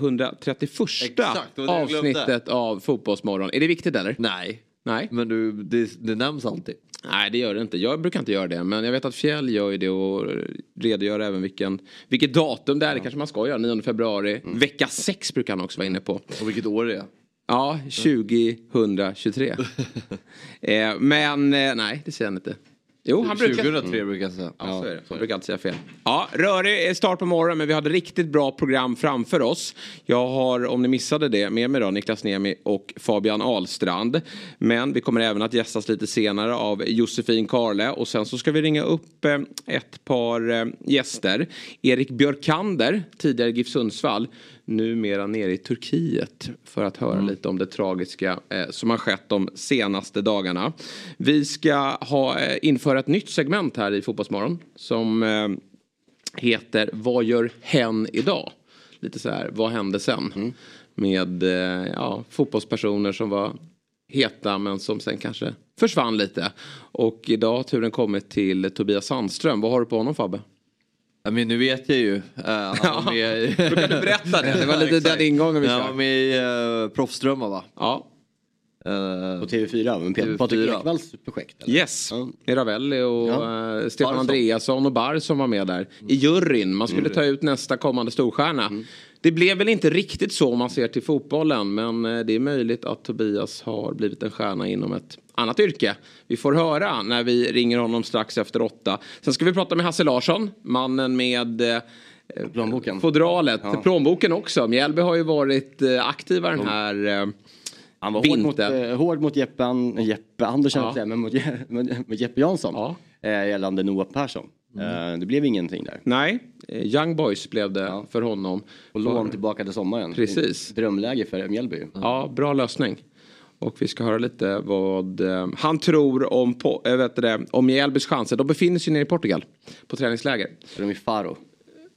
131 Exakt, det var det jag glömde. avsnittet av Fotbollsmorgon. Är det viktigt eller? Nej, Nej. men du, det, det nämns alltid. Nej, det gör det inte. Jag brukar inte göra det. Men jag vet att Fjäll gör ju det och redogör även vilken, vilket datum det är. Det kanske man ska göra. 9 februari. Mm. Vecka 6 brukar han också vara inne på. Och vilket år det är. Ja, 2023. eh, men eh, nej, det säger han inte. Jo, han brukar... 2003 brukar jag säga. Ja, så är det. Man brukar alltid säga fel. Ja, rörig start på morgonen men vi hade riktigt bra program framför oss. Jag har, om ni missade det, med mig då Niklas Niemi och Fabian Ahlstrand. Men vi kommer även att gästas lite senare av Josefin Karle och sen så ska vi ringa upp eh, ett par eh, gäster. Erik Björkander, tidigare GIF Sundsvall, numera nere i Turkiet för att höra lite om det tragiska eh, som har skett de senaste dagarna. Vi ska ha, eh, införa ett nytt segment här i Fotbollsmorgon som eh, heter Vad gör hen idag? Lite så här, vad hände sen? Med eh, ja, fotbollspersoner som var heta men som sen kanske försvann lite. Och idag har turen kommit till Tobias Sandström. Vad har du på honom Fabbe? Ja, men nu vet jag ju. Uh, han var med i... Då kan du berätta det. Det var lite den ingången vi Han var med i uh, Proffsdrömmar va? Ja, Eh, På TV4, men Pet- TV4. Patrik Ekwalls projekt? Eller? Yes, Ja. med Ravelli och Ja. eh, Stefan Barsson. Andreasson och Bar som var med där. I juryn, man skulle ta ut nästa kommande storstjärna. Det blev väl inte riktigt så om man ser till fotbollen men det är möjligt att Tobias har blivit en stjärna inom ett annat yrke. Vi får höra när vi ringer honom strax efter åtta. Sen ska vi prata med Hasse Larsson, mannen med eh, Plånboken. fodralet, Ja. plånboken också. Mjällby har ju varit eh, aktiva den här eh, Han var hård mot, eh, hård mot Jeppe, An- Jeppe Andersson, Ja. men mot, mot, Jeppe Jansson. Ja. Eh, gällande Noah Persson. Eh, det blev ingenting där. Nej, Young Boys blev det Ja. för honom. Och lån tillbaka till sommaren. Precis. Drömläge för Mjällby. Ja, bra lösning. Och vi ska höra lite vad eh, han tror om, på, äh, vet det, om Mjällbys chanser. De befinner sig nere i Portugal på träningsläger. Så de är i Faro.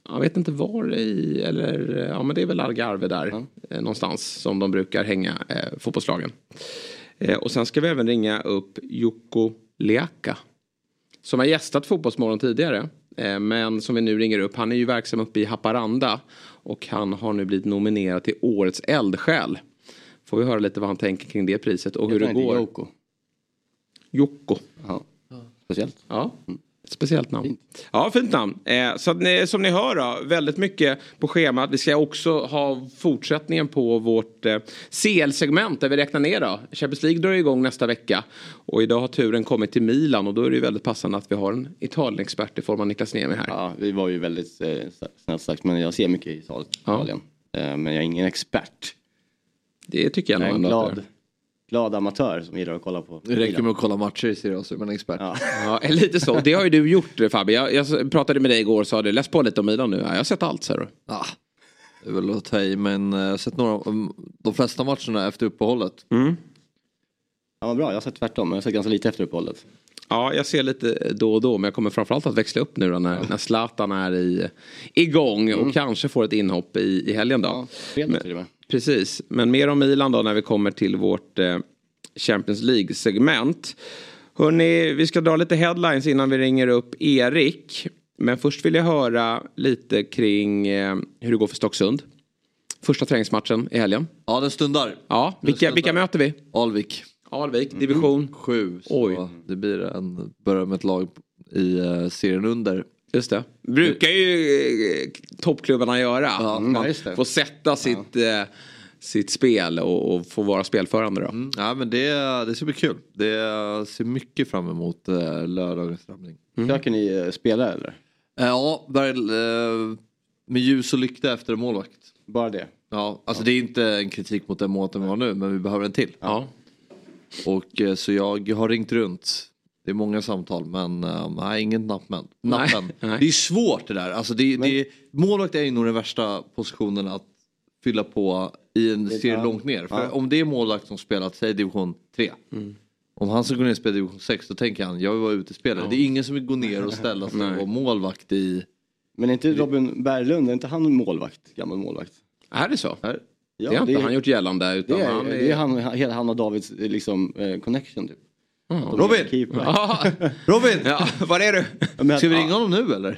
Jag vet inte var i, eller eh, ja men det är väl Algarve där eh, någonstans som de brukar hänga eh, fotbollslagen. Eh, och sen ska vi även ringa upp Jukko Leaka. Som har gästat Fotbollsmorgon tidigare. Eh, men som vi nu ringer upp. Han är ju verksam uppe i Haparanda. Och han har nu blivit nominerad till Årets eldsjäl. Får vi höra lite vad han tänker kring det priset och hur det går. Joko. Jocko. Ja. Speciellt. Ja, ett speciellt namn. Ja, fint namn. Eh, så att ni, som ni hör då, väldigt mycket på schemat. Vi ska också ha fortsättningen på vårt eh, CL-segment där vi räknar ner då. Champions League drar igång nästa vecka. Och idag har turen kommit till Milan och då är det ju väldigt passande att vi har en Italien-expert i form av Niklas Niemi här. Ja, vi var ju väldigt eh, snällt sagt, men jag ser mycket i Italien. Eh, men jag är ingen expert. Det tycker jag Jag är nog en ändå glad, glad amatör som gillar att kolla på. det räcker med att kolla matcher i Serie A så är man expert. Ja. Ja, lite så. Det har ju du gjort Fabbe. Jag, jag pratade med dig igår och sa du läs på lite om Milan nu. Ja, jag har sett allt sa du. Ah, det är väl att ta i men eh, jag har sett några, um, de flesta matcherna efter uppehållet. Ja, vad bra, jag har sett tvärtom. Jag har sett ganska lite efter uppehållet. Ja, jag ser lite då och då, men jag kommer framförallt att växla upp nu då när, när Zlatan är i, igång och kanske får ett inhopp i, i helgen då. Ja, fredag till och med. Precis, men mer om Milan då när vi kommer till vårt eh, Champions League-segment. Hörni, vi ska dra lite headlines innan vi ringer upp Erik. Men först vill jag höra lite kring eh, hur det går för Stocksund. Första träningsmatchen i helgen. Ja den stundar. Ja, vilka, stundar. vilka möter vi? Alvik. Alvik, division. Sju. Så Oj. det blir en, börjar med ett lag i uh, serien under. Just det. Brukar ju eh, toppklubbarna göra. Ja, Man ja, just det. får sätta sitt, eh, sitt spel och, och få vara spelförande då. Mm. Ja men det, det ska bli kul. Det ser mycket fram emot uh, lördagens samling. Försöker ni eh, spela eller? Eh, Ja, väl, eh, med ljus och lykta efter en målvakt. Bara det? Ja, alltså det är inte en kritik mot den måten vi har nu men vi behöver en till. Ja. Och eh, så jag har ringt runt. Det är många samtal men eh, nej, ingen nappen. nappen. nej. Det är svårt det där. Alltså det, det, målvakt är ju nog den värsta positionen att fylla på i en serie ja. långt ner. För Ja. om det är målvakt som spelat, säg division 3. Om han ska gå ner och spela division 6 då tänker han, jag vill vara utespelare. Det är ingen som vill gå ner och ställa sig och vara målvakt i... Men är inte Robin Berglund, är inte han målvakt? Gammal målvakt? Är det så? Här. Ja, det har inte han gjort gällande. Utan Det är, han det är han, hela han och Davids eh, liksom, eh, connection typ. Är Robin! Ja, Robin! ja, var är du? Ska vi ja. ringa honom nu eller?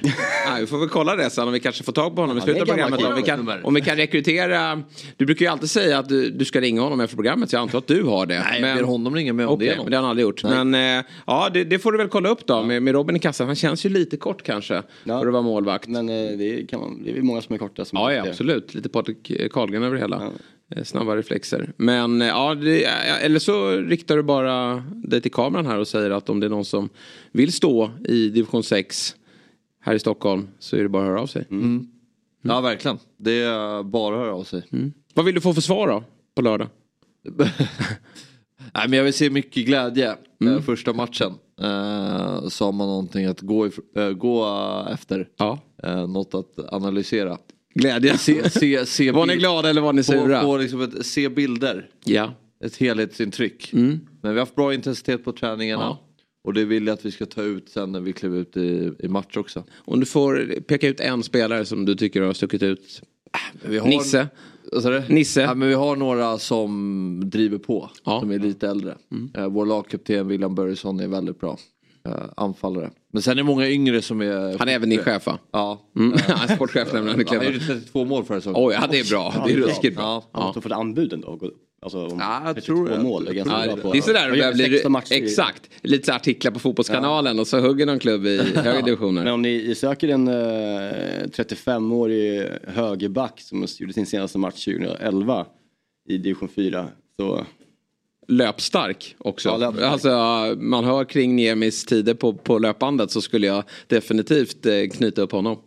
Nej, vi får väl kolla det sen om vi kanske får tag på honom i Ja, slutet av programmet. Om vi, kan, om vi kan rekrytera. Du brukar ju alltid säga att du, du ska ringa honom efter programmet så jag antar att du har det. Nej, jag ber honom ringa mig om Okej, det men det har han aldrig gjort. Men eh, ja, det, det får du väl kolla upp då med, med Robin i kassan. Han känns ju lite kort kanske Ja. för att vara målvakt. Men eh, det, kan man, det är många som är korta. Som Ja, ja absolut. Lite Patrik Karlgren över det hela. Eh, Snabba reflexer. Men eh, ja, det, eh, eller så riktar du bara dig till kameran här och säger att om det är någon som vill stå i division 6 här i Stockholm så är det bara att höra av sig. Ja verkligen. Det är bara att höra av sig. Vad vill du få för svar då på lördag? Nej, men jag vill se mycket glädje. Eh, första matchen. Eh, sa man någonting att gå, if- eh, gå eh, efter. Ja. Eh, något att analysera. Glädje. Se, se, se Var ni glada eller var ni sura? Få, få liksom ett, se bilder. Ja. Ett helhetsintryck. Men vi har haft bra intensitet på träningarna. Ja. Och det vill jag att vi ska ta ut sen när vi kliver ut i, i match också. Om du får peka ut en spelare som du tycker har stuckit ut. Vi har, Nisse. Nisse. Ja, men vi har några som driver på. Ja. Mm. Som är lite äldre. Eh, vår lagkapten William Börjesson är väldigt bra. Eh, anfallare. Men sen är det många yngre som är... Han är även din chef va? Ja. Mm. Han är sportchef nämligen. Han gjorde 32 mål förra säsongen. Oj, ja det är bra. Det är ruskigt bra. Ja. Han måste få anbuden då. Alltså, Ja, jag 32 tror det. mål. Det är Ja, på. det är sådär det blir. 16 matcher i- Exakt. Lite så artiklar på Fotbollskanalen och så hugger någon klubb i högre divisioner. Men om ni söker en eh, 35-årig högerback som gjorde sin senaste match 2011 i division 4 så löpstark också. Ja, löpstark. Alltså, man hör kring Niemis tider på, på löpbandet så skulle jag definitivt eh, knyta upp honom.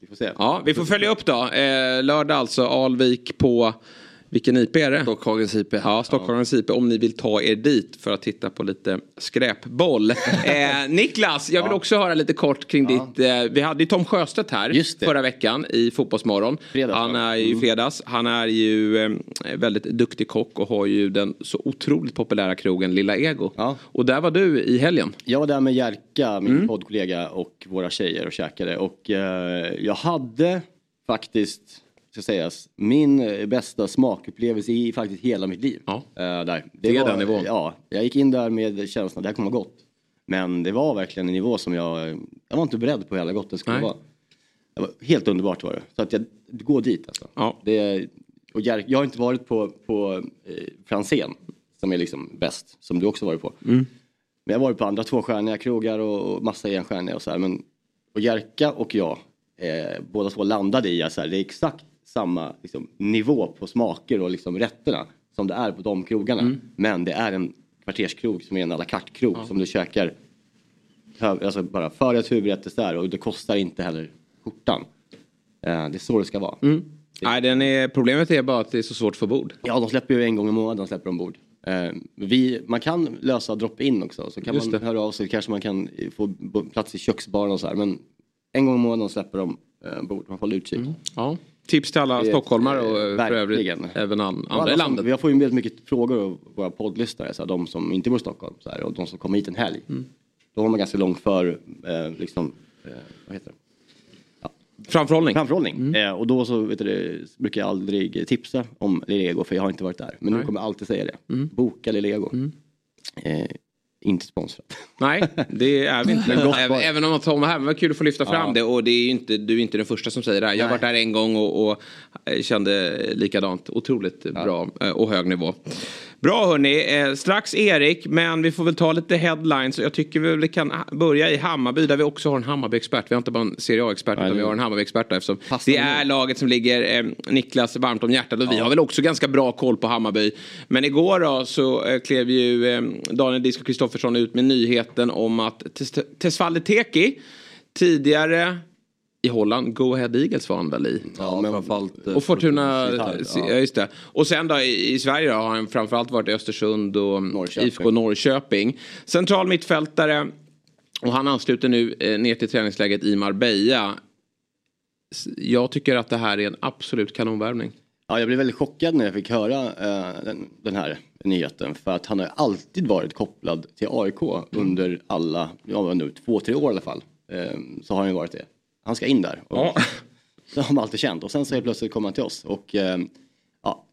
vi får se. Ja, vi får följa upp då. Eh, lördag alltså, Alvik på, vilken IP är det? Stockhagens IP. Ja, Stockholms IP om ni vill ta er dit för att titta på lite skräpboll. Eh, Niklas, jag vill också höra lite kort kring ditt... Eh, vi hade ju Tom Sjöstedt här förra veckan i Fotbollsmorgon. Fredags, Han är ju fredags. Han är ju eh, väldigt duktig kock och har ju den så otroligt populära krogen Lilla Ego. Ja. Och där var du i helgen. Jag var där med Jerka, min Mm. poddkollega och våra tjejer och käkade och eh, jag hade faktiskt, ska sägas, min eh, bästa smakupplevelse i faktiskt hela mitt liv. Ja. Eh, där. Det är den nivån. Ja, jag gick in där med känslan att det här kommer vara gott. Men det var verkligen en nivå som jag, jag var inte beredd på hur jävla gott det skulle Nej. vara. Det var helt underbart var det. Så att jag, gå dit alltså. Ja. Det, och Jerka, jag har inte varit på, på eh, Franzén som är liksom bäst, som du också varit på. Mm. Men jag har varit på andra tvåstjärniga krogar och, och massa enstjärniga och så här. Men och Jerka och jag, eh, båda två landade i att det är exakt samma liksom, nivå på smaker och liksom, rätterna som det är på de krogarna. Mm. Men det är en kvarterskrog som är en à la carte-krog som du käkar alltså, bara förrätt, huvudrätt, dessert och det kostar inte heller skjortan. Eh, det är så det ska vara. Mm. Nej, den är, problemet är bara att det är så svårt för bord. Ja, de släpper ju en gång i månaden släpper de bord. Eh, vi, man kan lösa drop-in också, så kan Just man det. höra av sig, kanske man kan få plats i köksbaren och så här. Men en gång i månaden släpper de eh, bord, man får hålla utkik. Ja. Tips till alla stockholmare och eh, för övrigt även an, andra i landet. Vi får ju väldigt mycket frågor av våra poddlyssnare, så här, de som inte bor i Stockholm så här, och de som kommer hit en helg. Mm. Då har man ganska långt för, eh, liksom, eh, vad heter det? Framförhållning. Framförhållning. Mm. Eh, och då så vet du, brukar jag aldrig tipsa om Lego för jag har inte varit där. Men nu kommer jag alltid säga det. Mm. Boka Lego. Eh, inte sponsrat. Nej, det är vi inte. Även, var även om Tom var här, men vad kul att få lyfta fram Ja. det. Och det är ju inte, du är inte den första som säger det här. Jag har varit där en gång och, och kände likadant. Otroligt bra eh, och hög nivå. Bra hörni, eh, strax Erik, men vi får väl ta lite headlines. Jag tycker vi väl kan börja i Hammarby där vi också har en Hammarby-expert. Vi har inte bara en Serie A-expert utan vi har en Hammarby-expert där det är laget som ligger eh, Niklas varmt om hjärtat och vi har väl också ganska bra koll på Hammarby. Men igår då så eh, klev ju eh, Daniel Disko Kristoffersson ut med nyheten om att Tes- Tesfalde Teki tidigare i Holland, Go Ahead Eagles var han väl i? Ja, men framförallt... eh, Och Fortuna, Gitarr, ja. just det. Och sen då i, Sverige då har han framförallt varit i Östersund och Norrköping. IFK Norrköping. Central mittfältare och han ansluter nu eh, ner till träningsläget i Marbella. Jag tycker att det här är en absolut kanonvärvning. Ja, jag blev väldigt chockad när jag fick höra eh, den, den här nyheten. För att han har alltid varit kopplad till AIK under alla, ja nu två, tre år i alla fall. Eh, så har han ju varit det. Han ska in där. Och, Ja. Det har man alltid känt. Och sen så helt plötsligt kom han till oss. Och eh, ja,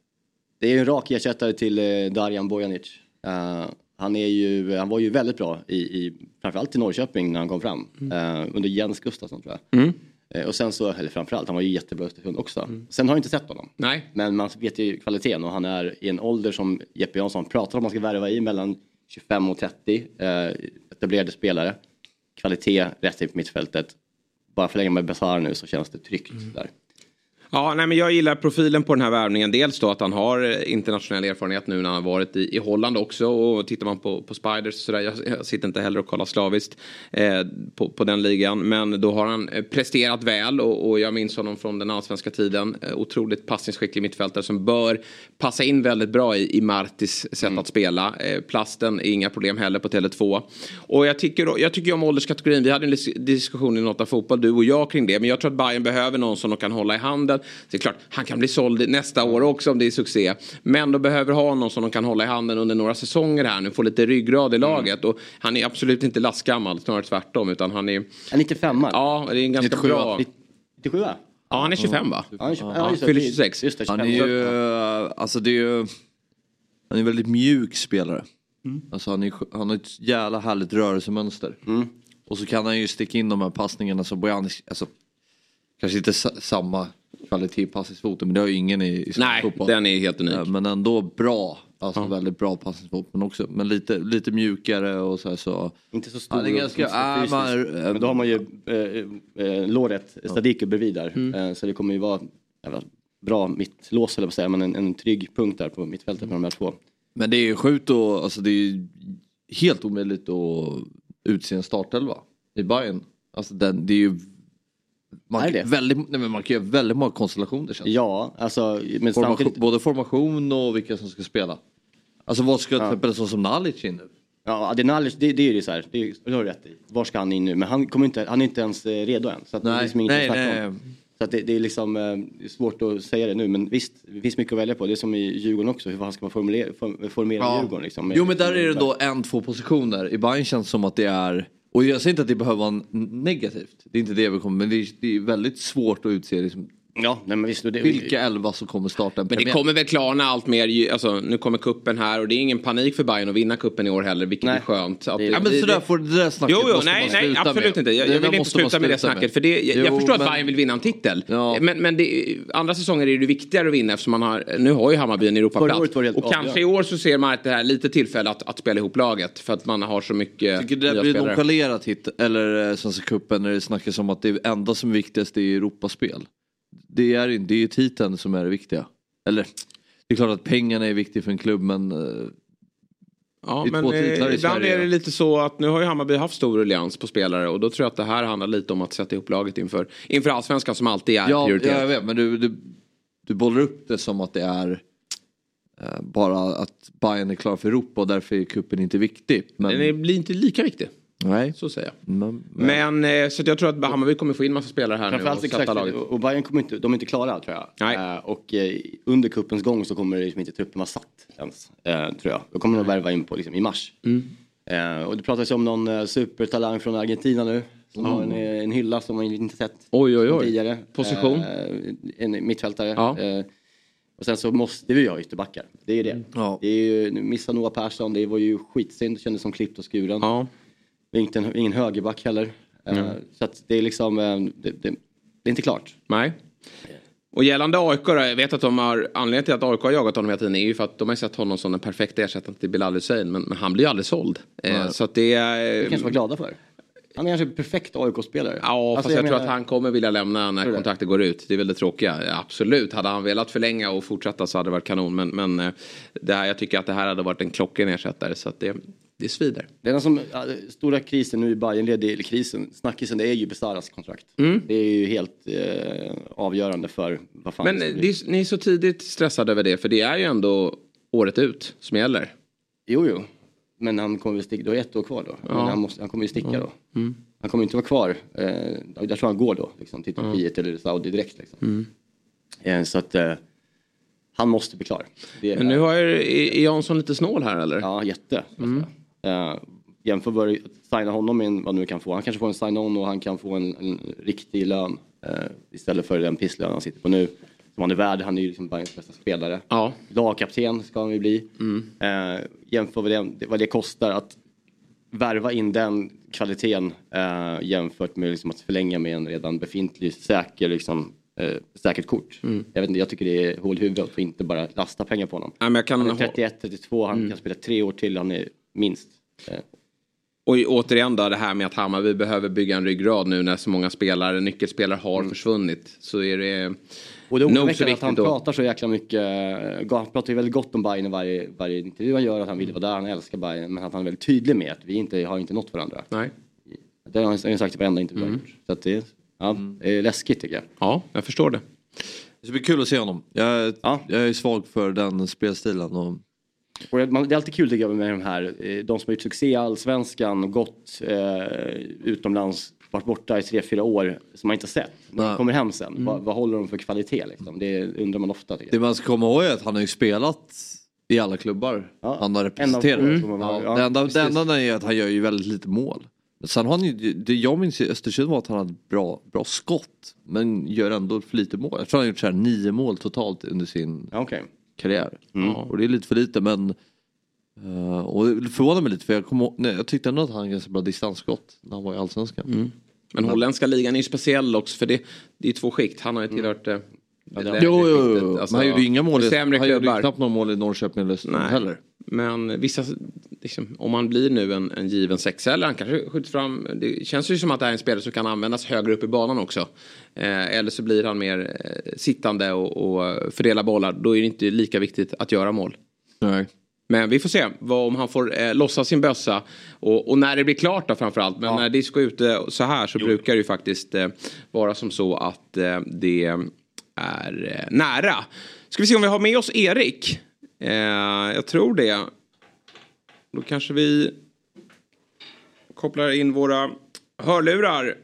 det är ju en rak ersättare till eh, Darjan Bojanic. Eh, han, är ju, han var ju väldigt bra i, i framförallt i Norrköping när han kom fram. Eh, under Jens Gustafsson tror jag. Eh, och sen så, eller framförallt, han var ju jättebra i Östersund också. Sen har jag inte sett honom. Nej. Men man vet ju kvaliteten och han är i en ålder som Jeppe Jansson pratar om man ska värva i mellan 25 och 30. Eh, etablerade spelare. Kvalitet rätt in på mittfältet. Bara förlänga med Besara nu så känns det tryggt där. Ja, nej, men jag gillar profilen på den här värvningen. Dels då att han har eh, internationell erfarenhet nu när han har varit i, i Holland också. Och tittar man på, på Spiders och sådär. Jag, jag sitter inte heller och kollar slaviskt eh, på, på den ligan. Men då har han eh, presterat väl och, och jag minns honom från den allsvenska tiden. Eh, otroligt passningsskicklig mittfältare som bör passa in väldigt bra i, i Martis sätt att spela. Eh, plasten är inga problem heller på Tele2. Och jag tycker, jag tycker om ålderskategorin. Vi hade en dis- diskussion i Nota Fotboll, du och jag kring det. Men jag tror att Bayern behöver någon som de kan hålla i handen. Så det är klart, han kan bli såld nästa år också om det är succé. Men de behöver ha någon som de kan hålla i handen under några säsonger här nu. Få lite ryggrad i laget. Och han är absolut inte lastgammal, snarare tvärtom. Utan han är... En 95 Ja, det är en ganska 97. bra... 97 Ja, han är 25 va? Ja, han, ja, Ja, just det. fyller 26. Just det, Han 25. är ju, alltså det är ju, han är en väldigt mjuk spelare. Alltså han, är, han har ett jävla härligt rörelsemönster. Och så kan han ju sticka in de här passningarna som Bojanic, alltså kanske inte sa, samma kvalitet i passningsfoten men det har ju ingen i, i Nej, fotboll. den är helt unik. Ja, Men ändå bra, alltså väldigt bra passningsfot men också, men lite, lite mjukare och så här så. Inte så stor Han är och ganska, äh, man, Men då har man ju eh, eh, låret, Sadiku bredvid där. Mm. Eh, så det kommer ju vara jävla bra mittlås eller vad säga, men en, en trygg punkt där på mittfältet med de här två. Men det är ju sjukt och alltså det är helt omöjligt att utse en startelva i Bayern. Alltså den, det är ju man, Är det? Väldigt, nej men man kan göra väldigt många konstellationer känns det. Ja, alltså men formation, samtidigt. Både formation och vilka som ska spela. Alltså vad ska till exempel som Nalic in nu? Ja, Adenalic, det, det är ju så här, det, är- det har du rätt i. Var ska han in nu? Men han, kommer inte, han är inte ens eh, redo än. Så att det är Nej, liksom nej, nej. om. Så att det, det är liksom eh, det svårt att säga det nu. Men visst, det finns mycket att välja på. Det är som i Djurgården också. Hur fan ska man formulera, form, formera Djurgården? Liksom, Jo men där är det då en, två positioner. I Bayern känns det som att det är, och jag säger inte att det behöver vara negativt. Det är inte det vi kommer... men det är, det är väldigt svårt att utse liksom, Ja, nej, men visst. Det, vilka elva som kommer starta en Men det premiär. kommer väl klarna allt mer. Alltså, nu kommer kuppen här och det är ingen panik för Bayern att vinna kuppen i år heller. Vilket Nej. är skönt. Att Det- Ja men det- sådär det- får det där snacket Jo, jo, måste nej, man nej, sluta absolut med. inte. Jag, Det jag vill inte sluta med det snacket. För det, jag, jag Jo, förstår att men- Bayern vill vinna en titel. Ja. Men, men det, andra säsonger är det viktigare att vinna eftersom man har, nu har ju Hammarby en Europaplats. det helt Och kanske i avgörande. år så ser man att det här är lite tillfälle att, att spela ihop laget. För att man har så mycket Jag tycker det blir nonchalerat hit, eller eh, Svenska cupen när det snackas om att det enda som är viktigast är Europaspel. Det är ju det är titeln som är det viktiga. Eller det är klart att pengarna är viktiga för en klubb men eh, Ja, men eh, ibland är det lite så att nu har ju Hammarby haft stor ruljans på spelare och då tror jag att det här handlar lite om att sätta ihop laget inför, inför allsvenskan som alltid är ja, prioriterat. ja, jag vet men du, du, du bollar upp det som att det är eh, bara att Bayern är klar för Europa och därför är cupen inte viktig. Men, Den blir inte lika viktig, nej. så säger jag. Men, Men eh, så att jag tror att Hammarby kommer få in massa spelare här nu och exakt, laget. och Bayern kommer inte, de är inte klara tror jag. Nej. Eh, och eh, under kuppens gång så kommer det liksom inte truppen vara satt ens. Tror jag. Då kommer de värva in på liksom, i mars. Mm. Och det pratas ju om någon supertalang från Argentina nu. Som har en, en hylla som man inte sett Oj, oj, oj. tidigare. Position? En mittfältare. Ja. Och sen så måste vi ha ytterbackar. Det är ju det. Ja. Det är ju, nu missar Noah Persson, det var ju skitsynd. Det kändes som klippt och skuren. Ja. Inte en, ingen högerback heller. Eh, Så det är liksom, eh, det, det, det är inte klart. Nej. Och gällande AIK då, jag vet att de har anledningen till att AIK har jagat honom hela tiden är ju för att de har sett honom som den perfekta ersättaren till Bilal Hussein men, men han blir ju aldrig såld. Eh, så att det är... Det kanske var glada för. Han är kanske en perfekt AIK-spelare. Ja, fast jag, tror att han kommer vilja lämna när kontraktet går ut. Det är väl det tråkiga. Absolut, hade han velat förlänga och fortsätta så hade det varit kanon. Men, men eh, det här, jag tycker att det här hade varit en klockren ersättare. Så det, det svider. Det enda som, ja, stora krisen nu i Bayern, det eller krisen, snackisen, det är ju Besaras kontrakt. Det är ju helt eh, avgörande för vad fan Men det är- ni är så tidigt stressade över det. För det är ju ändå året ut som gäller. Jo, jo. Men han kommer väl sticka, då är ett år kvar då. Men han, måste, han kommer ju sticka då. Han kommer inte vara kvar. Eh, jag tror han går då, liksom, till Turkiet eller Saudi direkt. Liksom. Eh, så att, eh, han måste bli klar. Det, Men nu har jag, är Jansson lite snål här eller? Ja, jätte. Mm. Uh, jämför bör signa honom med vad nu kan få. Han kanske får en sign-on och han kan få en, en riktig lön uh, istället för den pisslön han sitter på nu. Som han är värd, han är ju liksom Bayerns bästa spelare. Ja. Lagkapten ska han ju bli. Mm. Uh, jämför vad det, vad det kostar att värva in den kvaliteten uh, jämfört med liksom att förlänga med en redan befintlig säker liksom, uh, säkert kort. Mm. Jag, vet inte, jag tycker det är hål i huvudet att inte bara lasta pengar på honom. Ja. Han är 31, 32, han mm. kan spela tre år till, han är minst. Uh. Och återigen då det här med att Hammarby behöver bygga en ryggrad nu när så många spelare, nyckelspelare har mm. försvunnit. Så är det och det är oroväckande att han då. pratar så jäkla mycket. Han pratar ju väldigt gott om Bayern i varje, varje intervju han gör. Att han vill vara där, han älskar Bayern. Men att han är väldigt tydlig med att vi inte, har inte nått varandra. Nej. Det har han sagt i varenda intervju mm. Så att det, ja, mm. det är läskigt tycker jag. Ja, jag förstår det. Det ska bli kul att se honom. Jag, ja. jag är svag för den spelstilen. Och... Och det är alltid kul tycker jag med de här, eh, de som har gjort succé i Allsvenskan och gått eh, utomlands varit borta i tre, fyra år som man inte sett. De kommer hem sen, mm. vad, vad, håller de för kvalitet? Liksom? Det undrar man ofta. Det man ska komma ihåg är att han har ju spelat i alla klubbar ja. han har representerat. Mm. Ja. Ja, det, enda, det enda är att han gör ju väldigt lite mål. Sen har han ju, det jag minns i Östersund var att han hade bra, bra skott. Men gör ändå för lite mål. Jag tror han har gjort så här nio mål totalt under sin okay. Karriär. Mm. Och det är lite för lite men Uh, och det förvånar mig lite för jag, kom, nej, jag tyckte ändå att han hade ganska bra distansskott när han var i Allsvenskan. Mm. Men holländska ligan är ju speciell också för det, det är två skikt. Han har ju tillhört mm. det jo, jo, jo. Alltså, han gjorde ju inga mål i, han gjorde knappt några mål i Norrköping eller Östersund heller. Men vissa, liksom, om man blir nu en, en given sexa eller han kanske skjuts fram. Det känns ju som att det är en spelare som kan användas högre upp i banan också. Eh, eller så blir han mer eh, sittande och, och fördela bollar. Då är det inte lika viktigt att göra mål. Nej. Men vi får se vad, om han får eh, lossa sin bössa. Och, och, när det blir klart då framförallt. Men ja. när disco är ute så här så jo. brukar det ju faktiskt eh, vara som så att eh, det är eh, nära. Ska vi se om vi har med oss Erik. Eh, jag tror det. Då kanske vi kopplar in våra hörlurar.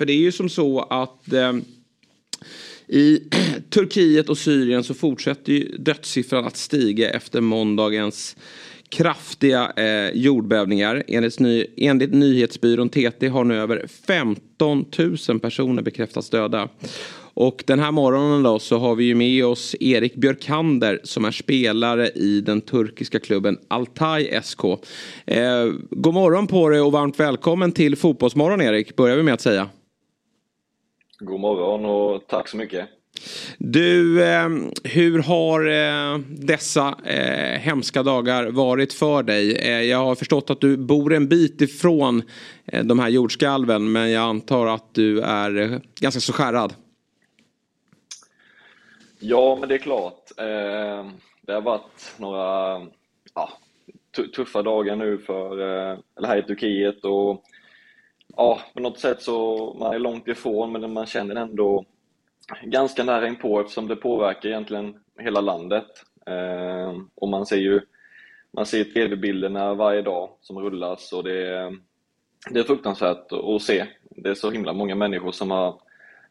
För det är ju som så att eh, i Turkiet och Syrien så fortsätter ju dödssiffran att stiga efter måndagens kraftiga eh, jordbävningar. Enligt, ny, enligt nyhetsbyrån TT har nu över 15 000 personer bekräftats döda. Och den här morgonen då så har vi ju med oss Erik Björkander som är spelare i den turkiska klubben Altay SK. Eh, god morgon på dig och varmt välkommen till Fotbollsmorgon Erik, börjar vi med att säga. God morgon och tack så mycket. Du, eh, hur har eh, dessa eh, hemska dagar varit för dig? Eh, jag har förstått att du bor en bit ifrån eh, de här jordskalven men jag antar att du är eh, ganska så skärrad. Ja, men det är klart. det har varit några ja, tuffa dagar nu för, eller här i Turkiet och ja, på något sätt så man är långt ifrån men man känner ändå ganska nära inpå eftersom det påverkar egentligen hela landet. Eh, och man ser ju man ser tv-bilderna varje dag som rullas och det, är, det är fruktansvärt att se. Det är så himla många människor som har,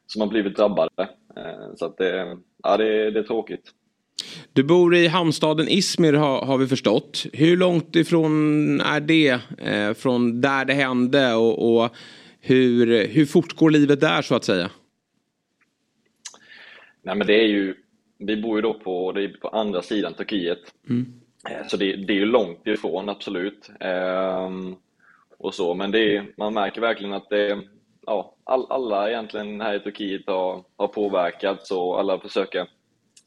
som har blivit drabbade. Eh, så att det, ja, det, det är tråkigt. Du bor i hamnstaden Izmir har, har vi förstått. Hur långt ifrån är det eh, från där det hände och, och hur, hur fort går livet där så att säga? Nej men det är ju, vi bor ju då på, det är på andra sidan Turkiet. Mm. Eh, så det, det är ju långt ifrån, absolut. Ehm, och så, men det är, man märker verkligen att det, ja, all, alla egentligen här i Turkiet har, har påverkats och alla försöker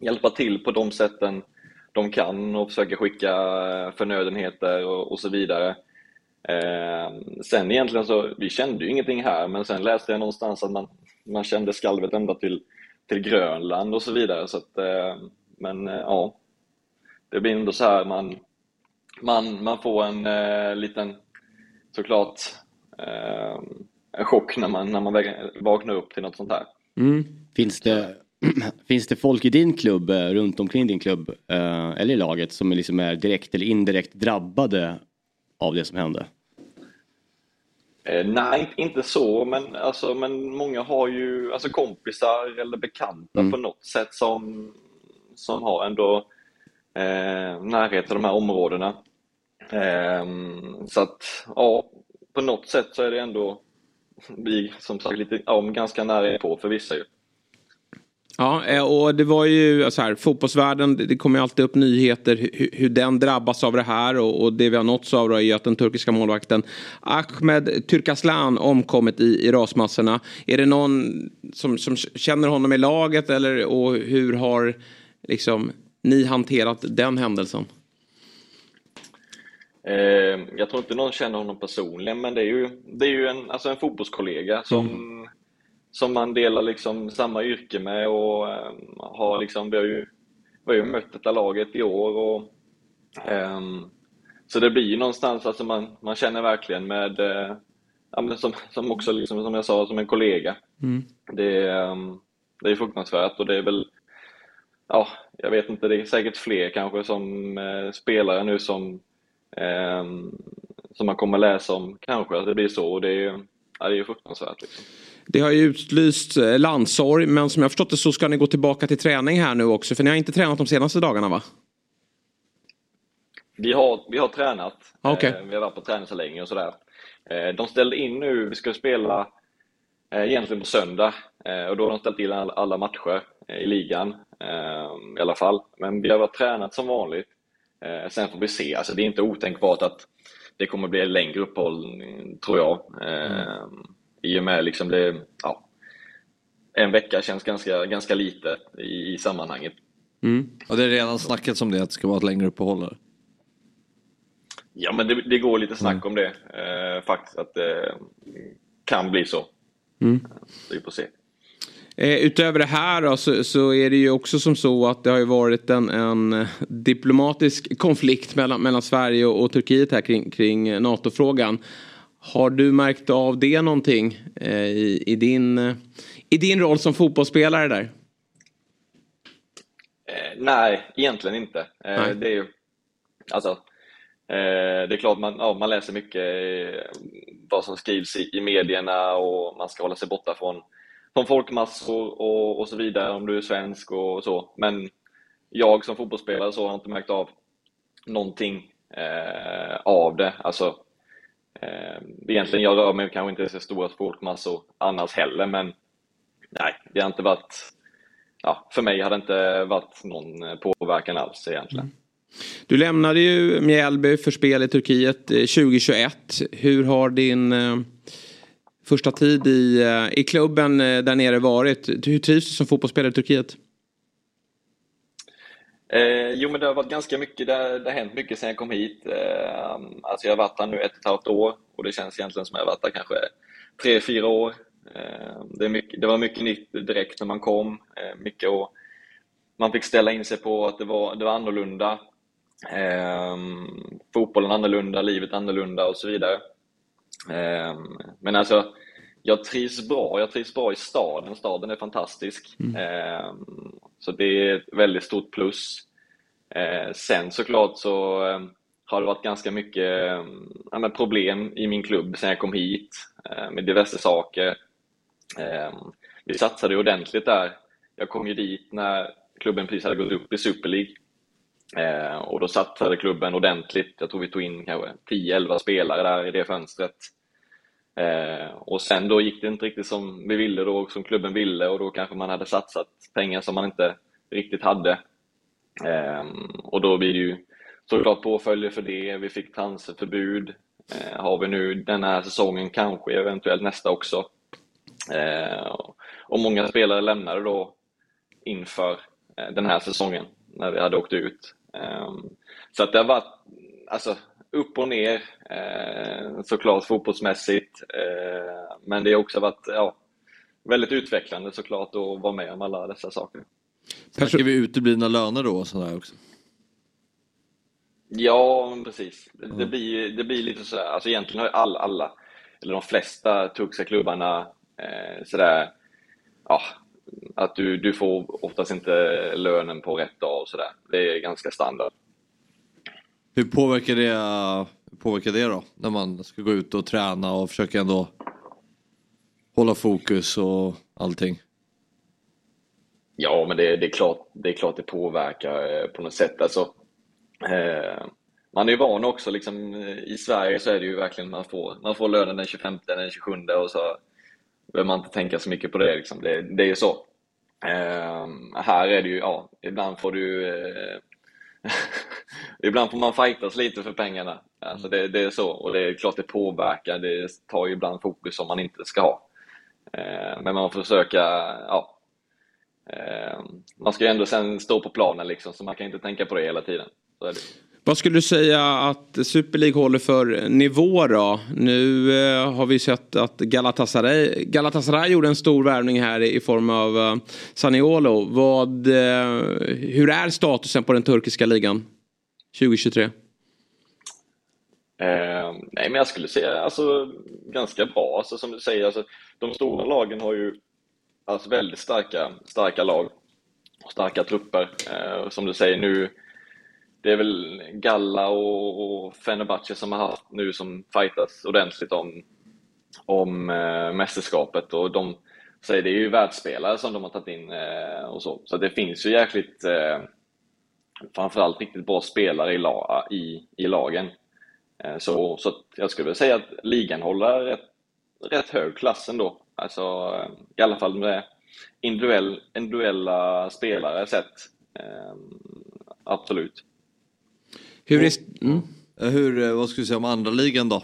hjälpa till på de sätten de kan och försöka skicka eh, förnödenheter och, och så vidare. Eh, sen egentligen så, vi kände ju ingenting här men sen läste jag någonstans att man, man kände skalvet ända till, till Grönland och så vidare. Så att, eh, men eh, ja, det blir ändå så här man, man, man får en eh, liten, såklart, eh, en chock när man, när man vaknar upp till något sånt här. Mm. Finns det Finns det folk i din klubb, eh, runt omkring din klubb eh, eller i laget som liksom är direkt eller indirekt drabbade av det som hände? Eh, nej, inte så, men, alltså, men många har ju alltså, kompisar eller bekanta mm. på något sätt som, som har ändå eh, närhet till de här områdena. Eh, så att, ja, på något sätt så är det ändå vi som sagt lite, ja, ganska nära på för vissa ju. Ja, eh, och det var ju så här, fotbollsvärlden, det kommer ju alltid upp nyheter hur, hur den drabbas av det här och, och det vi har nåtts av då är ju att den turkiska målvakten Ahmed Türkaslan omkommit i, i rasmassorna. Är det någon som, som känner honom i laget eller och hur har liksom, ni hanterat den händelsen? Eh, jag tror inte någon känner honom personligen men det är ju, det är ju en, alltså en fotbollskollega som mm som man delar liksom samma yrke med och um, har liksom, vi har ju, vi har ju mött detta laget i år och um, så det blir ju någonstans, alltså man, man känner verkligen med, uh, ja, som, som också liksom, som jag sa, som en kollega. Mm. Det, um, det är fruktansvärt och det är väl, ja, jag vet inte, det är säkert fler kanske som uh, spelare nu som, som man kommer läsa om kanske, att det blir så och det är, ja, det är fruktansvärt. Liksom. Det har ju utlyst eh, landsorg men som jag förstått det så ska ni gå tillbaka till träning här nu också för ni har inte tränat de senaste dagarna va? Vi har, vi har tränat. Okay. Eh, vi har varit på träningsanläggning och sådär. Eh, de ställde in nu, vi ska spela egentligen på söndag och då har de ställt in alla matcher i ligan i alla fall. Men vi har varit tränat som vanligt. Sen får vi se, alltså det är inte otänkbart att det kommer bli en längre uppehåll tror jag. Mm i och med liksom det, ja, en vecka känns ganska, ganska lite i, i sammanhanget. Mm. Och det är redan snacket om det, att det ska vara ett längre uppehåll? Ja, men det, det, går lite snack mm. om det eh, faktiskt, att det kan bli så. Mm. Vi får se. Eh, utöver det här då, så, så, är det ju också som så att det har ju varit en, en diplomatisk konflikt mellan, mellan Sverige och, och Turkiet här kring, kring NATO-frågan. Har du märkt av det någonting eh, i, i, din, i din roll som fotbollsspelare där? Eh, nej, egentligen inte. Eh, nej. Det är ju, alltså, det är klart man, ja, man läser mycket vad som skrivs i, i medierna och man ska hålla sig borta från, från folkmassor och, och så vidare om du är svensk och så. Men jag som fotbollsspelare så har inte märkt av någonting eh, av det. Alltså, Ehm, egentligen, jag rör mig kanske inte i så stora folkmassor annars heller, men nej, det har inte varit, ja, för mig har det inte varit någon eh, påverkan alls egentligen. Mm. Du lämnade ju Mjällby för spel i Turkiet eh, 2021. Hur har din eh, första tid i, i klubben där nere varit? Hur trivs du som fotbollsspelare i Turkiet? Eh, jo, men det har varit ganska mycket, det har, det har hänt mycket sedan jag kom hit. Eh, alltså jag har varit här nu ett och ett halvt år och det känns egentligen som jag har varit här kanske tre, fyra år. Eh, det, mycket, det, var mycket nytt direkt när man kom. Eh, mycket och man fick ställa in sig på att det var, det var annorlunda. Eh, fotbollen annorlunda, livet annorlunda och så vidare. Eh, men alltså, jag trivs bra. Jag trivs bra i staden. Staden är fantastisk. Mm. Så det är ett väldigt stort plus. Eh, sen såklart så eh, har det varit ganska mycket ehm, ja, problem i min klubb sen jag kom hit eh, med diverse saker. Ehm, vi satsade ordentligt där. Jag kom ju dit när klubben precis hade gått upp i Super League. Eh, och då satsade klubben ordentligt. Jag tror vi tog in kanske 10-11 spelare där i det fönstret. Eh, och sen då gick det inte riktigt som vi ville då, som klubben ville och då kanske man hade satsat pengar som man inte riktigt hade. Eh, och då blir det ju såklart påföljder för det. Vi fick transferförbud. Eh, har vi nu den här säsongen, kanske eventuellt nästa också. Eh, och många spelare lämnade då inför eh, den här säsongen när vi hade åkt ut. Eh, så att det har varit, alltså upp och ner eh, såklart fotbollsmässigt. Eh, men det har också varit ja, väldigt utvecklande såklart att vara med om alla dessa saker. Snackar vi uteblivna löner då och sådär också? Ja, precis. Det, mm. det, blir, det blir lite sådär, alltså egentligen har ju alla, alla eller de flesta turkiska klubbarna eh, sådär, ja, att du, du får oftast inte lönen på rätt dag och sådär. Det är ganska standard. Hur påverkar det, påverkar det då? När man ska gå ut och träna och försöka ändå hålla fokus och allting? Ja, men det, det, är klart, det är klart det påverkar eh, på något sätt. Alltså, eh, man är ju van också, liksom, i Sverige så är det ju verkligen man får, man får lönen den 25, den 27 och så behöver man inte tänka så mycket på det. Liksom. Det, det är ju så. Eh, här är det ju, ja, ibland får du eh, Ibland får man fightas lite för pengarna. Alltså det, det, är så och det är klart det påverkar. Det tar ju ibland fokus som man inte ska ha. Eh, men man får försöka, ja. Eh, man ska ju ändå sen stå på planen liksom så man kan inte tänka på det hela tiden. Så är det. Vad skulle du säga att Super League håller för nivå då? Nu eh, har vi sett att Galatasaray, Galatasaray gjorde en stor värvning här i, form av eh, uh, Saniolo. Vad, eh, hur är statusen på den turkiska ligan 2023? Eh, nej men jag skulle säga alltså ganska bra. Alltså, som du säger, alltså, de stora lagen har ju alltså, väldigt starka, starka lag och starka trupper. Eh, som du säger nu det är väl Galla och, och Fenerbahce som har haft nu som fightas ordentligt om, om eh, mästerskapet och de säger det är ju världsspelare som de har tagit in eh, och så. Så det finns ju jäkligt eh, framförallt riktigt bra spelare i, la, i, i lagen. Eh, så, så jag skulle vilja säga att ligan håller rätt, rätt hög klass ändå. Alltså eh, i alla fall med individuell, individuella spelare sett. Eh, absolut. Hur, är, mm. hur eh, vad skulle du säga om andra ligan då?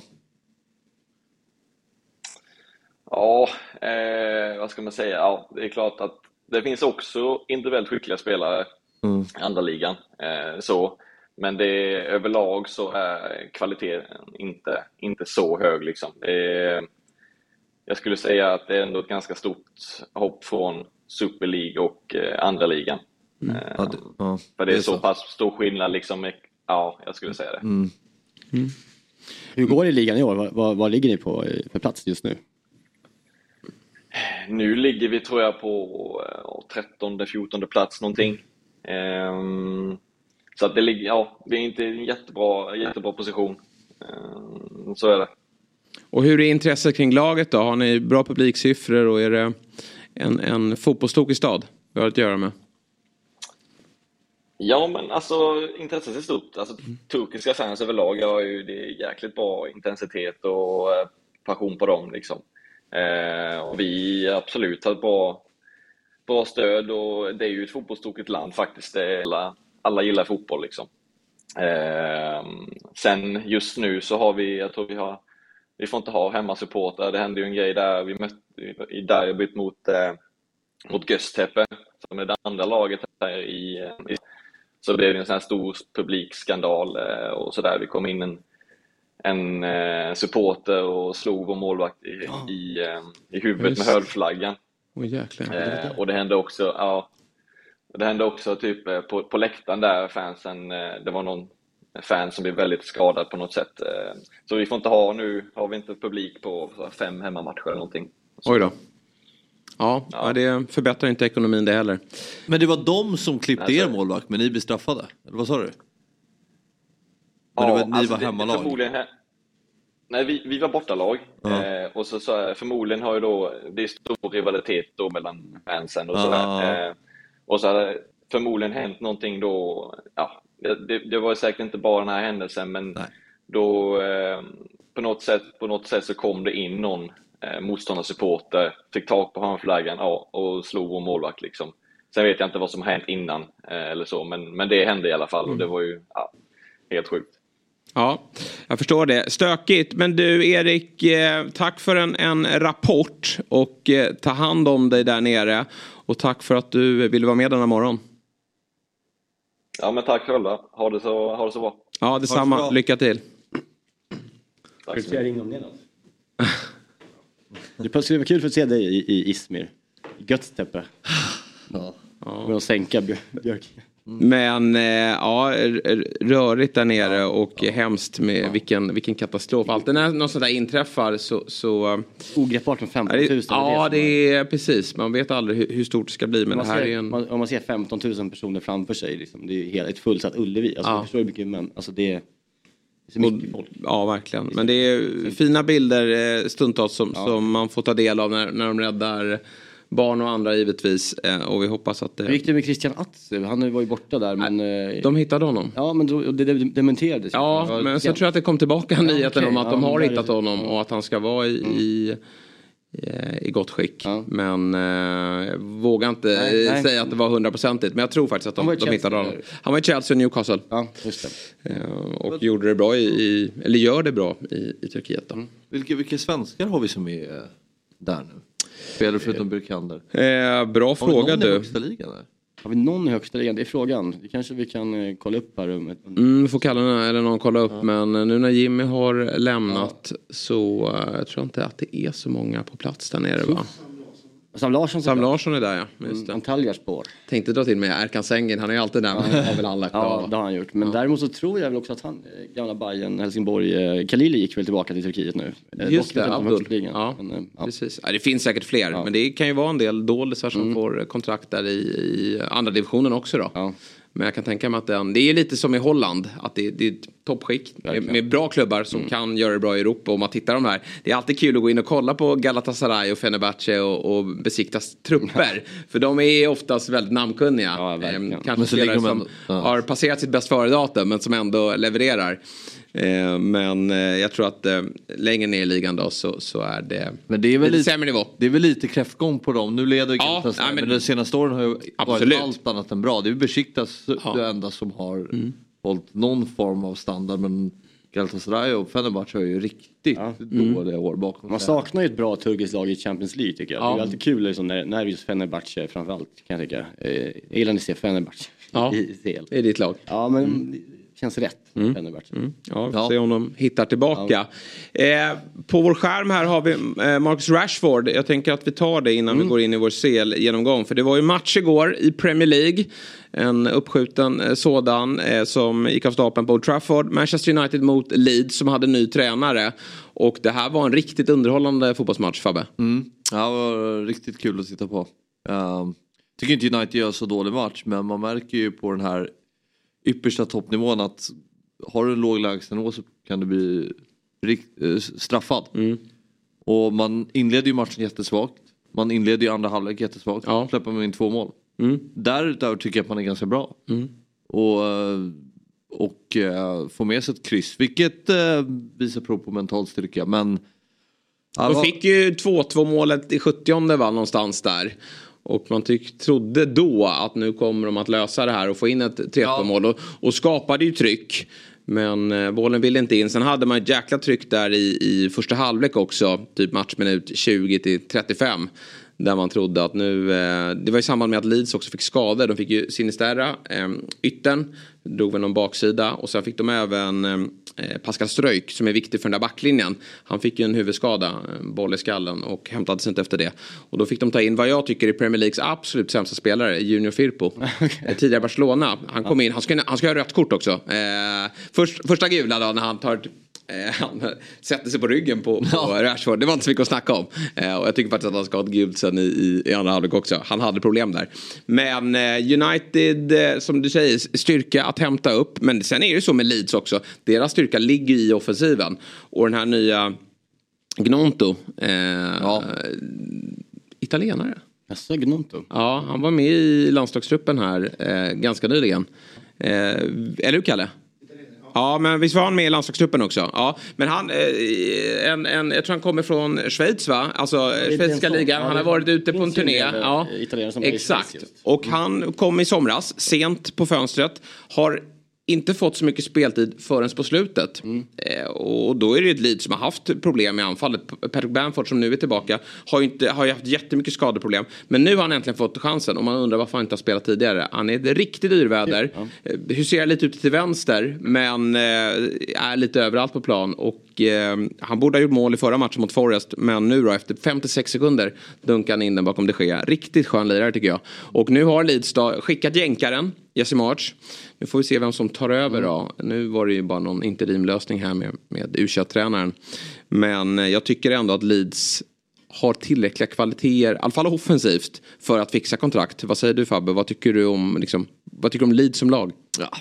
Ja, eh, vad ska man säga? Ja, det är klart att det finns också individuellt skickliga spelare mm. i andra ligan. Eh, så, men det, överlag så är kvaliteten inte, inte så hög. Liksom. Det, jag skulle säga att det är ändå ett ganska stort hopp från Super League och eh, andra ligan. Mm. Eh, ja, det, ja, för det är, det är så, så pass stor skillnad liksom, Ja, jag skulle säga det. Mm. Mm. Hur går det i ligan i år? Vad, vad, vad ligger ni på för plats just nu? Nu ligger vi tror jag på 13 14 plats någonting. Um, så att det ligger, ja, det är inte en jättebra, jättebra position. Um, så är det. Och hur är intresset kring laget då? Har ni bra publiksiffror och är det en, en fotbollstokig stad vi har att göra med? Ja, men alltså intresset är stort. Alltså, turkiska fans överlag har ju det jäkligt bra intensitet och eh, passion på dem. Liksom. Eh, och vi absolut har ett bra, bra stöd och det är ju ett fotbollstokigt land faktiskt. alla, alla gillar fotboll. Liksom. Eh, sen just nu så har vi, jag tror vi har, vi får inte ha hemmasupportrar. Det hände ju en grej där vi mötte i derbyt mot, eh, mot Göztepe som är det andra laget här i, i så blev det en sån här stor publikskandal eh, och sådär. Vi kom in en, en eh, supporter och slog vår målvakt i, ja. i, eh, i huvudet med högflaggan. Oh, och det hände också, ja, det hände också typ på, på läktaren där fansen, det var någon fan som blev väldigt skadad på något sätt. Så vi får inte ha nu, har vi inte publik på fem hemmamatcher eller någonting. Oj då. Ja, ja. det förbättrar inte ekonomin det heller. Men det var de som klippte alltså, er målvakt men ni blev straffade? Eller vad sa du? Men ja, det var, ni alltså var hemmalag? Förmodligen, nej, vi, vi var bortalag. Ja. Eh, och så, så förmodligen har ju då, det är stor rivalitet då mellan fansen och ja. sådär. Eh, och så hade förmodligen hänt någonting då, ja, det, det var säkert inte bara den här händelsen men nej. då eh, på, något sätt, på något sätt så kom det in någon eh, motståndarsupporter, fick tag på hörnflaggan ja, och slog vår målvakt. Liksom. Sen vet jag inte vad som hänt innan eh, eller så, men, men det hände i alla fall och det var ju ja, helt sjukt. Ja, jag förstår det. Stökigt. Men du Erik, eh, tack för en, en rapport och eh, ta hand om dig där nere. Och tack för att du ville vara med denna morgon. Ja, men tack själva. Ha det så, ha det så bra. Ja, detsamma. Lycka till. Tack så mycket. Det skulle vara kul för att se dig i, i Izmir. Göttepe. Ja. Med att sänka Björk. Men eh, ja, rörigt där nere och ja. hemskt med ja. vilken, vilken katastrof. Alltid när något sånt där inträffar så... så Ogreppbart med 15 000. Ja, det är precis. Man vet aldrig hur, hur stort det ska bli. Men det här ser, är en... man, om man ser 15 000 personer framför sig, liksom, det är ju ett fullsatt Ullevi. Alltså, ja. förstår hur mycket men, alltså det är... Så mycket folk. Ja, verkligen. Men det är fina bilder eh, stundtals som, ja. som man får ta del av när, när de räddar barn och andra givetvis. Eh, och vi hoppas att det... Hur gick det med Christian Atsu? Han var ju borta där men... eh, De hittade honom. Ja men det, dementerades. Ja, men sen tror jag att det kom tillbaka nyheten okej. om att de Ja, har där är hittat honom och att han ska vara i, i, eh, i gott skick. Ja. Men eh, jag vågar inte Nej, eh, nej. säga att det var hundraprocentigt. Men jag tror faktiskt att de, i de hittade honom. Han var i Chelsea och Newcastle. Ja. Eh, och gjorde det bra i, i, eller gör det bra i, i Turkiet då. Vilka, vilka svenskar har vi som är eh, där nu? Spelare förutom Burkander. Eh, bra Har vi fråga någon i du. högsta ligan där? Har vi någon högsta? Det är frågan. Det kanske vi kan eh, kolla upp här. Mm, vi får kalla eller någon kolla upp. Men eh, nu när Jimmy har lämnat så eh, jag tror inte att det är så många på plats där nere va? Sam Larsson Sam. Larsson är där ja. Just det. Antalya spår. Tänkte dra till med Erkan Sengin, han är ju alltid där. Men har väl han lagt Ja, av. det har han gjort. Men däremot så tror jag väl också att han, eh, gamla Bayern, Helsingborg, eh, Khalili gick väl tillbaka till Turkiet nu. Eh, Just dock det, Abdul. Ja, Men, ja. Precis. Ja, det finns säkert fler. Men det kan ju vara en del doldisar som får kontrakt där i, i andra divisionen också då. Men jag kan tänka mig att den, det är lite som i Holland. Att det, det är ett toppskick med, med bra klubbar som kan göra det bra i Europa. Och man tittar de här. Det är alltid kul att gå in och kolla på Galatasaray och Fenerbahce och, och besikta trupper. För de är oftast väldigt namnkunniga. Ja. Ehm, kanske spelare som ja. har passerat sitt bäst före-datum men som ändå levererar. Eh, men eh, jag tror att eh, längre ner i ligan då så, så är det Men det är väl lite lite, sämre nivå. det är väl lite kräftgång på dem. Nu leder Ja, Galatasaray, nej, men, men- de senaste åren har ju Absolut. varit allt annat än bra. Det är ju Besiktas Ja. Mm. det enda som har hållit någon form av standard. Men Galatasaray och Fenerbahce har ju riktigt Mm. dåliga år bakom Man sig. saknar ju ett bra turkiskt lag i Champions League tycker jag. Ja. Det är alltid kul liksom, när, när just Fenerbahce framförallt kan jag tycka. Eh, jag gillar när jag ser Fenerbahce Ja. i CL. Det är ditt lag. Ja men det känns rätt. Fenerbahce. Ja, vi får Ja. se om de hittar tillbaka. Eh, på vår skärm här har vi eh, Marcus Rashford. Jag tänker att vi tar det innan vi går in i vår CL-genomgång. För det var ju match igår i Premier League. En uppskjuten eh, sådan eh, som gick av stapeln på Old Trafford. Manchester United mot Leeds som hade ny tränare. Och det här var en riktigt underhållande fotbollsmatch Fabbe. Mm. Ja, det var riktigt kul att titta på. Um, tycker inte United gör så dålig match men man märker ju på den här yppersta toppnivån att har du en låg lägstanivå så kan du bli eh, straffad. Och man inleder ju matchen jättesvagt. Man inleder ju andra halvlek jättesvagt. Ja. Släpper man in två mål. Mm. Därutöver tycker jag att man är ganska bra. Och, eh, och eh, får med sig ett kryss vilket visar prov på mental styrka. Men De fick ju 2-2 målet i 70 va, någonstans där. Och man tyck, trodde då att nu kommer de att lösa det här och få in ett 3-2 mål. Och, och skapade ju tryck. Men eh, bollen ville inte in. Sen hade man ett jäkla tryck där i, i första halvlek också. Typ matchminut 20 till 35. Där man trodde att nu, eh, det var i samband med att Leeds också fick skador. De fick ju Sinisterra, eh, yttern, drog väl någon baksida. Och sen fick de även eh, Pascal Ströjk som är viktig för den där backlinjen. Han fick ju en huvudskada, en boll i skallen och hämtades inte efter det. Och då fick de ta in vad jag tycker är Premier Leagues absolut sämsta spelare, Junior Firpo. Eh, Tidigare Barcelona. Han kom in, han ska, han ska ha rött kort också. Eh, först, första gula då när han tar Eh, han sätter sig på ryggen på, på Rashford. Det var inte så mycket att snacka om. Eh, och jag tycker faktiskt att han ska ha ett gult sen i, i, andra halvlek också. Han hade problem där. Men eh, United, eh, som du säger, styrka att hämta upp. Men sen är det så med Leeds också. Deras styrka ligger i offensiven. Och den här nya Gnonto. Eh, Italienare. Jaså, Gnonto? Ja, han var med i landslagstruppen här eh, ganska nyligen. Eh, eller hur Kalle? Ja, men visst var han med i landslagstruppen också? Ja, men han, eh, en, en, jag tror han kommer från Schweiz va? Alltså eh, schweiziska ligan. Han har varit ute på en turné. Ja, exakt. Och han kom i somras, sent på fönstret. Har inte fått så mycket speltid förrän på slutet. Mm. Eh, och då är det ett Leeds som har haft problem med anfallet. Patrick Bamford som nu är tillbaka har ju, inte, har ju haft jättemycket skadeproblem. Men nu har han äntligen fått chansen och man undrar varför han inte har spelat tidigare. Han är ett riktigt yrväder. Eh, Huserar lite ute till vänster men eh, är lite överallt på plan. Och eh, han borde ha gjort mål i förra matchen mot Forest. Men nu då efter 56 sekunder dunkar han in den bakom de Gea. Riktigt skön lirare tycker jag. Och nu har Leeds då skickat jänkaren Jesse March. Nu får vi se vem som tar över då. Nu var det ju bara någon interimlösning här med, med u tränaren Men eh, jag tycker ändå att Leeds har tillräckliga kvaliteter, i alla fall offensivt, för att fixa kontrakt. Vad säger du Fabbe? Vad tycker du om, liksom, vad tycker du om Leeds som lag? Ja,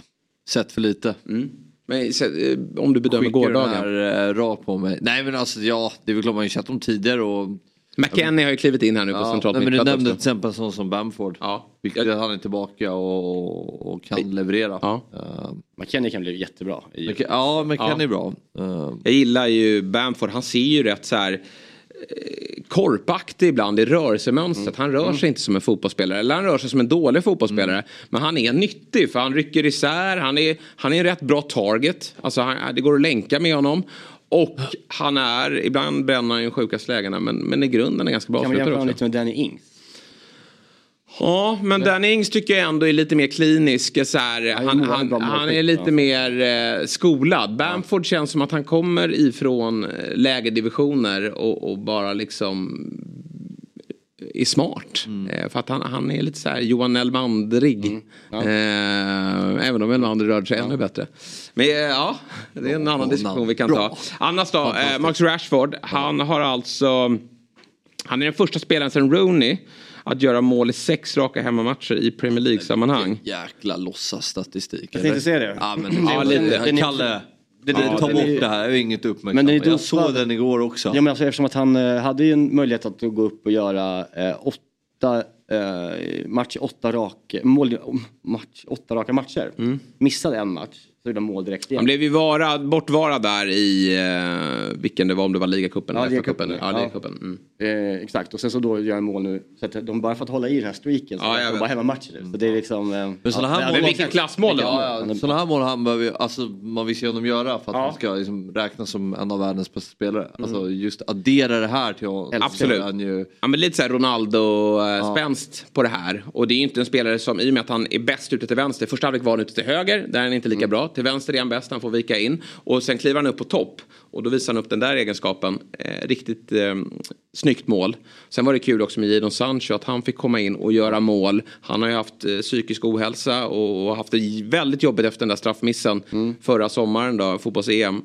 sett för lite. Men, eh, om du bedömer Skickar gårdagen. här eh, rakt på mig. Nej men alltså ja, det är väl klart man har ju sett dem tidigare och McKennie har ju klivit in här nu på Ja, centralt nej, men du nämnde också. till exempel sån som Bamford. Ja. Vilket han är tillbaka och, och kan leverera. Ja. Uh, McKennie kan bli jättebra. I, Mc- ja, McKennie Ja. är bra. Uh, Jag gillar ju Bamford, han ser ju rätt så här korpaktig ibland i rörelsemönstret. Han rör sig inte som en fotbollsspelare. Eller han rör sig som en dålig fotbollsspelare. Men han är nyttig för han rycker isär. Han är, han är en rätt bra target. Alltså han, det går att länka med honom. Och han är, ibland bränner han ju sjukast lägena men, men i grunden är ganska bra kan man jämföra honom lite med Danny Ings? Ja, men Danny Ings tycker jag ändå är lite mer klinisk. Så här, är han, han, bra han är lite ja. mer eh, skolad. Bamford känns som att han kommer ifrån eh, lägre divisioner och, och bara liksom är smart. Eh, för att han, han är lite så här Johan Elmandrig. Eh, även om Elmander rörde sig ännu bättre. Men eh, ja, det är en annan diskussion vi kan ta. Annars då, eh, Max Rashford. Han har alltså... Han är den första spelaren sedan Rooney att göra mål i sex raka hemmamatcher i Premier League-sammanhang. jäkla låtsasstatistik. Jag tänkte säga det. Ja, men Ja, lite. det, Kalle, det, det, Ja, ta bort är- det här, jag är inget uppmärksammat. Men jag såg den igår också. Ja men alltså eftersom att han eh, hade ju en möjlighet att gå upp och göra eh, åtta eh, match, åtta raka, mål, match, åtta raka matcher. Missade en match, så gjorde han mål direkt igen. Han blev ju vara, bortvarad där i, eh, vilken det var, om det var ligacupen Ja, eller FA-cupen. ligacupen, Ja, ja. ligacupen. Mm. Eh, exakt, och sen så då gör han mål nu. Så att de bara fått hålla i den här streaken så Ja, ja, jag de bara hemmamatcher nu. Så det är liksom... Eh, Men sådana här ja, mål vilka klassmål det var. Ja, ja, sådana här mål han behöver, alltså, man vill se honom göra för att Ja. han ska liksom räknas som en av världens bästa spelare. Alltså just addera det här till honom. Absolut. Han ju, Ja, men lite så här Ronaldo-spänst på det här. Och det är ju inte en spelare som, i och med att han är bäst ute till vänster. Första halvlek var han ute till höger, där är han inte lika bra. Till vänster är han bäst, han får vika in. Och sen kliver han upp på topp. Och då visar han upp den där egenskapen. Eh, riktigt eh, snyggt mål. Sen var det kul också med Jadon Sancho att han fick komma in och göra mål. Han har ju haft eh, psykisk ohälsa och, och haft det väldigt jobbigt efter den där straffmissen förra sommaren då, fotbolls-EM.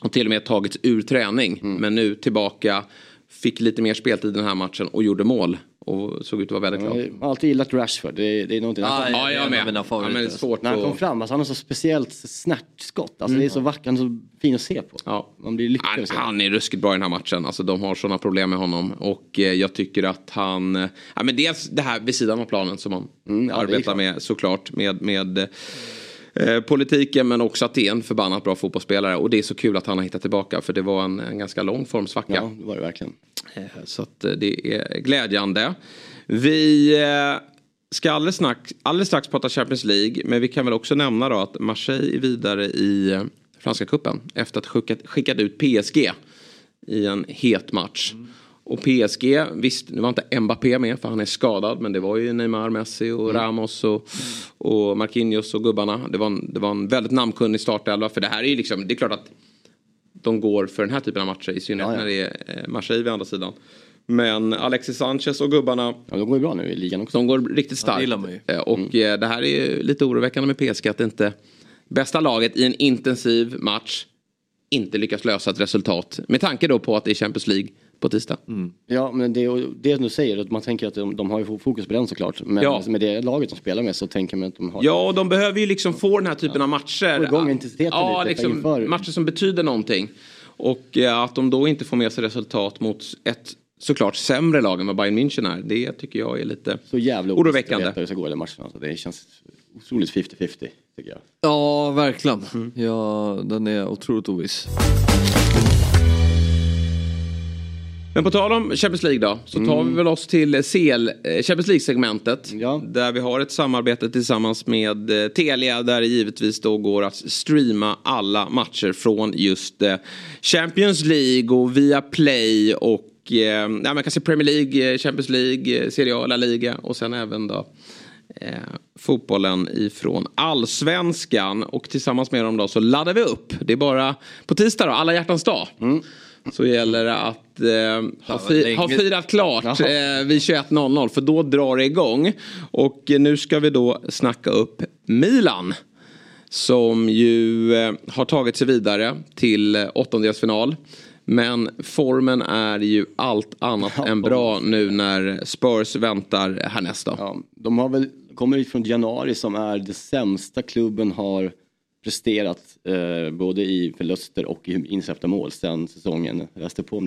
Och till och med tagits ur träning. Men nu tillbaka. Fick lite mer speltid den här matchen och gjorde mål. Och såg ut att vara väldigt glad. Jag har alltid gillat Rashford. Det är, det är någonting. Ah, han, Ja, jag med. mina Ja, men det är svårt när han kom fram, alltså han har så speciellt snärtskott. Alltså det är så vackert, han är så fin att se på. Ja. Man blir lycklig. Han, han är ruskigt bra i den här matchen. Alltså, de har sådana problem med honom. Och eh, jag tycker att han... eh, Ja, men dels det här vid sidan av planen som han Mm, ja, arbetar klart. med såklart. Med, med eh, politiken men också att det är en förbannat bra fotbollsspelare. Och det är så kul att han har hittat tillbaka. För det var en, en ganska lång formsvacka. Ja, det var det verkligen. Eh, Så att eh, det är glädjande. Vi eh, ska alldeles strax, alldeles strax prata Champions League. Men vi kan väl också nämna då att Marseille är vidare i Franska cupen. Efter att skickat, skickat ut PSG i en het match. Och PSG, visst nu var inte Mbappé med för han är skadad. Men det var ju Neymar, Messi och Ramos och, och Marquinhos och gubbarna. Det var, en, det var en väldigt namnkunnig startelva. För det här är ju liksom, det är klart att de går för den här typen av matcher. I synnerhet Ja, ja. när det är eh, Marseille vid andra sidan. Men Alexis Sanchez och gubbarna, Ja, de går ju bra nu i ligan också. de går riktigt starkt. ju. Eh, Och eh, det här är ju lite oroväckande med PSG att inte bästa laget i en intensiv match inte lyckas lösa ett resultat. Med tanke då på att det är Champions League på tisdag. Ja, men det, det du säger, att man tänker att de, de har ju fokus på den såklart. Men Ja. med det laget de spelar med så tänker man att de har... Ja, och de behöver ju liksom få den här typen av matcher. Få igång intensiteten ja, lite liksom, inför. matcher som betyder någonting. Och eh, att de då inte får med sig resultat mot ett såklart sämre lag än vad Bayern München är. Det tycker jag är lite Så jävla oroväckande. hur det ska gå i den matchen. Alltså, det känns otroligt 50-50 tycker jag. Ja, verkligen. Ja, den är otroligt oviss. Men på tal om Champions League då, så tar vi väl oss till CL, eh, Champions League-segmentet. Ja. Där vi har ett samarbete tillsammans med eh, Telia där det givetvis då går att streama alla matcher från just eh, Champions League och via Play och eh, ja, man kan se Premier League, eh, Champions League, eh, Serie A, La Liga och sen även då eh, fotbollen ifrån allsvenskan. Och tillsammans med dem då så laddar vi upp. Det är bara på tisdag då, alla hjärtans dag. Så gäller det att eh, ha, fi- ha firat klart eh, vid 21.00 för då drar det igång. Och eh, nu ska vi då snacka upp Milan. Som ju eh, har tagit sig vidare till eh, åttondelsfinal. Men formen är ju allt annat än bra nu när Spurs väntar härnäst då. Ja, de har väl, kommer från januari som är det sämsta klubben har presterat eh, både i förluster och i insläppta mål sen säsongen. Jag läste på om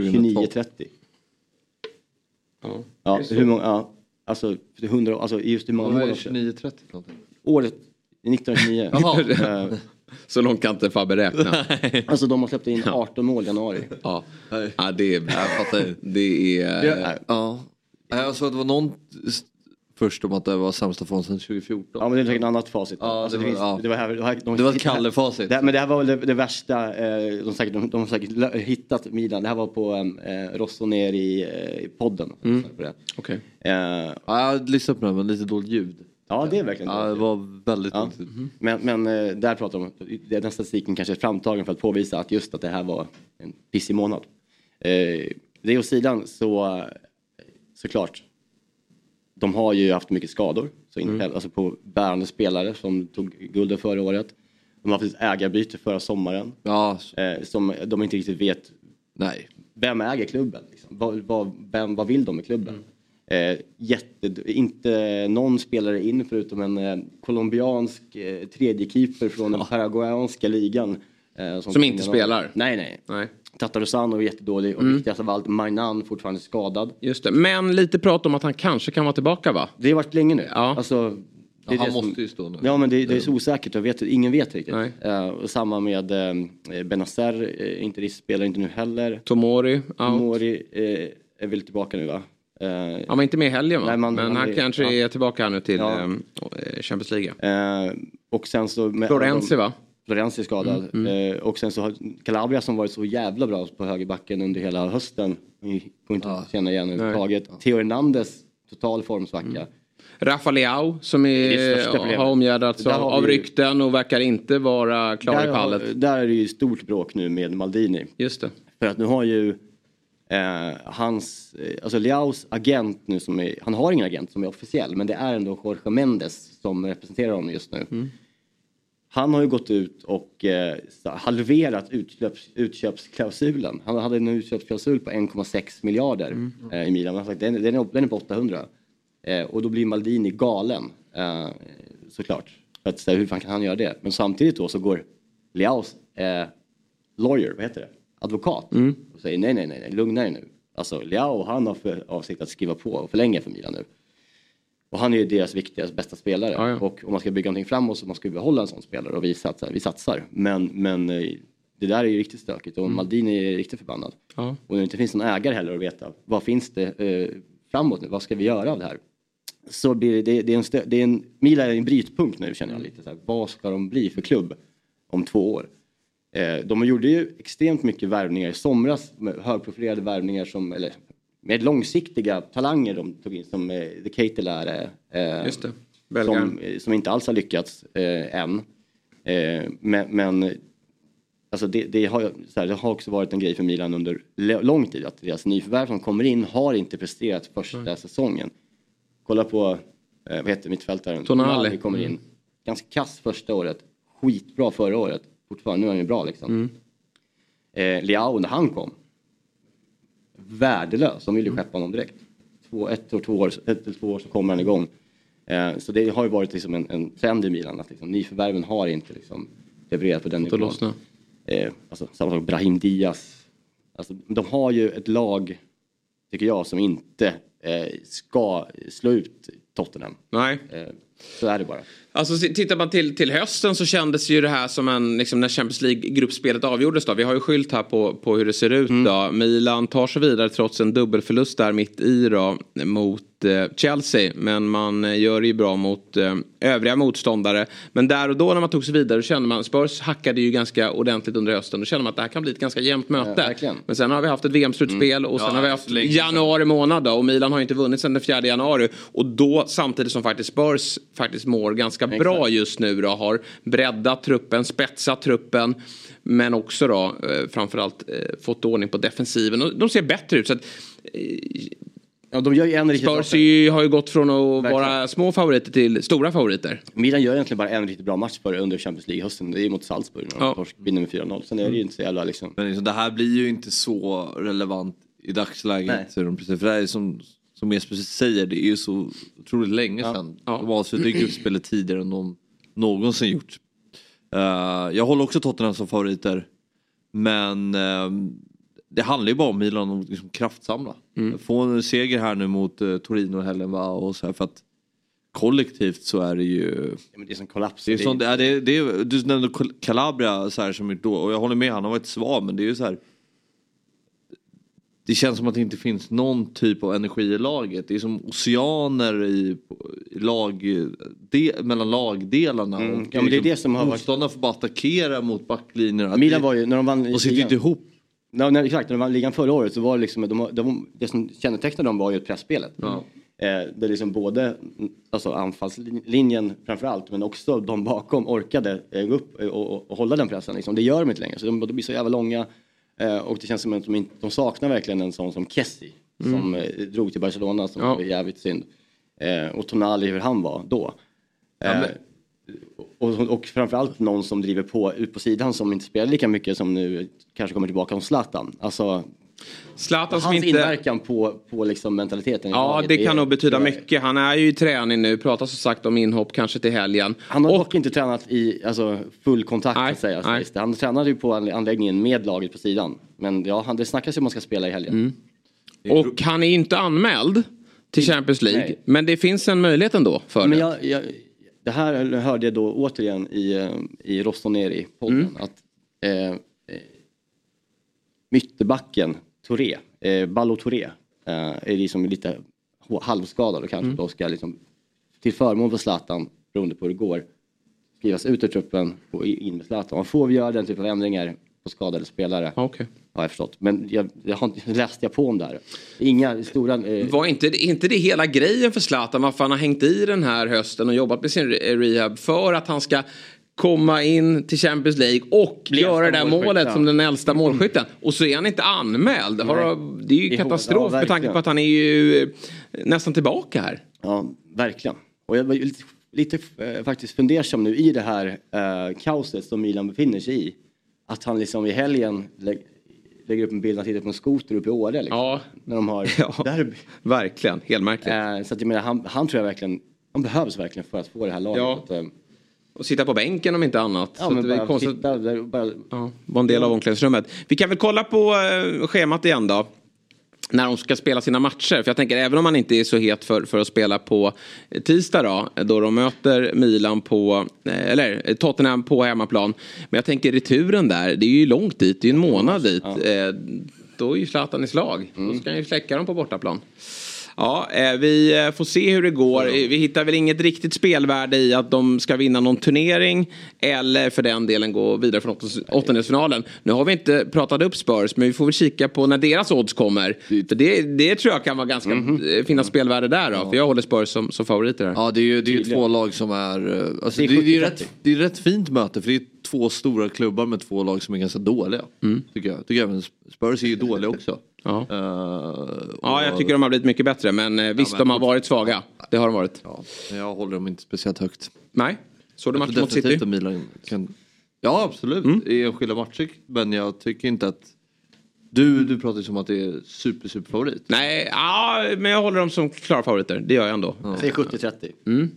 29-30. Ja, ja hur många, ja, alltså, 100, alltså just hur många Vad är mål? det 29-30 för någonting? Året 1929. Jaha. Eh, Så långt kan inte Fabbe räkna. alltså de har släppt in 18 mål i januari. Ja, ja det är... Jag fattar. Det är... Ja. ja. Jag såg att det var någon först om att det var sämsta fond sedan 2014. Ja men det är säkert ett annat facit. Ja, Alltså, det var- ja. det var, här, det var, de, Det var ett Kalle-facit. Det, men det här var väl det, värsta, eh, de, säkert, de, de har säkert hittat Milan. Det här var på eh, Rossoneri i, eh, i podden. Mm. Okej. Eh, Ja, jag lyssnade på den men lite dåligt ljud. ja det är verkligen Ja, det var väldigt Ja. dåligt. Men, men eh, där pratar de om den statistiken kanske är framtagen för att påvisa att just att det här var en pissig månad. Eh, det åt sidan så eh, såklart. De har ju haft mycket skador. Så in, Alltså på bärande spelare som tog guldet förra året. De har haft ett ägarbyte förra sommaren. Ja, Eh, som de inte riktigt vet nej. vem äger klubben? Liksom? Vad, vad, vem, vad vill de med klubben? Eh, jätte, inte någon spelare in förutom en eh, colombiansk eh, tredje keeper från den paraguayanska ligan. Eh, Som inte spelar? Nej, nej. Nej. Tatarusano är jättedålig och viktigast av allt, Mainan fortfarande skadad. Just det. Men lite prat om att han kanske kan vara tillbaka va? Det har varit länge nu. Ja. Alltså, det är Ja, han det som- måste ju stå nu. Ja men det, det är så osäkert, jag vet, ingen vet riktigt. Eh, och samma med eh, Benazer, eh, inte spelar inte nu heller. Tomori, out. Mori eh, är väl tillbaka nu va? Han var inte med i helgen va? Nej, man- Men man han är- kanske ja. är tillbaka här nu till Ja. Champions League. Och sen så... Med Florenzi va? Florenzi skadad. Eh, och sen så har Calabria som varit så jävla bra på högerbacken under hela hösten. Vi går inte att känna igen överhuvudtaget. Theo Hernandez, total formsvacka. Rafa Leao som är är, har omgärdats av, har av rykten och verkar inte vara klar Där, i pallet. har, där är det ju stort bråk nu med Maldini. Just det. För att nu har ju eh, hans, eh, alltså Leaus agent nu som är, han har ingen agent som är officiell men det är ändå Jorge Mendes som representerar honom just nu. Han har ju gått ut och eh, halverat utköps, utköpsklausulen. Han hade en utköpsklausul på 1,6 miljarder eh, i Milan. Han har sagt den, den, är, den är på 800. Eh, och då blir Maldini galen eh, såklart. För att, så hur fan kan han göra det? Men samtidigt då så går Leaus eh, lawyer, vad heter det? Advokat. Och säger nej, nej, nej, nej, lugna er nu. Alltså Leao han har för avsikt att skriva på och förlänga för Milan nu. Och han är ju deras viktigaste, bästa spelare. Ja, ja. Och om man ska bygga någonting framåt så måste man behålla en sån spelare och visa att vi satsar. Men, men eh, det där är ju riktigt stökigt och Maldini är riktigt förbannad. Ja. Och när det inte finns någon ägare heller att veta vad finns det eh, framåt nu, vad ska vi göra av det här? Så blir det, det, är en, stö, det är en, Milan är en brytpunkt nu känner jag lite. Så här, vad ska de bli för klubb om två år? Eh, de gjorde ju extremt mycket värvningar i somras, med högprofilerade värvningar som, eller med långsiktiga talanger de tog in som eh, The Keitelare. Eh, som, eh, som inte alls har lyckats eh, än. Eh, men men alltså det, det, har, så här, det har också varit en grej för Milan under lång tid att deras nyförvärv som kommer in har inte presterat första säsongen. Kolla på, eh, vad heter mittfältaren? Tonali. kommer in. Ganska kass första året, skitbra förra året. Fortfarande, nu är han ju bra liksom. Eh, Leao när han kom, värdelös. De ville ju skeppa honom direkt. Två, ett, år, två, år, ett eller två år så kommer han igång. Eh, så det har ju varit liksom en, en trend i Milan att liksom, nyförvärven har inte liksom, levererat på den nivån. lossna. Eh, alltså, samma sak Brahim Diaz. Alltså, de har ju ett lag, tycker jag, som inte eh, ska slå ut Tottenham. Nej. Eh, så är det bara. Alltså tittar man till, till hösten så kändes ju det här som en, liksom när Champions League-gruppspelet avgjordes då. Vi har ju skylt här på, på hur det ser ut då. Milan tar sig vidare trots en dubbelförlust där mitt i då mot eh, Chelsea. Men man eh, gör det ju bra mot eh, övriga motståndare. Men där och då när man tog sig vidare kände man, Spurs hackade ju ganska ordentligt under hösten. Då kände man att det här kan bli ett ganska jämnt möte. verkligen. Men sen har vi haft ett VM-slutspel och sen Ja, har vi haft januari månad då. Och Milan har ju inte vunnit sedan den 4 januari. Och då samtidigt som faktiskt Spurs faktiskt mår ganska ganska bra just nu då. Har breddat truppen, spetsat truppen. Men också då eh, framförallt eh, fått ordning på defensiven. Och de ser bättre ut. Så att, eh, Ja, de gör ju en riktigt bra Spurs ju, har ju gått från att vara små favoriter till stora favoriter. Milan gör egentligen bara en riktigt bra match för under Champions League-hösten. Det är mot Salzburg när de Ja. vinner med 4-0. Sen är det ju inte så jävla liksom... Men liksom, det här blir ju inte så relevant i dagsläget. Nej. För det här är som, som Jesper säger, det är ju så otroligt länge sedan. De avslutade gruppspelet tidigare än de någonsin gjort. Eh, jag håller också Tottenham som favoriter. Men ehm, det handlar ju bara om Milan att liksom kraftsamla. Få en seger här nu mot uh, Torino i helgen va? Och så här, för att kollektivt så är det ju... Ja, men det är som kollaps. Det är Det är- sånt, ja, det, det, du nämnde Cal- Calabria så här som då, och jag håller med, han har varit svag men det är ju så här. Det känns som att det inte finns någon typ av energi i laget. Det är som oceaner i, i lag, de, mellan lagdelarna. Mm. Och Ja, men det är liksom det som har varit- Motståndarna får bara attackera mot backlinjerna. Milan var ju, när de vann Och sitter inte ihop. Ja, när, exakt, när de vann ligan förra året så var det liksom, de, de, det som kännetecknade dem var ju pressspelet. Ja. Eh, där liksom både alltså anfallslinjen framförallt men också de bakom orkade eh, gå upp och, och, och hålla den pressen. Liksom. Det gör de inte längre. Så de, de blir så jävla långa och det känns som att de, inte, de saknar verkligen en sån som Kessie Mm. som eh, drog till Barcelona som Ja. var jävligt synd. Eh, och Tonali hur han var då. Eh, och, och framförallt någon som driver på ut på sidan som inte spelar lika mycket som nu kanske kommer tillbaka som Zlatan. Alltså, Zlatan hans inte... inverkan på, på liksom mentaliteten Ja, det kan nog betyda är- mycket. Han är ju i träning nu, pratar som sagt om inhopp kanske till helgen. Han har dock inte tränat i alltså, full kontakt så att säga. nej. det. Han tränade ju på anl- anläggningen med laget på sidan. Men ja, han, det snackas ju om han ska spela i helgen. Mm. Och han är inte anmäld till Champions League. Nej. Men det finns en möjlighet ändå för Men det. jag, jag, det här hörde jag då återigen i, eh, i Rossoneri-podden. Mm. Att eh, eh, Mytterbacken, Touré, eh, Ballo Touré, eh, är liksom lite halvskadad och kanske Mm. då ska liksom, till förmån för Zlatan, beroende på hur det går, skrivas ut ur truppen och in med Zlatan. Man får vi göra den typen av ändringar på skadade spelare. Okay. Har jag förstått. Men jag, jag har inte läst jag på om det här. Inga stora... Eh, Var inte, inte det hela grejen för Zlatan varför han har hängt i den här hösten och jobbat med sin re- rehab för att han ska komma in till Champions League och Bli göra det där målet som den äldsta målskytten. Och så är han inte anmäld. Har, det är ju hårt. katastrof Ja, med tanke på att han är ju eh, nästan tillbaka här. Ja, verkligen. Och jag var ju lite, lite eh, faktiskt fundersam nu i det här eh, kaoset som Milan befinner sig i. Att han liksom i helgen lä lägger upp en bild när han sitter på en skoter uppe i Åre. Liksom, Ja. När de har Ja. derby. Verkligen, helmärkligt. Eh, så att jag menar, han, han tror jag verkligen, han behövs verkligen för att få det här laget Ja. att... Och sitta på bänken om inte annat. ja, Så men bara konstigt. sitta bara... Ja, var en del av omklädningsrummet. Vi kan väl kolla på eh, schemat igen då. När de ska spela sina matcher. För jag tänker även om man inte är så het för, för att spela på eh, tisdag då. Då de möter Milan på, eh, eller Tottenham på hemmaplan. Men jag tänker returen där, det är ju långt dit, det är ju en månad dit. Eh, Då är ju Zlatan i slag. Då ska han ju släcka dem på bortaplan. Ja, eh, vi eh, får se hur det går. Vi hittar väl inget riktigt spelvärde i att de ska vinna någon turnering. Eller för den delen gå vidare från åttondelsfinalen. Nu har vi inte pratat upp Spurs, men vi får väl kika på när deras odds kommer. För det, det tror jag kan vara ganska, eh, finnas spelvärde där då. För jag håller Spurs som, som favoriter här. Ja det är ju det är ju två lag som är... Alltså, Det det, är är, det, är ju 70-30. rätt, det är rätt fint möte för det är två stora klubbar med två lag som är ganska dåliga. Tycker jag. Tycker även Spurs är ju dåliga också. Ja. Eh, Ja, jag tycker de har blivit mycket bättre. Men eh, visst, men de har varit svaga. Det har de varit. Ja, jag håller dem inte speciellt högt. Nej. Såg du Jag matchen mot City? Milan kan... Ja absolut, i enskilda matcher. Men jag tycker inte att... Du, du pratar ju som att det är super, super favorit. Nej, ja, men jag håller dem som klara favoriter. Det gör jag ändå. Säg 70-30. Mm.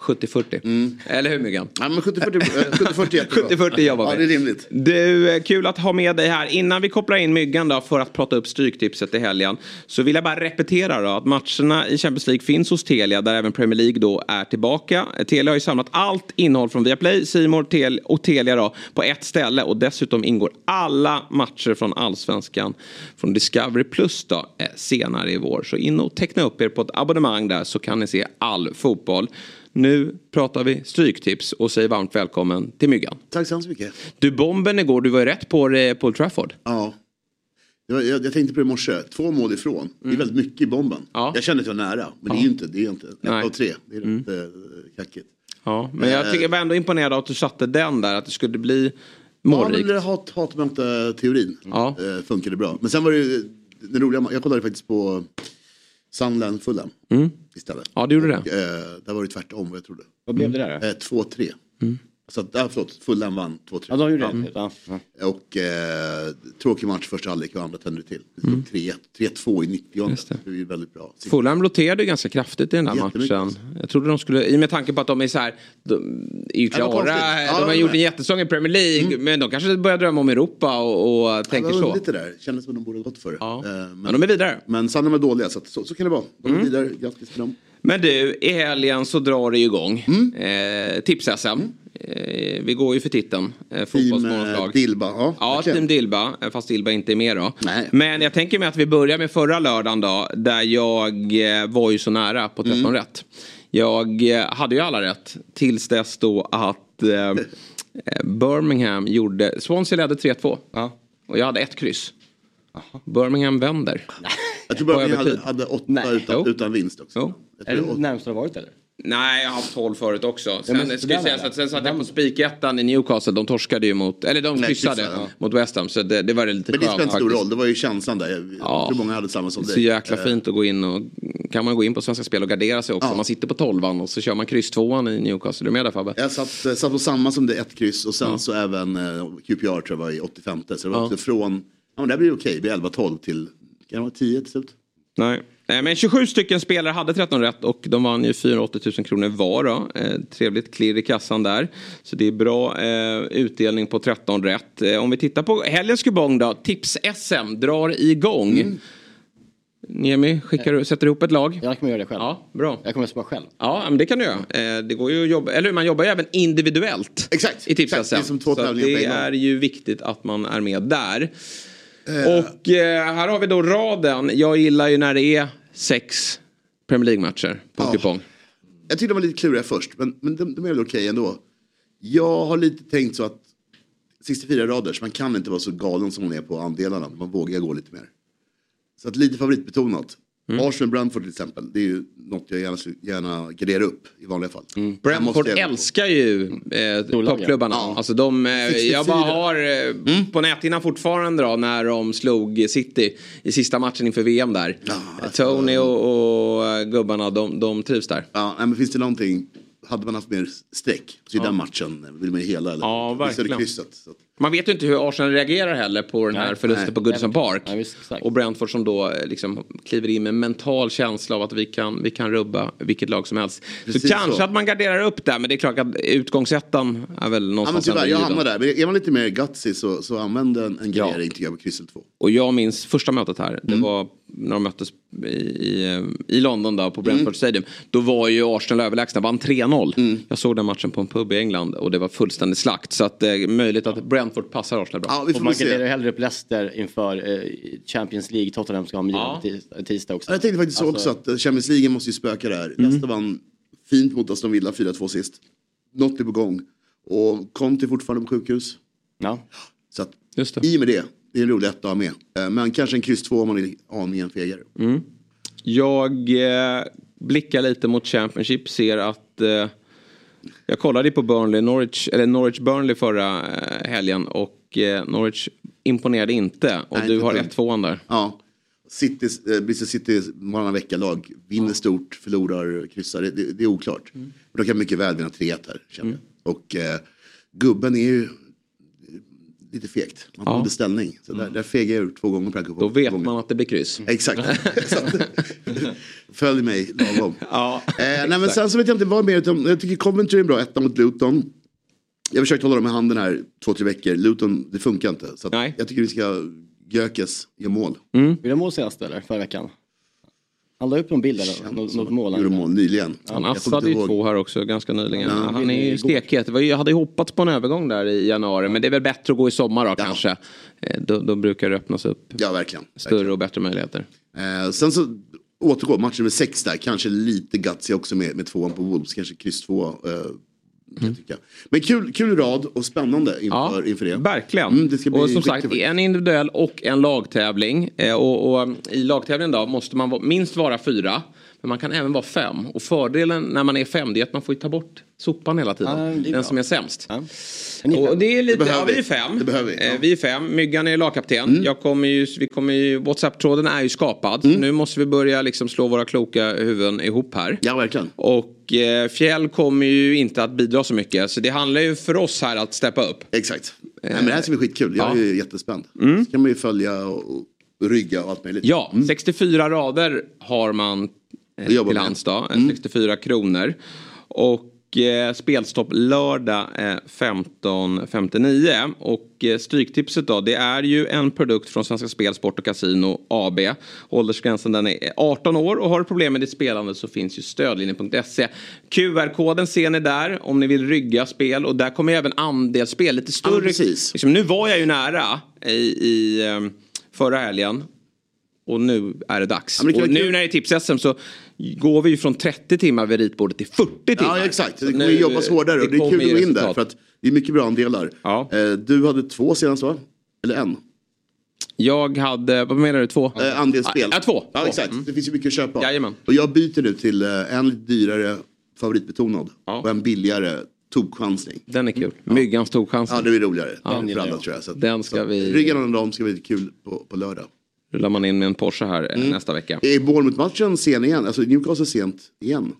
70-40. Eller hur Myggan? Ja, men 70-40 eh, 70-40 jättebra. 70-40 jobbar vi. Ja, det är rimligt. Du, eh, kul att ha med dig här. Innan vi kopplar in Myggan då för att prata upp Stryktipset i helgen. Så vill jag bara repetera då att matcherna i Champions League finns hos Telia där även Premier League då är tillbaka. Telia har ju samlat allt innehåll från Viaplay, Simor Tel och Telia då på ett ställe och dessutom ingår alla matcher från Allsvenskan från Discovery Plus då eh, senare i vår. Så in och teckna upp er på ett abonnemang där så kan ni se all fotboll. Nu pratar vi Stryktips och säger varmt välkommen till Myggan. Tack så hemskt mycket. Du, bomben igår, du var ju rätt på det på Old Trafford. Ja. Jag, jag tänkte på det i morse, två mål ifrån. Det är väldigt mycket i bomben. Jag kände att jag var nära, men det är ju inte. Det är inte. Ett Nej. av tre, det är Mm. rätt eh, kackigt. Ja, men jag tycker jag var ändå imponerad av att du satte den där, att det skulle bli Ja, men målrikt. hat, hatmömta-teorin Ja. eh, funkade bra. Men sen var det ju det roliga, jag kollade faktiskt på Sunderland Fulham Mm. istället. Ja, det gjorde det. Och, eh, där var det tvärtom vad jag trodde. Vad blev det där då? Eh, 2-3. Mm. Så att, äh, förlåt, Fulham vann 2-3. Ja, de gjorde det. Ja. Ja. Och eh, tråkig match första halvlek och andra tände till. Mm. 3-1, 3-2 i 90 Just det. det. är ju väldigt bra. Fulham roterade ju ganska kraftigt i den här Jättemycket. matchen. Jag trodde de skulle, i och med tanke på att de är så här, de är ju Ja, klara. Ja, de har men- gjort en jättesäsong i Premier League, men de kanske börjar drömma om Europa och, och tänker det var så. det där, kändes som de borde ha gått för det. Ja. Eh, men, Men de är vidare. men Sunderland var dåliga så, att, så, så kan det vara. De är Mm. vidare, grattis till dem. Men du, i helgen så drar det ju igång. Mm. Eh, Tips-SM. Eh, vi går ju för titeln. Eh, Team eh, Dilba, ja. Ja. Team Dilba, eh, fast Dilba inte är med då. Nej. Men jag tänker mig att vi börjar med förra lördagen då, där jag eh, var ju så nära på 13 Mm. rätt. Jag eh, hade ju alla rätt tills dess då att eh, eh, Birmingham gjorde, Swansea ledde 3-2. Och jag hade ett kryss. Birmingham vänder. Jag tror bara På att vi hade, hade åtta utan, utan vinst också. Jo. Är det närmast det har varit eller? Nej, jag har haft 12 förut också. Sen, men ska sådär jag säga, nära. så att, sen satt jag på spikettan i Newcastle. De torskade ju mot, eller de kryssade ja. mot West Ham. Så det, det var lite Men det spelar inte stor roll, det var ju känslan där. Jag, Ja. tror många hade samma som dig. Så jäkla Eh, fint att gå in och kan man gå in på Svenska Spel och gardera sig också. Ja. Man sitter på tolvan och så kör man kryss tvåan i Newcastle. Är du med där Fabbe? Jag satt, eh, satt på samma som det, ett kryss och sen så även eh, QPR tror jag var i 85. Så det var Ja. också från, ja men det här blir okej, det blir 11-12 till, kan det vara 10 till slut? Nej. Nej, Men 27 stycken spelare hade 13 rätt och de vann ju 480 000 kronor var. Då. Eh, trevligt klirr i kassan där. Så det är bra eh, utdelning på 13 rätt. Eh, om vi tittar på helgens kupong då. Tips-SM drar igång. Mm. Niemi, skickar du, sätter ihop ett lag? Jag kommer göra det själv. Ja, bra. Jag kommer spara själv. Ja, men det kan du göra. Eh, Det går ju att jobba, eller man jobbar ju även individuellt. Exakt, I tips exakt. Det är som två Så det är ju viktigt att man är med där. Och eh, här har vi då raden. Jag gillar ju när det är sex Premier League-matcher på Ja. kupong. Jag tyckte de var lite kluriga först, men, men de, de är väl okej ändå. Jag har lite tänkt så att 64 rader, så man kan inte vara så galen som hon är på andelarna. Man vågar gå lite mer. Så att lite favoritbetonat. Mm. Arsenal Brentford till exempel, det är ju något jag gärna, gärna garderar upp i vanliga fall. Mm. Brentford älskar ju eh, toppklubbarna. Ja. Alltså de, eh, jag bara 64. har eh, Mm. på näthinnan fortfarande då när de slog City i sista matchen inför VM där. alltså- Tony och, och eh, gubbarna, de, de trivs där. Ja, men finns det någonting, hade man haft mer streck, så i den matchen vill man ju hela eller Ja, Visst är det verkligen. krysset. Man vet ju inte hur Arsenal reagerar heller på den här Nej, förlusten nej. på Goodison Park. Ja, visst, och Brentford som då eh, liksom kliver in med en mental känsla av att vi kan, vi kan rubba vilket lag som helst. Precis så kanske så. att man garderar upp där, men det är klart att utgångsettan är väl ja, men någonstans tyvärr, jag hamnar där. Men är man lite mer gutsy så, så använd en, en gardering tycker jag på krysset 2. Och jag minns första mötet här, det Mm. var när de möttes i, i, i London då, på Mm. Brentford Stadium. Då var ju Arsenal överlägsna, vann 3-0. Jag såg den matchen på en pub i England och det var fullständig slakt. Så att det är möjligt att Brentford passar Arsenal bra. Ja, vi Och får man väl garderar hellre upp Leicester inför eh, Champions League. Tottenham ska ha Milan Ja. tisdag också. Ja, Jag tänkte faktiskt Alltså- också att eh, Champions League måste ju spöka det här. Mm. Leicester vann fint mot Aston Villa 4-2 sist. Något är på gång. Och Conte är fortfarande på sjukhus. Ja. Så att, Just det. i och med det, det är en rolig etta att ha med. Eh, Men kanske en kryss 2 om man vill ha en fegare. Mm. Jag eh, blickar lite mot Championship, ser att eh, jag kollade på Burnley, Norwich, eller Norwich Burnley förra eh, helgen och eh, Norwich imponerade inte. Och Nej, du inte har ett 1-2 där. Ja. City, eh, Bristol City varannan vecka-lag. Vinner stort, förlorar, kryssar. Det, det, är oklart. Mm. Men de kan mycket väl vinna 3-1 här, känner jag. Och eh, gubben är ju lite fegt. Man Ja. Mm. håller ställning. Så där, där fegar jag ur två gånger på den Då vet gången. man att det blir kryss. Exakt. Följ mig lagom. Ja, Eh, nej, men sen så vet jag inte vad mer. Utan jag tycker Coventry är en bra etta mot Luton. Jag har försökt hålla dem i handen här två, tre veckor. Luton, det funkar inte. Så att Nej. jag tycker vi ska Gökes göra mål. Gjorde han mål senast eller? Förra veckan? Han la upp någon bild eller något, något mål. Gjorde mål nyligen. Han assade ju två här också ganska nyligen. Ja. han är ju stekhet. Jag hade ju hoppats på en övergång där i januari. Men det är väl bättre att gå i sommar då kanske. Eh, Då, då brukar det öppnas upp Ja, verkligen. större och bättre möjligheter. Eh, sen så återgår match nummer sex där. Kanske lite gutsy också med, med tvåan på Wolves. Kanske kryss två. Eh, tycka. Men kul, kul rad och spännande inför, inför det. Verkligen. Mm, det och som sagt, en individuell och en lagtävling. Eh, och, och i lagtävlingen då måste man minst vara fyra. Men man kan även vara fem. Och fördelen när man är fem det är att man får ju ta bort sopan hela tiden. Ja, är Den bra. som är sämst. Ja. Är Och det är lite, Det behöver ja, vi är fem. Det behöver vi, ja. Eh, vi är fem. Myggan är lagkapten. Jag kommer ju, vi kommer ju, Whatsapp-tråden är ju skapad. Nu måste vi börja liksom slå våra kloka huvuden ihop här. Ja, verkligen. Och eh, Fjäll kommer ju inte att bidra så mycket. Så det handlar ju för oss här att steppa upp. Exakt. Nej, men det här ska bli skitkul. Jag ja. är jättespänd. Så kan man ju följa och, och rygga och allt möjligt. Ja, 64 rader har man eh, till hands eh, 64 kronor. Och eh, spelstopp lördag eh, 15.59. Och eh, Stryktipset då, det är ju en produkt från Svenska Spel, Sport och Casino AB. Åldersgränsen den är 18 år och har du problem med ditt spelande så finns ju stödlinjen.se. QR-koden ser ni där om ni vill rygga spel och där kommer även andelsspel lite större. precis. Liksom, nu var jag ju nära i, i eh, förra helgen och nu är det dags. Ja, det och nu när det är tips-SM så går vi ju från 30 timmar vid ritbordet till 40 timmar. Ja, exakt. Det kommer nu- jobbas hårdare och det är kul att gå in där. För att det är mycket bra andelar. Ja. Eh, Du hade två senast va? Eller en? Jag hade, vad menar du, två? Eh, andelsspel. Ja, två. Ja, exakt. Mm. Det finns ju mycket att köpa. Jajamän. Och jag byter nu till eh, en lite dyrare favoritbetonad. Ja. Och en billigare tokchansning. Den är kul. Myggans tokchans. Ja, det är roligare. Ja, för gillar alla tror jag. Så Den ska så, vi- Rygga någon av dem ska bli kul på, på lördag. Rullar man in med en Porsche här eh, nästa vecka. Är Bournemouth-matchen sen igen? Alltså Newcastle sent igen?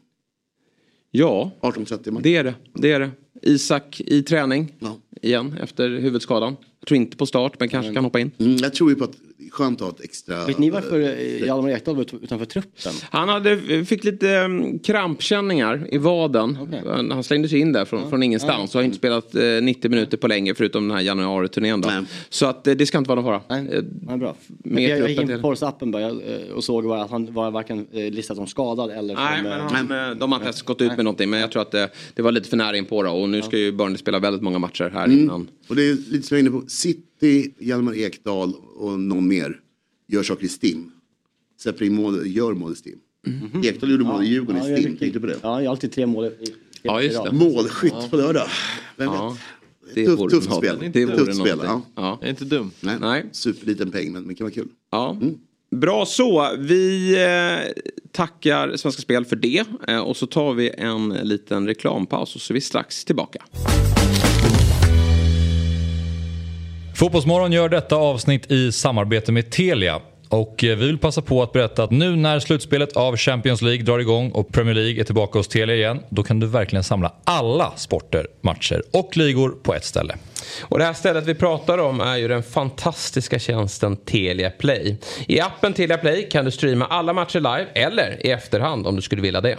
Ja, 18.30 match. det är det. det är det. Isak i träning Ja. igen efter huvudskadan. Jag tror inte på start men kanske kan hoppa in. Mm, jag tror ju på att skönt att ha ett extra... Vet ni varför eh, Hjalmar Ekdal var ut- utanför truppen? Han hade, fick lite um, krampkänningar i vaden. Okej. Han han slängde sig in där från, från ingenstans. Och har inte spelat eh, 90 minuter på länge förutom den här januari-turnén. Nej. Så att, eh, det ska inte vara någon fara. Nej, Eh, ja, bra. mer jag, jag gick in på bara, eh, och såg bara att han var varken eh, listad som skadad eller Nej, som... men eh, han, eh, de har inte gått ut med någonting. Men jag tror att det, det var lite för nära in på då. Och nu ska ju Burnley spela väldigt många matcher här innan. Och det är lite som jag är inne på. City, Hjalmar Ekdal och någon mer gör saker i STIM. Släpper in mål, gör mål i STIM. Ekdal gjorde mål i Djurgården ja, i STIM. Tänkte du på det? Ja, jag har alltid tre mål i, Ja, just det. Målskytt på lördag. Vem Ja, vet? det vore tufft spel. Det vore tufft spel. någonting. Ja. Ja. Det är inte dum. Nej. Nej. Superliten peng men det kan vara kul. Ja. Bra så. Vi eh, tackar Svenska Spel för det. Eh, och så tar vi en liten reklampaus och så är vi strax tillbaka. Fotbollsmorgon gör detta avsnitt i samarbete med Telia. Och eh, vi vill passa på att berätta att nu när slutspelet av Champions League drar igång och Premier League är tillbaka hos Telia igen, då kan du verkligen samla alla sporter, matcher och ligor på ett ställe. Och det här stället vi pratar om är ju den fantastiska tjänsten Telia Play. I appen Telia Play kan du streama alla matcher live eller i efterhand om du skulle vilja det.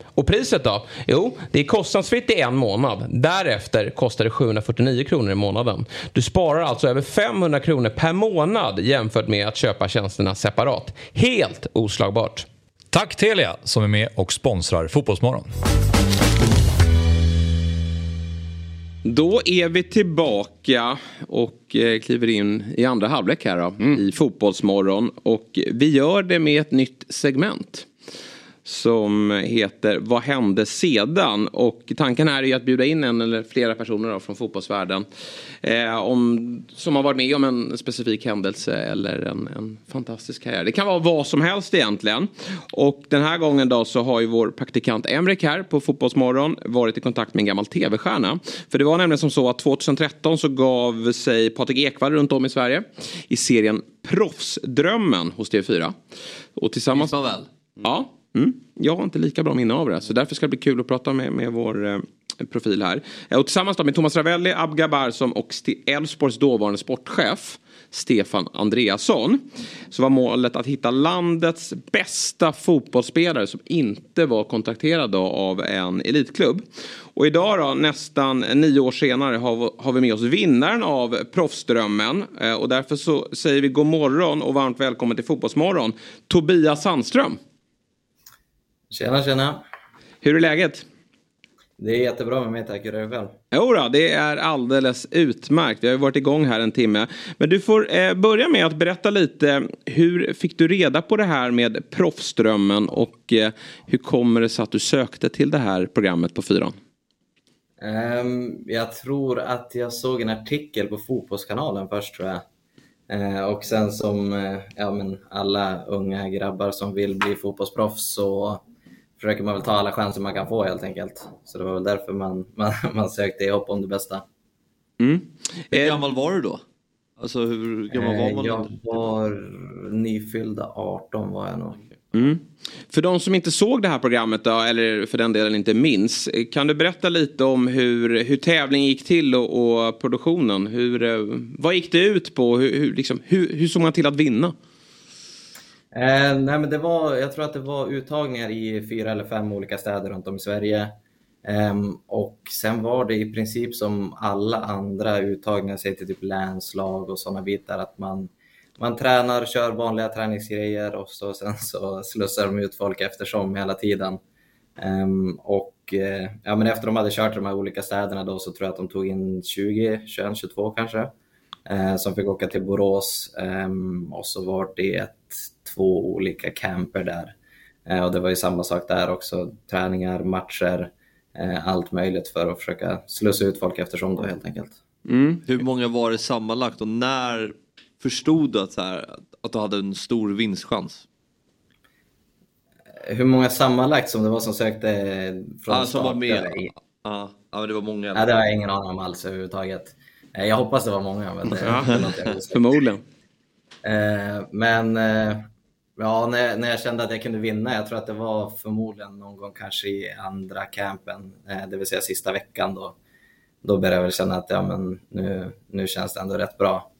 Och priset då? Jo, det är kostnadsfritt i en månad. Därefter kostar det 749 kronor i månaden. Du sparar alltså över 500 kronor per månad jämfört med att köpa tjänsterna separat. Helt oslagbart. Tack Telia som är med och sponsrar Fotbollsmorgon. Då är vi tillbaka och eh, kliver in i andra halvlek här då, i Fotbollsmorgon. Och vi gör det med ett nytt segment. Som heter Vad hände sedan? Och tanken här är att bjuda in en eller flera personer då från fotbollsvärlden. Eh, om, som har varit med om en specifik händelse eller en, en fantastisk karriär. Det kan vara vad som helst egentligen. Och den här gången då så har ju vår praktikant Emrik här på Fotbollsmorgon varit i kontakt med en gammal tv-stjärna. För det var nämligen som så att 2013 så gav sig Patrik Ekwall runt om i Sverige i serien Proffsdrömmen hos TV4. Och tillsammans... Väl? Ja. Mm. Jag har inte lika bra minne av det. Så därför ska det bli kul att prata med, med vår eh, profil här. Eh, och tillsammans då med Thomas Ravelli, Abga Barsom och Elfsborgs dåvarande sportchef Stefan Andreasson. Så var målet att hitta landets bästa fotbollsspelare som inte var kontakterade av en elitklubb. Och idag då, nästan nio år senare, har vi, med oss vinnaren av Proffsdrömmen. Eh, och därför så säger vi god morgon och varmt välkommen till Fotbollsmorgon. Tobias Sandström. Tjena, tjena. Hur är läget? Det är jättebra med mig tack. Hur är det själv? Jodå, det är alldeles utmärkt. Vi har ju varit igång här en timme. Men du får eh, börja med att berätta lite. Hur fick du reda på det här med proffsdrömmen och eh, hur kommer det sig att du sökte till det här programmet på Fyran? Ehm, jag tror att jag såg en artikel på Fotbollskanalen först tror jag. Eh, och sen som eh, ja, men alla unga grabbar som vill bli fotbollsproffs så försöker man väl ta alla chanser man kan få helt enkelt. Så det var väl därför man, man, man sökte i hopp om det bästa. Hur gammal var du då? Alltså hur gammal var Eh, man? Jag var nyfyllda 18 var jag nog. Mm. För de som inte såg det här programmet då, eller för den delen inte minns. eh, Kan du berätta lite om hur, hur tävlingen gick till och, och produktionen? Hur, eh, vad gick det ut på? Hur, hur, liksom, hur, hur såg man till att vinna? Eh, nej, men det var, jag tror att det var uttagningar i fyra eller fem olika städer runt om i Sverige. Eh, och sen var det i princip som alla andra uttagningar, säg till typ länslag och sådana bitar, att man, man tränar, kör vanliga träningsgrejer och så, sen så slussar de ut folk eftersom hela tiden. Eh, och eh, ja, men efter de hade kört de här olika städerna då så tror jag att de tog in 20, 21, 22 kanske. Eh, som fick åka till Borås ehm, och så var det två olika camper där. Eh, och det var ju samma sak där också, träningar, matcher, eh, allt möjligt för att försöka slussa ut folk eftersom då helt enkelt. Hur många var det sammanlagt och när förstod du att, här, att du hade en stor vinstchans? Hur många sammanlagt som det var som sökte från Ja, som var start, med. ja, men det var många. Nej, det har jag ingen aning om alls överhuvudtaget. Eh, Jag hoppas det var många, men det, det förmodligen. Eh, Men eh, ja, när, när jag kände att jag kunde vinna, jag tror att det var förmodligen någon gång kanske i andra campen, eh, det vill säga sista veckan då. Då började jag väl känna att ja, men nu, nu känns det ändå rätt bra.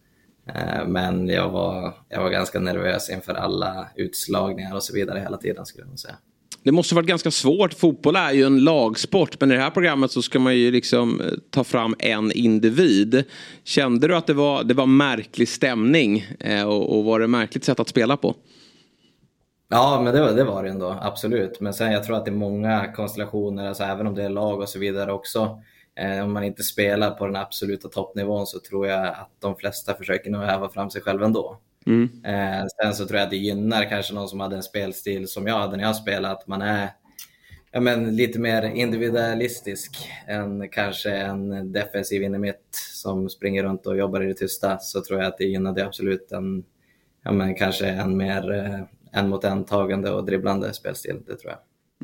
Eh, men jag var, jag var ganska nervös inför alla utslagningar och så vidare hela tiden skulle jag nog säga. Det måste varit ganska svårt. Fotboll är ju en lagsport. Men i det här programmet så ska man ju liksom eh, ta fram en individ. Kände du att det var, det var märklig stämning? Och, och var det märkligt sätt att spela på? Ja, men det, var- det var det ändå, absolut. Men sen jag tror att det är många konstellationer, alltså även om det är lag och så vidare också. Eh, om man inte spelar på den absoluta toppnivån så tror jag att de flesta försöker nog häva fram sig själva ändå. Mm. Eh, sen så tror jag att det gynnar kanske någon som hade en spelstil som jag hade när jag spelade, att man är ja, men lite mer individualistisk än kanske en defensiv innermitt som springer runt och jobbar i det tysta. Så tror jag att det gynnade absolut en, ja, men kanske en mer eh, en mot en tagande och dribblande spelstil. Det tror jag.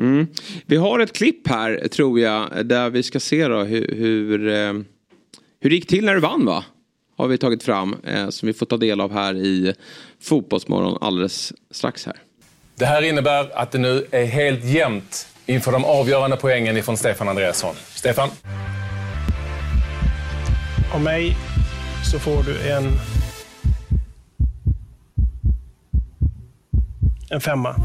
Mm. Vi har ett klipp här tror jag där vi ska se då hur, hur, eh, hur det gick till när du vann va? Har vi tagit fram eh, som vi får ta del av här i Fotbollsmorgon alldeles strax här. Det här innebär att det nu är helt jämnt inför de avgörande poängen ifrån Stefan Andreasson. Stefan? Av mig så får du en... En femma.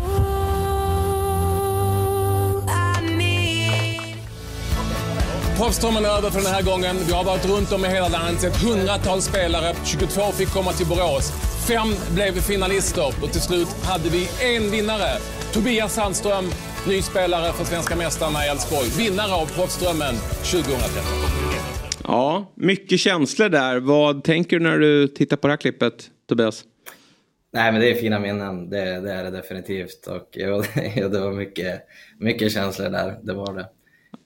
Proffsdrömmen är över för den här gången. Vi har varit runt om i hela landet, sett hundratals spelare. 22 fick komma till Borås. Fem blev finalister och till slut hade vi en vinnare. Tobias Sandström, ny spelare för svenska mästarna i Elfsborg. Vinnare av Proffsdrömmen 2013. Ja, mycket känslor där. Vad tänker du när du tittar på det här klippet Tobias? Nej, men det är fina minnen. Det, det är det definitivt. Och jo, jo, det var mycket, mycket känslor där. Det var det.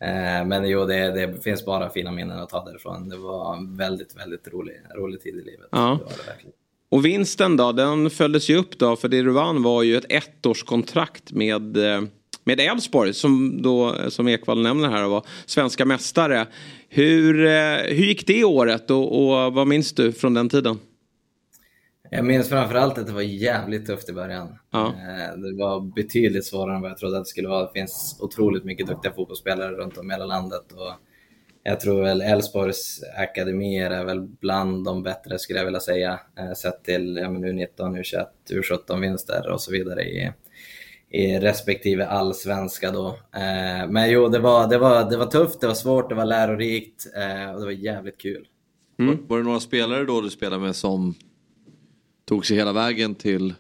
Eh, men jo, det, det finns bara fina minnen att ta därifrån. Det var en väldigt, väldigt rolig, rolig tid i livet. Ja. Det det. Och vinsten då, den följdes ju upp då för det du vann var ju ett ettårskontrakt med eh, med Elfsborg som då som Ekvall nämner här var svenska mästare. Hur, eh, hur gick det året och, och vad minns du från den tiden? Jag minns framförallt att det var jävligt tufft i början. Ja. Eh, Det var betydligt svårare än vad jag trodde att det skulle vara. Det finns otroligt mycket duktiga fotbollsspelare runt om i hela landet. Och jag tror väl Elfsborgs akademier är väl bland de bättre skulle jag vilja säga. eh, Sett till ja, men U19, U21, U17-vinster och så vidare i, i respektive allsvenska då. Eh, Men jo, det var, det, var, det var tufft, det var svårt, det var lärorikt och det var jävligt kul. Var, var det några spelare då du spelade med som tog sig hela vägen till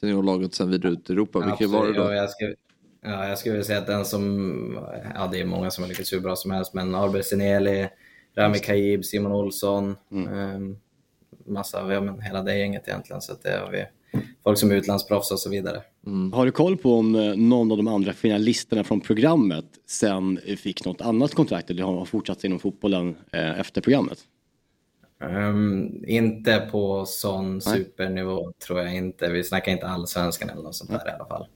seniorlaget och sen vidare ut i Europa? Vilka var det då? Ja, jag, ska, Ja, jag skulle vilja säga att den som, ja det är många som har lyckats hur bra som helst, men Arber Seneli, Rami Kaib, Simon Olsson, mm. massa, ja, men hela det gänget egentligen. Så att det har vi folk som är utlandsproffs och så vidare. Mm. Har du koll på om eh, någon av de andra finalisterna från programmet sen fick något annat kontrakt eller har fortsatt inom fotbollen eh, efter programmet? Um, inte på sån supernivå tror jag inte. Vi snackar inte allsvenskan eller något sånt där i alla fall.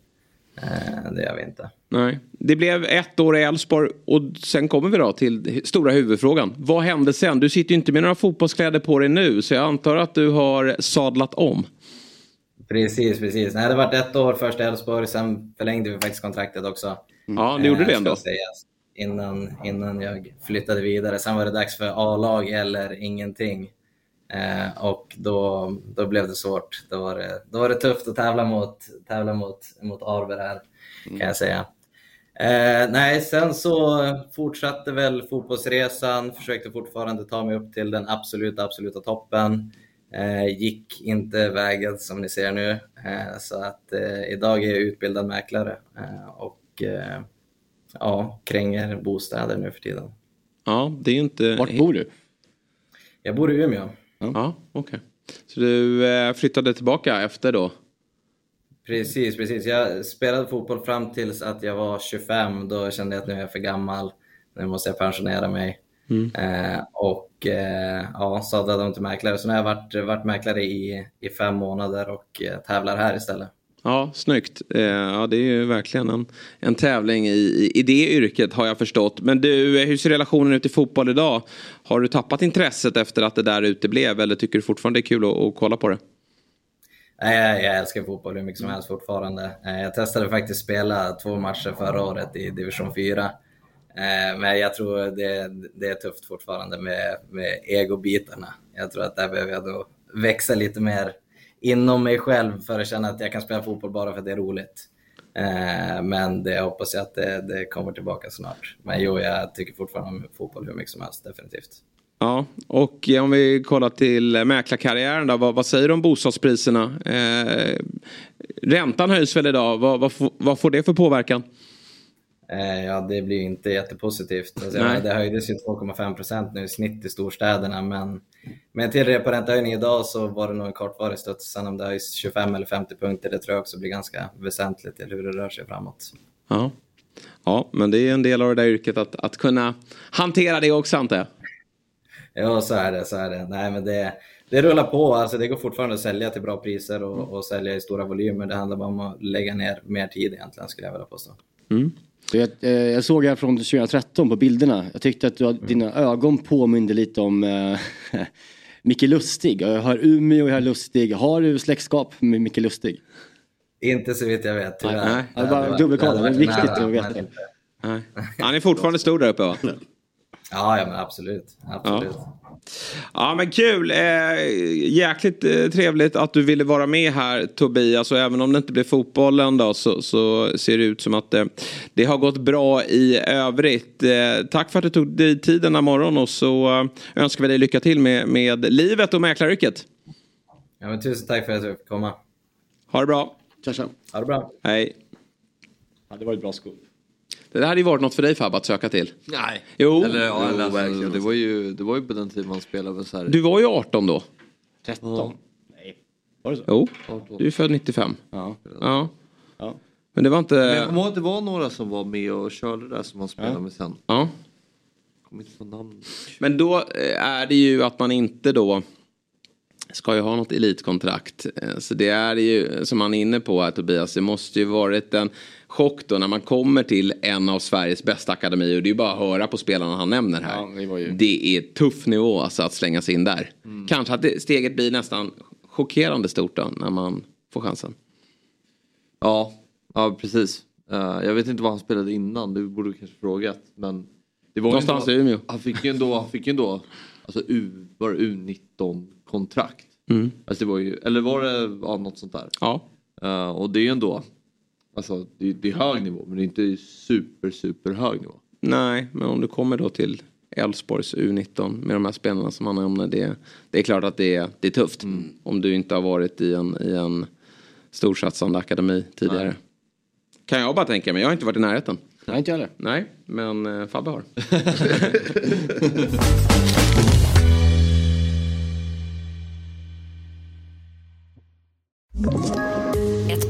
Uh, det gör vi inte. Nej. Det blev ett år i Elfsborg och sen kommer vi då till stora huvudfrågan. Vad hände sen? Du sitter ju inte med några fotbollskläder på dig nu så jag antar att du har sadlat om. Precis, precis. Nej, det var ett år först i Elfsborg, sen förlängde vi faktiskt kontraktet också. Ja, det gjorde det ändå. Sägas, innan, innan jag flyttade vidare. Sen var det dags för A-lag eller ingenting. Eh, och då, då blev det svårt. Då var det, då var det tufft att tävla mot, tävla mot, mot Arber här, kan jag säga. Eh, nej, sen så fortsatte väl fotbollsresan, försökte fortfarande ta mig upp till den absoluta, absoluta toppen. Eh, gick inte vägen som ni ser nu. Eh, så att eh, idag är jag utbildad mäklare och ja, kränger bostäder nu för tiden. Ja, det är inte... Vart bor du? Jag bor i Umeå. Ja, ja okej. Okay. Så du flyttade tillbaka efter då? Precis, precis. Jag spelade fotboll fram tills att jag var 25. Då kände jag att nu är jag för gammal. Nu måste jag pensionera mig. Mm. Eh, och eh, ja, sadlade dem till mäklare. Så nu har jag varit, varit mäklare i, i fem månader och eh, tävlar här istället. Ja, snyggt. Eh, ja, det är ju verkligen en, en tävling i, i det yrket har jag förstått. Men du, eh, hur ser relationen ut i fotboll idag? Har du tappat intresset efter att det där uteblev eller tycker du fortfarande det är kul att, att kolla på det? Jag älskar fotboll hur mycket som helst fortfarande. Eh, jag testade faktiskt spela två matcher förra året i division 4. Men jag tror det, det är tufft fortfarande med, med egobitarna. Jag tror att där behöver jag då växa lite mer inom mig själv för att känna att jag kan spela fotboll bara för att det är roligt. Eh, men det hoppas jag att det, det kommer tillbaka snart. Men jo, jag tycker fortfarande om fotboll hur mycket som helst, definitivt. Ja, och eh, om vi kollar till mäklarkarriären då, vad, vad säger du om bostadspriserna? Eh, räntan höjs väl idag, vad, vad, vad får det för påverkan? Eh, ja, det blir inte jättepositivt. Alltså, menar, det höjdes ju 2,5 procent nu i snitt i storstäderna, men med en till reporäntehöjning idag så var det nog en kortvarig studs. Sen om det höjs 25 eller 50 punkter, det tror jag också blir ganska väsentligt till hur det rör sig framåt. Ja, ja men det är en del av det där yrket att, att kunna hantera det också antar jag. Ja, så är det. Så är det. Nej, men det, det rullar på. Alltså, det går fortfarande att sälja till bra priser och, och sälja i stora volymer. Det handlar bara om att lägga ner mer tid egentligen, skulle jag vilja påstå. Mm. Jag, eh, jag såg här från 2013 på bilderna. Jag tyckte att du, dina ögon påminde lite om äh, Micke Lustig. Jag har Umeå och jag har Lustig. Har du släktskap med Micke Lustig? Inte så vitt jag vet, tyvärr. Nej, nej. bara dubbelkolla. Det är viktigt att veta. Han är fortfarande stor där uppe va? Ja, ja men absolut. absolut. Ja. Ja men kul. Eh, jäkligt eh, trevligt att du ville vara med här Tobias. Och även om det inte blir fotbollen då så, så ser det ut som att eh, det har gått bra i övrigt. Eh, tack för att du tog dig tid denna morgon och så eh, önskar vi dig lycka till med, med livet och mäklaryrket. Ja, men tusen tack för att jag fick komma. Ha det bra. Tja, tja. Ha det bra. Hej. Ja, det var ett bra skol. Det hade ju varit något för dig Fab att söka till. Nej. Jo. Eller, ja, jo, alltså, det, var ju, det var ju på den tiden man spelade så här. Du var ju 18 då. 13. Ja. Nej. Var det så? Jo. Du är född 95. Ja. ja. ja. Men det var inte... Men jag kommer det var några som var med och körde där som man spelade ja. med sen. Ja. Kommer inte på namn. Men då eh, är det ju att man inte då ska ju ha något elitkontrakt. Eh, så det är ju som man är inne på här Tobias, det måste ju varit en chock då när man kommer till en av Sveriges bästa akademier. Och det är ju bara att höra på spelarna han nämner här. Ja, det, ju... det, är tuff nivå alltså att slänga sig in där. Mm. Kanske att det, steget blir nästan chockerande stort då när man får chansen. Ja, ja precis. Uh, jag vet inte vad han spelade innan, du borde kanske frågat. Men det var Någonstans i Umeå. Han fick ju ändå, han fick ju ändå alltså U, var U19 kontrakt. Mm. Alltså det var ju, eller var det ja, något sånt där? Ja. Uh, och det är ändå, alltså det, det, är hög nivå men det är inte super super hög nivå. Nej, men om du kommer då till Elfsborgs U19 med de här spelarna som han nämner. Det, det är klart att det är, det är tufft. Mm. Om du inte har varit i en, i en storsatsande akademi tidigare. Nej. Kan jag bara tänka mig. Jag har inte varit i närheten. Nej, inte jag heller. Nej, men eh, Fabbe har. you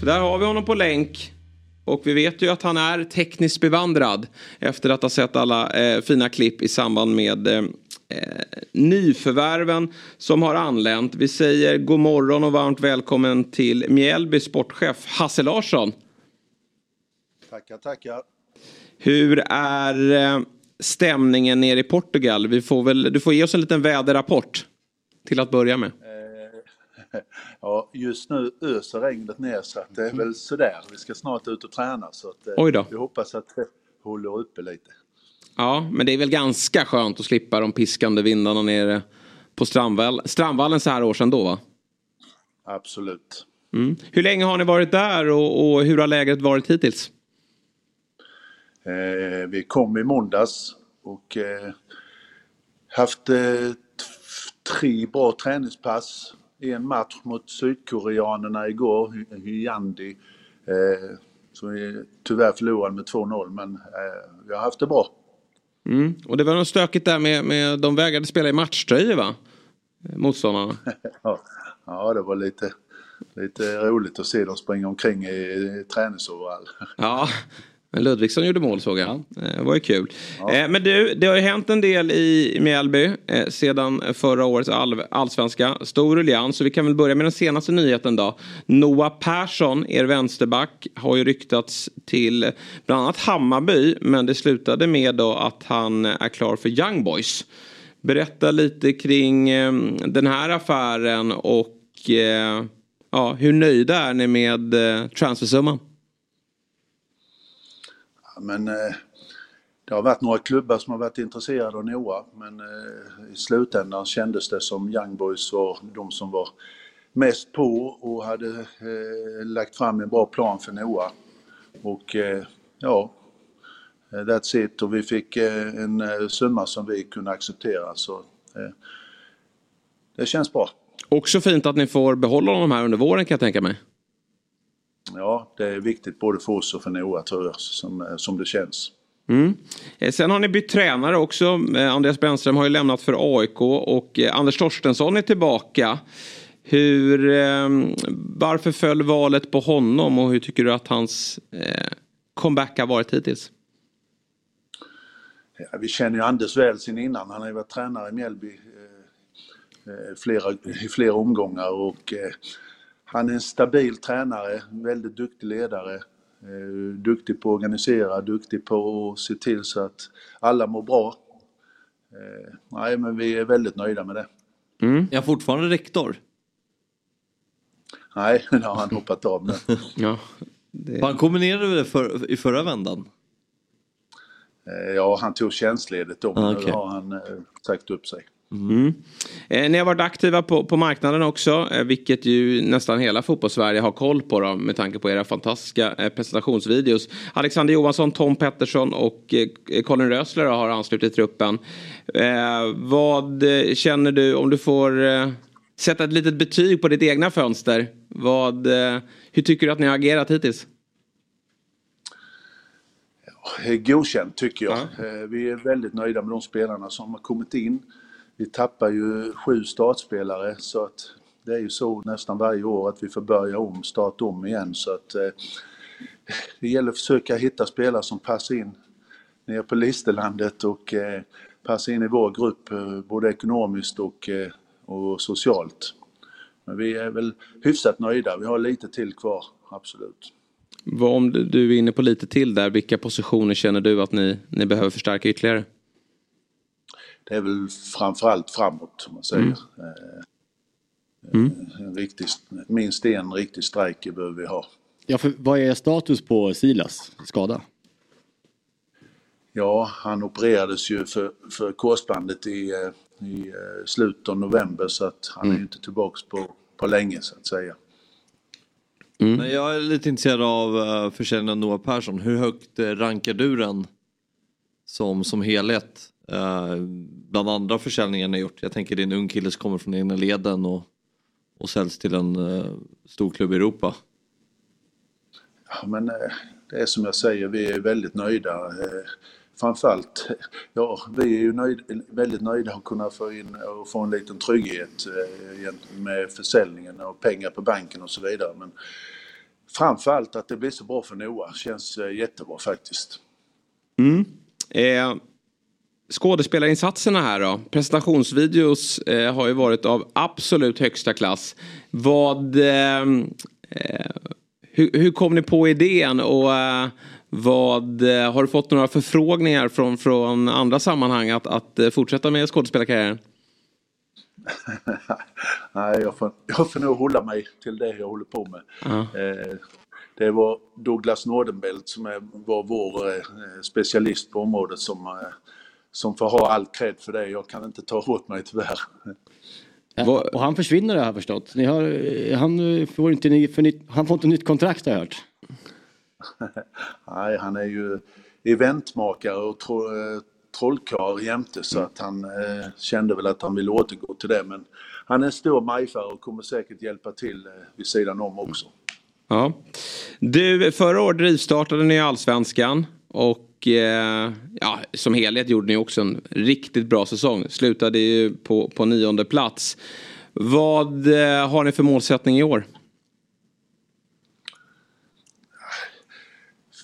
För där har vi honom på länk. Och vi vet ju att han är tekniskt bevandrad. Efter att ha sett alla eh, fina klipp i samband med eh, eh, nyförvärven som har anlänt. Vi säger god morgon och varmt välkommen till Mjällby sportchef Hasse Larsson. Tackar, tackar. Hur är eh, stämningen nere i Portugal? Vi får väl, du får ge oss en liten väderrapport till att börja med. Ja, just nu öser regnet ner så att det är väl sådär. Vi ska snart ut och träna så att eh, Oj då. vi hoppas att det håller uppe lite. Ja, men det är väl ganska skönt att slippa de piskande vindarna nere på Strandvall, Strandvallen så här år sedan då va? Absolut. Mm. Hur länge har ni varit där och, och hur har läget varit hittills? Eh, vi kom i måndags och eh, haft eh, tre bra träningspass. En match mot sydkoreanerna igår, Hy- Hyundai. Eh, som vi tyvärr förlorade med 2-0 men eh, vi har haft det bra. Mm. Och det var något stökigt där med, med de vägrade spela i matchtröjor va? Motståndarna. Ja, ja, det var lite, lite roligt att se dem springa omkring i, i träningsoverall. Ja, men Ludvigsson gjorde mål såg jag. Eh, Det var ju kul. Eh, Men du, det har ju hänt en del i Mjällby eh, sedan förra årets all, allsvenska. Stor ruljans, så vi kan väl börja med den senaste nyheten då. Noah Persson, er vänsterback, har ju ryktats till bland annat Hammarby. Men det slutade med då att han är klar för Young Boys. Berätta lite kring eh, den här affären och eh, ja, hur nöjda är ni med eh, transfersumman? Men eh, det har varit några klubbar som har varit intresserade av Noah men eh, i slutändan kändes det som Young Boys var de som var mest på och hade eh, lagt fram en bra plan för Noah. Och eh, ja, eh, that's it. Och vi fick eh, en eh, summa som vi kunde acceptera så eh, det känns bra. Också fint att ni får behålla honom här under våren kan jag tänka mig. Ja, det är viktigt både för oss och för Noah tror jag som, eh, som det känns. Mm. Eh, Sen har ni bytt tränare också. Eh, Andreas Brännström har ju lämnat för AIK och Anders Torstensson är tillbaka. Hur, eh, varför föll valet på honom och hur tycker du att hans eh, comeback har varit hittills? Ja, vi känner ju Anders väl sen innan. Han har ju varit tränare i Mjällby eh, flera, i flera omgångar och eh, han är en stabil tränare, väldigt duktig ledare. Eh, duktig på att organisera, duktig på att se till så att alla mår bra. Eh, nej, men vi är väldigt nöjda med det. Är han fortfarande rektor? Nej, nu har han hoppat av nu. Ja, Han kombinerade det för, i förra vändan. Eh, ja, han tog tjänstledigt då, men Ah, nu okej. har han sagt upp sig. Mm. Eh, ni har varit aktiva på, på marknaden också, eh, vilket ju nästan hela fotbollssverige har koll på då, med tanke på era fantastiska eh, presentationsvideos. Alexander Johansson, Tom Pettersson och eh, Colin Rösler har anslutit truppen. Eh, vad eh, känner du, om du får eh, sätta ett litet betyg på ditt egna fönster, vad, eh, hur tycker du att ni har agerat hittills? Eh, Godkänt tycker jag. Eh, Vi är väldigt nöjda med de spelarna som har kommit in. Vi tappar ju sju startspelare så att det är ju så nästan varje år att vi får börja om, starta om igen. Så att eh, det gäller att försöka hitta spelare som passar in nere på Listerlandet och eh, passar in i vår grupp eh, både ekonomiskt och, eh, och socialt. Men vi är väl hyfsat nöjda. Vi har lite till kvar, absolut. Vad, om du, du är inne på lite till där, vilka positioner känner du att ni, ni behöver förstärka ytterligare? Det är väl framförallt framåt, om man säger. Mm. Eh, Mm. En riktig, minst en riktig striker behöver vi ha. Ja, för vad är status på Silas skada? Ja, han opererades ju för, för korsbandet i, eh, i eh, slutet av november så att han är ju inte tillbaks på, på länge så att säga. Men jag är lite intresserad av försäljningen av Noah Persson. Hur högt eh, rankar du den som, som helhet? Bland andra försäljningar ni har gjort. Jag tänker det är en ung kille som kommer från egna leden och, och säljs till en uh, stor klubb i Europa. Ja, men eh, det är som jag säger, vi är väldigt nöjda. Eh, Framförallt, ja, vi är ju nöjd, väldigt nöjda att kunna få in och få en liten trygghet eh, med försäljningen och pengar på banken och så vidare. Men framförallt att det blir så bra för Noah känns eh, jättebra faktiskt. Mm. Eh, skådespelarinsatserna här då. Presentationsvideos eh, har ju varit av absolut högsta klass. Vad... Eh, eh, hur, hur kom ni på idén och eh, vad, eh, har du fått några förfrågningar från, från andra sammanhang att, att eh, fortsätta med skådespelarkarriären? Nej, jag får, jag får nog hålla mig till det jag håller på med. Eh, det var Douglas Nordenbelt som var vår specialist på området som, som får ha all cred för det. Jag kan inte ta åt mig tyvärr. Ja, och han försvinner har jag förstått. Ni har, han, får inte nytt, han får inte nytt kontrakt har jag hört. Nej, han är ju eventmakare och tro, trollkarl jämte så att han eh, kände väl att han ville återgå till det. Men han är en stor majfare och kommer säkert hjälpa till eh, vid sidan om också. Ja. Du, förra året rivstartade ni Allsvenskan. Och eh, ja, som helhet gjorde ni också en riktigt bra säsong. Slutade ju på, på nionde plats. Vad eh, har ni för målsättning i år?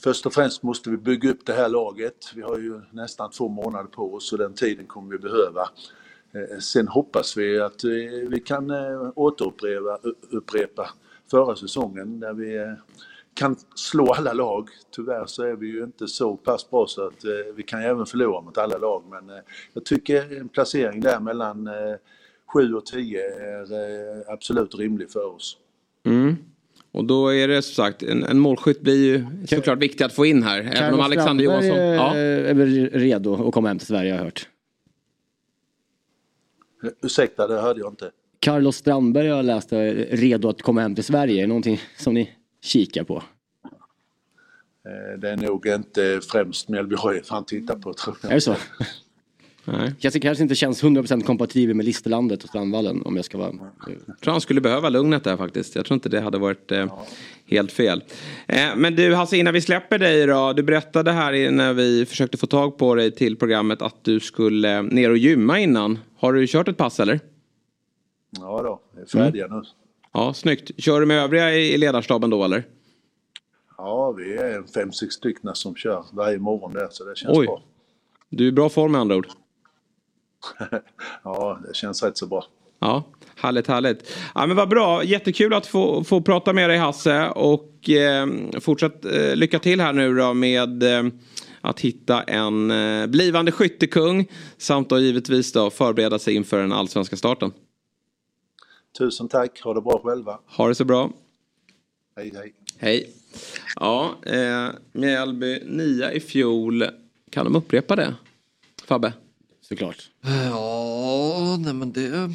Först och främst måste vi bygga upp det här laget. Vi har ju nästan två månader på oss och den tiden kommer vi behöva. Eh, sen hoppas vi att eh, vi kan eh, återupprepa upprepa förra säsongen där vi kan slå alla lag. Tyvärr så är vi ju inte så pass bra så att eh, vi kan ju även förlora mot alla lag men eh, jag tycker en placering där mellan 7 och 10 är absolut rimlig för oss. Mm. Och då är det som sagt, en, en målskytt blir ju såklart viktig att få in här. Även om Alexander Johansson... Ja. är väl redo att komma hem till Sverige har jag hört. Ursäkta, det hörde jag inte. Carlos Strandberg har jag läst är redo att komma hem till Sverige. Är det någonting som ni kikar på? Eh, Det är nog inte främst Mjällby HIF han tittar på tror jag. Är det så? Nej. Kanske, kanske inte känns 100% kompatibel med Listerlandet och Strandvallen om jag ska vara... Jag tror han skulle behöva lugnet där faktiskt. Jag tror inte det hade varit eh, helt fel. Eh, men du Hasse, innan vi släpper dig då. Du berättade här när vi försökte få tag på dig till programmet att du skulle ner och gymma innan. Har du kört ett pass eller? Ja då, vi är färdiga nu. Ja, snyggt. Kör du med övriga i ledarstaben då eller? Ja, vi är fem, sex stycken som kör varje morgon där så det känns Oj. bra. Du är i bra form med andra ord. ja, det känns rätt så bra. Ja, härligt, härligt. Ja, men vad bra, jättekul att få, få prata med dig Hasse. Och eh, fortsatt eh, lycka till här nu då med eh, att hitta en eh, blivande skyttekung. Samt då givetvis då förbereda sig inför den allsvenska starten. Tusen tack, ha det bra själva. Ha det så bra. Hej hej. Hej. Ja, eh, Mjällby nia i fjol. Kan de upprepa det? Fabbe? Såklart. Ja, nej men det...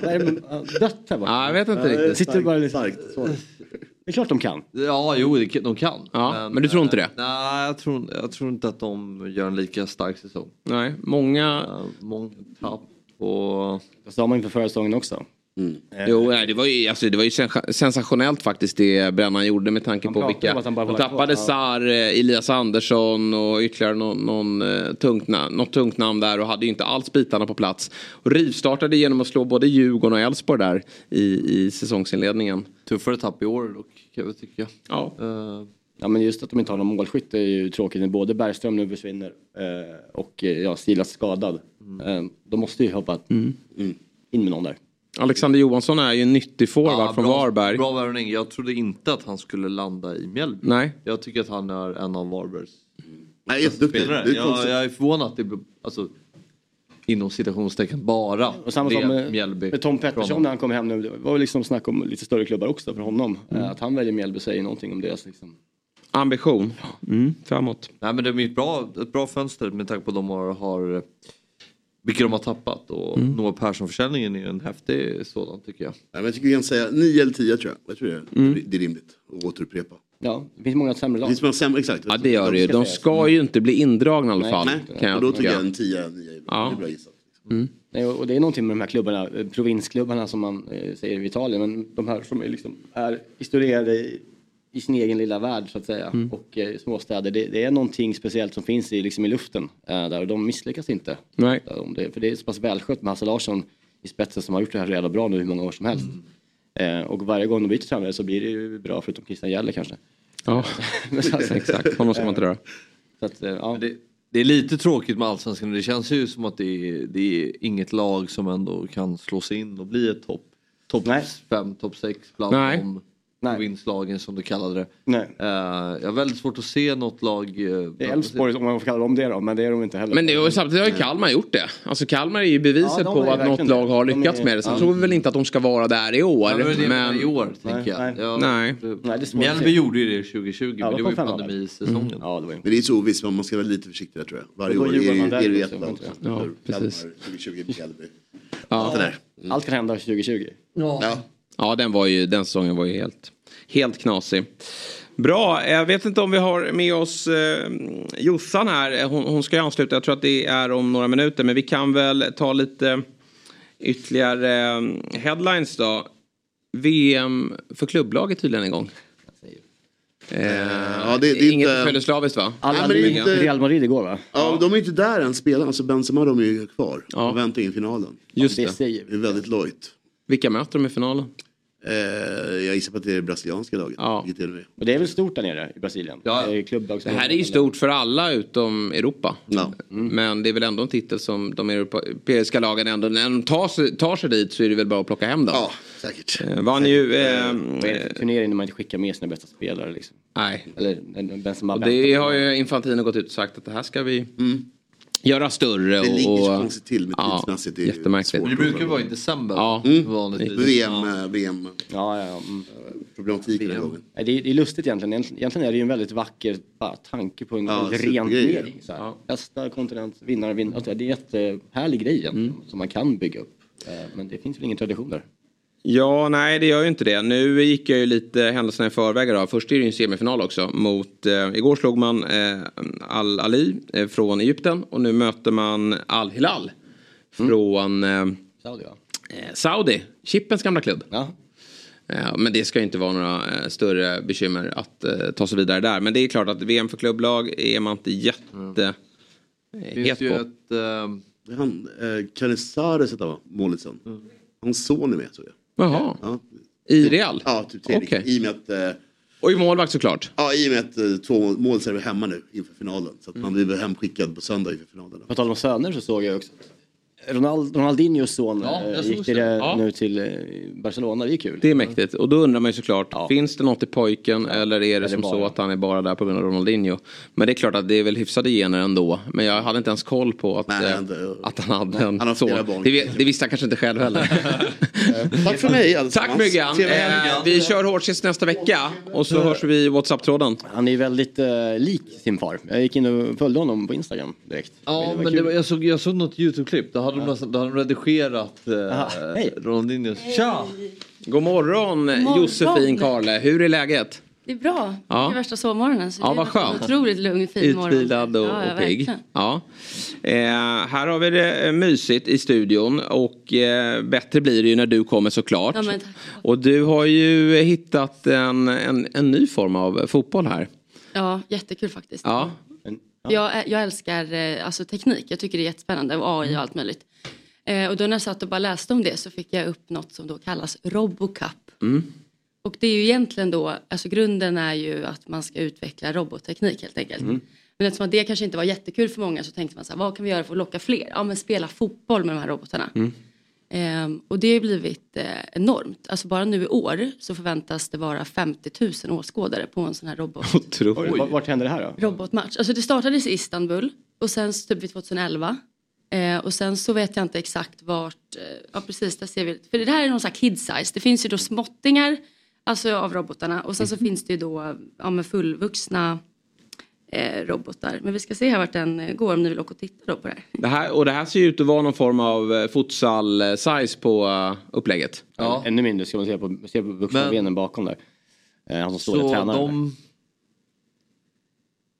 Det med- Dött här bara? Ja, jag vet inte riktigt. Sitter bara lite... Det är klart de kan. Ja, jo, det- de kan. Ja, men du tror inte det? eh, Nej, jag tror, jag tror inte att de gör en lika stark säsong. Nej, många... många tapp och... Det sa man inför förra säsongen också. Jo, nej, det var ju, alltså, det var ju sen- sensationellt faktiskt det Brännan gjorde med tanke Han på vilka... att han bara De tappade Ja. Sar, eh, Elias Andersson och ytterligare någon, någon, eh, tungt namn, något tungt namn där och hade ju inte alls bitarna på plats. Och rivstartade genom att slå både Djurgården och Elfsborg där i, i säsongsinledningen. Tuffare tapp i år dock, kan jag tycka. Ja. Eh, Ja men just att de inte har någon målskytt är ju tråkigt. när Både Bergström nu försvinner eh, och eh, ja, Silas skadad. Eh, de måste ju hoppa Mm. in med någon där. Alexander Johansson är ju en nyttig forward från bra, Varberg. Bra värvning. Jag trodde inte att han skulle landa i Mjällby. Nej. Jag tycker att han är en av Varbergs Nej, jätteduktig. spelare. Det är Jag, jag är förvånad att det... Alltså, inom citationstecken bara Och samma sak blev med, Mjällby. med Tom från Pettersson när han kom hem nu. Det var väl liksom snack om lite större klubbar också för honom. Mm. Att han väljer Mjällby säger någonting om deras liksom. Ambition. Mm, framåt. Nej men det är ett bra, ett bra fönster med tanke på de har, har vilka de har tappat och Mm. Noah Persson-försäljningen är en häftig sådan tycker jag. Ja, men jag tycker vi kan säga 9 eller 10 tror jag. Jag tror det, Mm. det är rimligt att återupprepa. Ja, det finns många sämre Det lag. finns många sämre, exakt. Ja det gör det ju. De ska ju inte bli indragna i alla Nej. fall. Nej, Kan och då jag tycker jag en 10, 9 är bra. Ja. Det är bra gissat. Nej, och det är någonting med de här klubbarna, eh, provinsklubbarna som man eh, säger i Italien, men de här som är, liksom, är isolerade i, i sin egen lilla värld så att säga. Mm. Och eh, småstäder, det, det är någonting speciellt som finns i, liksom, i luften eh, där och de misslyckas inte. Nej. Eh, om det, för det är så pass välskött med Hasse Larsson i spetsen som har gjort det här redan bra nu hur många år som helst. Mm. Eh, och varje gång de byter tränare så blir det ju bra förutom Christian Gäller kanske. Ja, Men så att- exakt. Honom ska man inte röra. Så att, eh, ja. Det, det är lite tråkigt med allsvenskan. Det känns ju som att det är, det är inget lag som ändå kan slå sig in och bli ett topp top Nej. 5, topp 6 bland Nej. de provinslagen som du kallade det. Nej. Eh, jag har väldigt svårt att se något lag... Uh, Det är Elfsborg om man får kalla dem det då, men det är de inte heller. Men det, samtidigt har ju Kalmar gjort det. Alltså Kalmar är ju beviset Ja, de på är att något lag det. har De lyckats är- med det. Sen ja. tror vi väl inte att de ska vara där i år. Ja, men det är det jag menar men... i år tänker jag. nej. Ja, Nej. Nej, är Mjällby gjorde ju det 2020 Ja, men det de var ju pandemisäsongen. Ja, det var ju... Men det är så ovisst, man ska vara lite försiktig där tror jag. Varje år är, är, är det också, ett lag. jag. Ja, precis. 2020 Mjällby. Allt kan hända 2020. Ja. Ja, den, var ju, den säsongen var ju helt, helt knasig. Bra, jag vet inte om vi har med oss eh, Jossan här. Hon, hon ska ju ansluta, jag tror att det är om några minuter. Men vi kan väl ta lite ytterligare eh, headlines då. VM för klubblaget tydligen en gång. Eh, Ja, det- det är inget inte- födelsedagsslaviskt va? Alla är hade inte- Real Madrid igår va? Ja, de är inte där än spelarna. Alltså Benzema de är ju kvar Ja. och väntar in finalen. Just det det. säger Det är väldigt lojt. Vilka möter de i finalen? Eh, jag gissar på att det är det brasilianska laget. Ja. det. Och det är väl stort där nere i Brasilien? Ja. Det Det här är ju stort för alla utom Europa. Ja. Men det är väl ändå en titel som de europeiska lagen ändå, när de tar sig, tar sig dit så är det väl bara att plocka hem dem. ja, säkert. Eh, Vann ju... Eh, Vad är det för turnering när man inte skickar med sina bästa spelare liksom? nej. Eller Benzema det har ju Infantino gått ut och sagt att det här ska vi göra större. Det ligger och, så konstigt till med ja, tidsmässigt. Det jättemärkligt. svårt. Det brukar vara i december Ja. vanligtvis. VM, eh, VM Ja, ja, ja. Mm. problematik den här gången. Det är, det är lustigt egentligen. Egentligen är det ju en väldigt vacker bara, tanke på en Ja, ren turnering. så här. Bästa kontinent, vinnare, vinnare. Alltså, det är en jättehärlig grej egentligen, som man kan bygga upp. Eh, Men det finns väl ingen tradition där. Ja, nej det gör ju inte det. Nu gick jag ju lite händelserna i förväg då. Först är det ju en semifinal också. Mot, eh, igår slog man eh, Al-Ali eh, från Egypten och nu möter man Al-Hilal från eh, Saudi va? eh, Saudi. Chippens gamla klubb. Ja. Eh, Men det ska ju inte vara några större bekymmer att eh, ta sig vidare där. Men det är klart att VM för klubblag är man inte jätte Det het finns ju på. ett... eh, Han, eh, Canizares heter han, målisen. Hans son är med såg jag. Jaha, Ja, i Real? ja typ tredje. Okej. I och med att, eh, Och i målvakt såklart. ja, i och med att eh, två mål är vi hemma nu inför finalen. Så att Mm. man blir hemskickad på söndag inför finalen. På tal om söner så såg jag också Ronald, Ronaldinhos son Ja, eh, gick till, det. eh, Ja. nu till eh, Barcelona, det är kul. Det är mäktigt. Och då undrar man ju såklart, finns det något i pojken eller är det det som bara- så att han är bara där på grund av Ronaldinho? Men det är klart att det är väl hyfsade gener ändå. Men jag hade inte ens koll på att, Nej, eh, inte- att han hade en Han har son. Det, det visste han kanske inte själv heller. Tack för mig Tack. Myggan. Eh, vi kör Hårdkist nästa vecka och så hörs vi i WhatsApp-tråden. Han är väldigt eh, lik sin far. Jag gick in och följde honom på Instagram direkt. Ja, var men det jag, såg, jag såg något YouTube-klipp. Då hade, de, nästan- då hade de redigerat eh. Ronaldinhos... Tja! God morgon, morgon. Josefin Karle. Hur är läget? Det är bra. Ja. Det är värsta sovmorgonen. Så Ja, det vad är skönt. Otroligt lugn, fin morgon. Utvilad och, Ja, ja, och pigg. Ja. Eh, här har vi det eh, mysigt i studion och eh, bättre blir det ju när du kommer såklart. Ja, men tack. och du har ju hittat en, en, en ny form av fotboll här. Ja, jättekul faktiskt. Ja. Jag, jag älskar eh, alltså, teknik. Jag tycker det är jättespännande och AI och allt möjligt. Eh, och då när jag satt och bara läste om det så fick jag upp något som då kallas Robocup. Mm. Och det är ju egentligen då, alltså grunden är ju att man ska utveckla robotteknik helt enkelt. Mm. Men eftersom det kanske inte var jättekul för många så tänkte man så här, vad kan vi göra för att locka fler? Ja men spela fotboll med de här robotarna. Mm. Ehm, och det har blivit eh, enormt. Alltså bara nu i år så förväntas det vara 50 000 åskådare på en sån här robot. Oj, vart- Vart hände det här då? robotmatch. Alltså det startades i Istanbul och sen typ vid 2011 Eh, och sen så vet jag inte exakt vart, eh, ja precis där ser vi, för det här är någon sån här kid size. Det finns ju då småttingar, alltså av robotarna och sen så finns det ju då ja, med fullvuxna eh, robotar. Men vi ska se här vart den eh, går om ni vill åka och titta då på det här. Det här, och det här ser ju ut att vara någon form av eh, futsal-size på uh, upplägget. Ja. Ännu mindre ska man se på, se på vuxna Men- benen bakom där. Eh, han som står och Så tränar. de...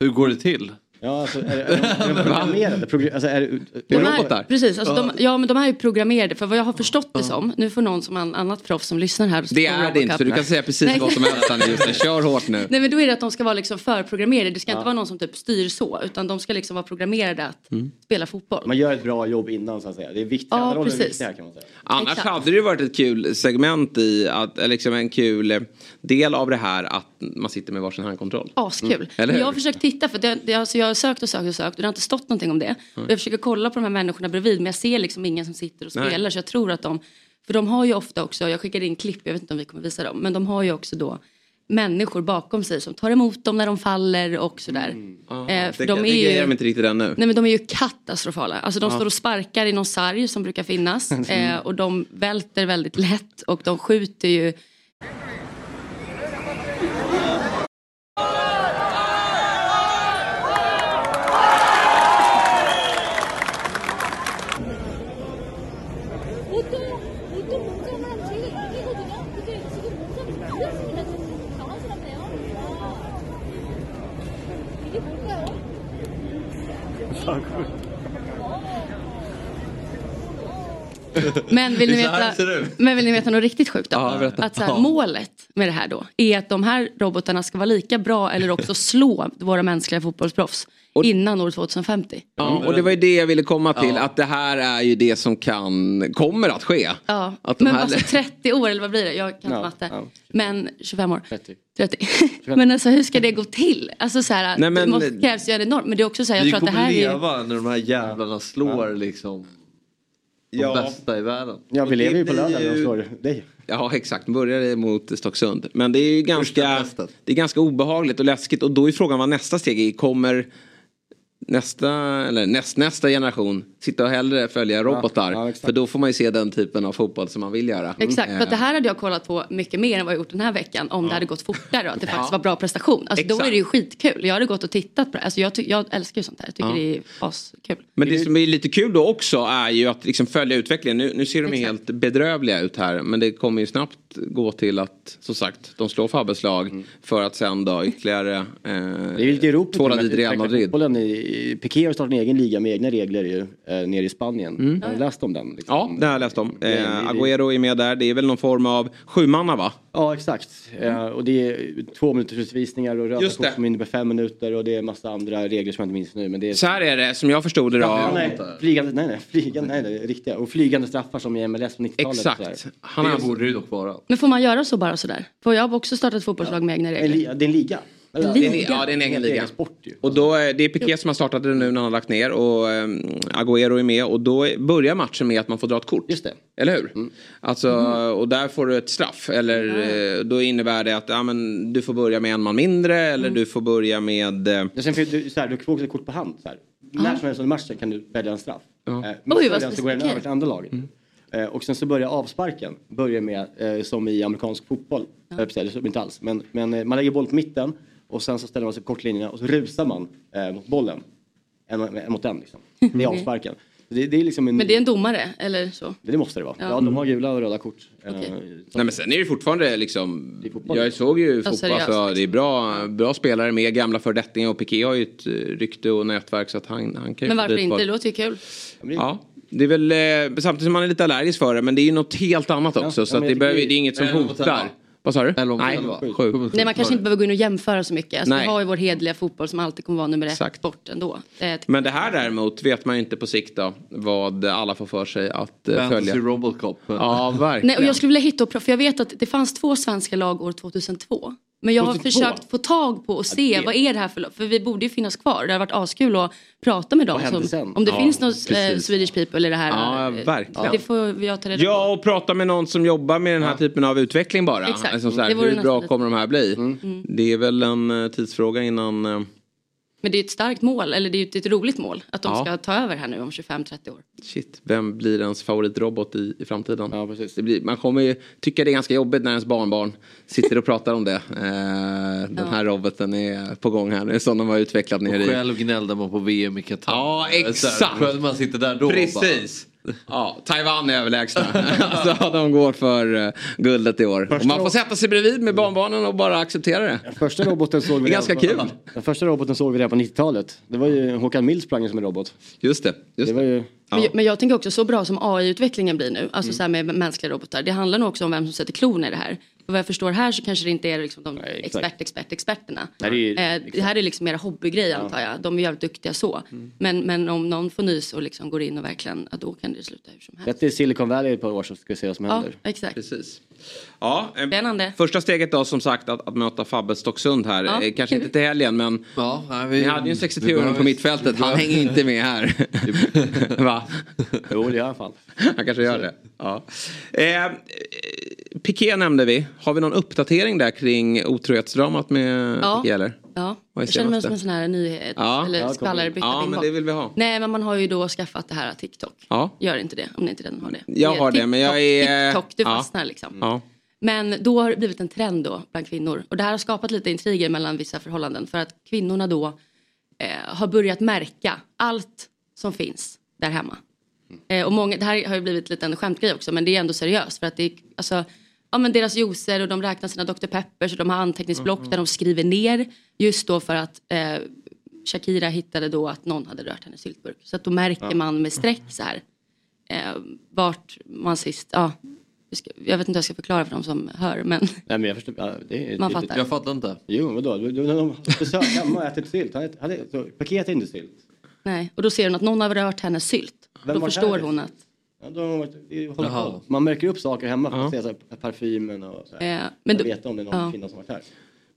Hur går det till? Ja, alltså, är, är, de- är de programmerade? Progr- alltså, är, är, De är, precis, alltså de, ja men de här är ju programmerade för vad jag har förstått det som, nu får någon som an, annat proffs som lyssnar här. och Det är det inte, så du kan säga precis Nej. vad som helst Annie, just. Kör hårt nu. Nej men då är det att de ska vara liksom förprogrammerade, det ska Ja. inte vara någon som typ styr så utan de ska liksom vara programmerade att Mm. spela fotboll. Man gör ett bra jobb innan så att säga. Det är viktigt. Ja, är precis. viktig här, kan man säga. Annars Exakt. hade det ju varit ett kul segment i att, eller liksom en kul eh, del av det här att man sitter med varsin handkontroll. Askul. Mm. Eller hur? jag har försökt titta för det, det, alltså jag har sökt och sökt och sökt och det har inte stått någonting om det. Och jag försöker kolla på de här människorna bredvid men jag ser liksom ingen som sitter och Nej. spelar så jag tror att de, för de har ju ofta också, jag skickade in klipp, jag vet inte om vi kommer visa dem, men de har ju också då människor bakom sig som tar emot dem när de faller och sådär. Ah, Eh, för det, de det är grejer ju, de inte riktigt ännu. Nej men de är ju katastrofala. Alltså de Ja. står och sparkar i någon sarg som brukar finnas. Mm. Eh, och de välter väldigt lätt och de skjuter ju Men vill, ni veta, men vill ni veta något riktigt sjukt då? Ja, att så här, Ja. målet med det här då är att de här robotarna ska vara lika bra eller också slå våra mänskliga fotbollsproffs innan år 2050. Ja, och det var ju det jag ville komma till, att det här är ju det som kan, kommer att ske. Ja, Att de men här- alltså 30 år eller vad blir det? Jag kan inte Ja, matte. ja. Men 25 år. 30. 30. men alltså hur ska det gå till? Alltså så här, Nej, men- det måste, krävs ju en enorm, men det är också så här, jag Vi tror att det kommer här är ju... leva när de här jävlarna slår liksom de Ja. bästa i världen. Ja, vi lever ju på lördag när de slår dig. Ja exakt, börjar det mot Stocksund. Men det är ju ganska, det är ganska obehagligt och läskigt och då är frågan vad nästa steg är. Kommer nästa, eller nästnästa generation sitta och hellre följa robotar? för då får man ju se den typen av fotboll som man vill göra. Exakt, för att det Eh, här hade jag kollat på mycket mer än vad jag gjort den här veckan om det hade gått fortare och att det faktiskt Ja. var bra prestation. Alltså då är det ju skitkul. Jag hade gått och tittat på det. Alltså jag, jag älskar ju sånt här. Jag tycker Ja. det är askul. Men det som är lite kul då också är ju att liksom följa utvecklingen. Nu, nu ser de helt bedrövliga ut här men det kommer ju snabbt gå till att som sagt de slår Fabbes lag för att sen då ytterligare eh, Det är ju lite i Europa. tvåla dit Real Madrid. I, Piqué har startat en egen liga med egna regler ju, eh, nere i Spanien. Mm. Har ni läst om den? Liksom? Ja, det har jag läst om. Eh, Agüero är med där. Det är väl någon form av sjumanna va? Ja, exakt. Eh, och det är två minuters utvisningar och röda kort som innebär fem minuter och det är massa andra regler som jag inte minns nu. Men det är... Så här är det som jag förstod det då. Ja, nej, flygande, nej, nej, flygande, nej, nej, riktiga. Och flygande straffar som i MLS på 90-talet. Exakt. Han det borde det dock vara. Men får man göra så bara sådär? För jag har också startat fotbollslag med egna regler. Det är en liga. En Det är, liga? ja, det är en egen liga. sport ju. Och då, är- det är Piqué som har startat det nu när han har lagt ner och um, Agüero är med och då börjar matchen med att man får dra ett kort. Just det. Eller hur? Mm. Alltså, och där får du ett straff. Eller eh, då innebär det att ja, men, du får börja med en man mindre eller du får börja med... eh, Ja, sen får du, så här, du får också ett kort på hand. Så här. När som helst under matchen kan du välja en straff. Eh, Ja. missar Oj, vad den så går den över till andra laget. Eh, och sen så börjar avsparken börjar med, eh, som i amerikansk fotboll. Ja. Eller så inte alls. Men, men eh, man lägger boll på mitten och sen så ställer man sig på kortlinjerna och så rusar man eh, mot bollen. En, en mot en liksom. Det är avsparken. Det, det är liksom en, Men det är en domare, eller så? det måste det vara. Ja. Ja, de har gula och röda kort. Eh, Nej men sen är det fortfarande liksom, fotboll. jag såg ju fotboll, seriöst, alltså, det är bra, bra spelare med gamla fördettingar och Piqué har ju ett eh, rykte och nätverk så att han, han kan ju Men varför inte? Det låter ju kul. Ja, det är väl eh, samtidigt som man är lite allergisk för det men det är ju något helt annat också ja, så att det, behöver, det är inget som hotar. Vad sa du? Nej, sju. Nej, man kanske inte behöver gå in och jämföra så mycket. Alltså, vi Nej. har ju vår hedliga fotboll som alltid kommer vara nummer ett Exakt. bort ändå. Det Men det här däremot vet man ju inte på sikt då vad alla får för sig att eh, Fantasy följa. Robocop. Ja, verkligen. Nej, och jag skulle vilja hitta för jag vet att det fanns två svenska lag år 2002. Men jag har 2002? försökt få tag på och se det- vad är det här för? För vi borde ju finnas kvar. Det har varit askul att prata med dem. Som, om det Ja, finns något eh. Swedish people i det här. Ja, eh, verkligen. Det får jag ta reda på. Ja, och prata med någon som jobbar med den här typen av utveckling bara. Exakt. Alltså, så här, Det vore hur bra kommer de här bli? Mm. Det är väl en eh, tidsfråga innan... Men det är ett starkt mål, eller det är ju ett, roligt mål. Att de Ja. ska ta över här nu om 25-30 år. Shit, vem blir ens favoritrobot i, i framtiden? Ja, precis. Det blir, man kommer ju tycka det är ganska jobbigt när ens barnbarn sitter och pratar om det. Eh, den här roboten är på gång här nu som de har utvecklat Och nere i... själv gnällde man på VM i Qatar. Ja, Så här, exakt. Man sitter där då och Precis. Ja, Taiwan är överlägsna. alltså, de går för uh, guldet i år. Och man får sätta sig bredvid med barnbarnen och bara acceptera det. Första roboten såg vi Det är ganska kul. Den första roboten såg vi redan på 90-talet. Det var ju Håkan Mild sprang som en robot. Just det. Just det var ju... Men, jag, men jag tänker också så bra som AI-utvecklingen blir nu, Mm. alltså så här med mänskliga robotar. Det handlar nog också om vem som sätter klon i det här. Och vad jag förstår här så kanske det inte är liksom de expert, expert, experterna. Nej, det är eh, det här är liksom mer hobbygrej antar jag. De är jävligt duktiga så. Mm. Men, men om någon får nys och liksom går in och verkligen, ja, då kan det sluta hur som helst. Dig i Silicon Valley ett par år så ska vi se vad som Ja, händer. exakt. Precis. Ja, eh, Spännande. Första steget då som sagt att, att möta Fabbe Stocksund här. Ja. Eh, Kanske inte till helgen men Ja, nej, vi, ni hade ju en vi 63-åring behöver- på mittfältet. Han hänger inte med här. Va? Jo, det gör han fan. Han kanske gör det. Ja. Eh, Piqué nämnde vi. Har vi någon uppdatering där kring otrohetsdramat med Ja. Piqué eller? Ja, jag känner mig som en sån här nyhet Ja. eller skvallerbytta. Ja, men det vill vi ha. Nej, men man har ju då skaffat det här TikTok. Ja. Gör inte det om ni inte redan har det. Jag har det men jag är... TikTok, du ja. fastnar liksom. Ja. Men då har det blivit en trend då bland kvinnor. Och det här har skapat lite intriger mellan vissa förhållanden. För att kvinnorna då eh, har börjat märka allt som finns där hemma. Eh, och många, det här har ju blivit lite en skämtgrej också men det är ändå seriöst. För att det är, alltså, ja, men deras juicer och de räknar sina Dr. Peppers och de har anteckningsblock där de skriver ner. Just då för att eh, Shakira hittade då att någon hade rört hennes syltburk. Så att då märker Ja. man med streck så här eh, vart man sist, ja. jag vet inte hur jag ska förklara för de som hör men Nej men jag förstår. Ja, det Man tydligt. fattar. Jag fattar inte. Jo vadå? Du- du- De besök hemma och ätit sylt. Han äter- han äter- så Paket är inte sylt. nej. Och då ser hon att någon har rört hennes sylt. Vem då förstår hon att Ja, har varit- håller Jaha. på. Man märker upp saker hemma för att se så här, parfymen och så här. Eh, men men då- veta om det är någon ja. kvinna som varit här.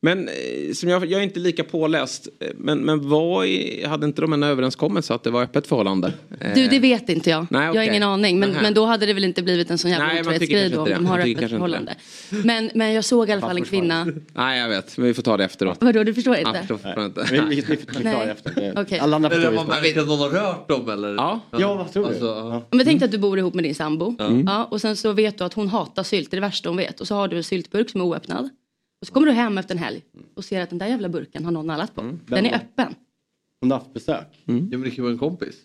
Men eh, som jag, jag är inte lika påläst. eh, Men, men vad i- hade inte de en överenskommelse att det var öppet förhållande? Eh, Du, det vet inte jag. Nej, Jag har ingen aning. Men, men då hade det väl inte blivit en sån jävla Nej, man otrohetsgrej då om de har Man öppet förhållande. Men, men jag såg i alla fall en kvinna. Nej, jag vet. Men vi får ta det efteråt. Vadå, du förstår inte? Jag förstår inte. Vi- vi- vi får förklara Nej. efter. Okej. Alla andra Eller förstår man ju. märker att någon har rört dem eller? Ja, ja vad tror du? Alltså, ja. Men tänk dig att du bor ihop med din sambo. Mm. Ja, och sen så vet du att hon hatar sylt, det är det värsta hon vet. Och så har du en syltburk som är oöppnad. Och så kommer du hem efter en helg och ser att den där jävla burken har någon nallat på. Den Vem är öppen. Hon har haft besök. Ja men det kan vara en kompis.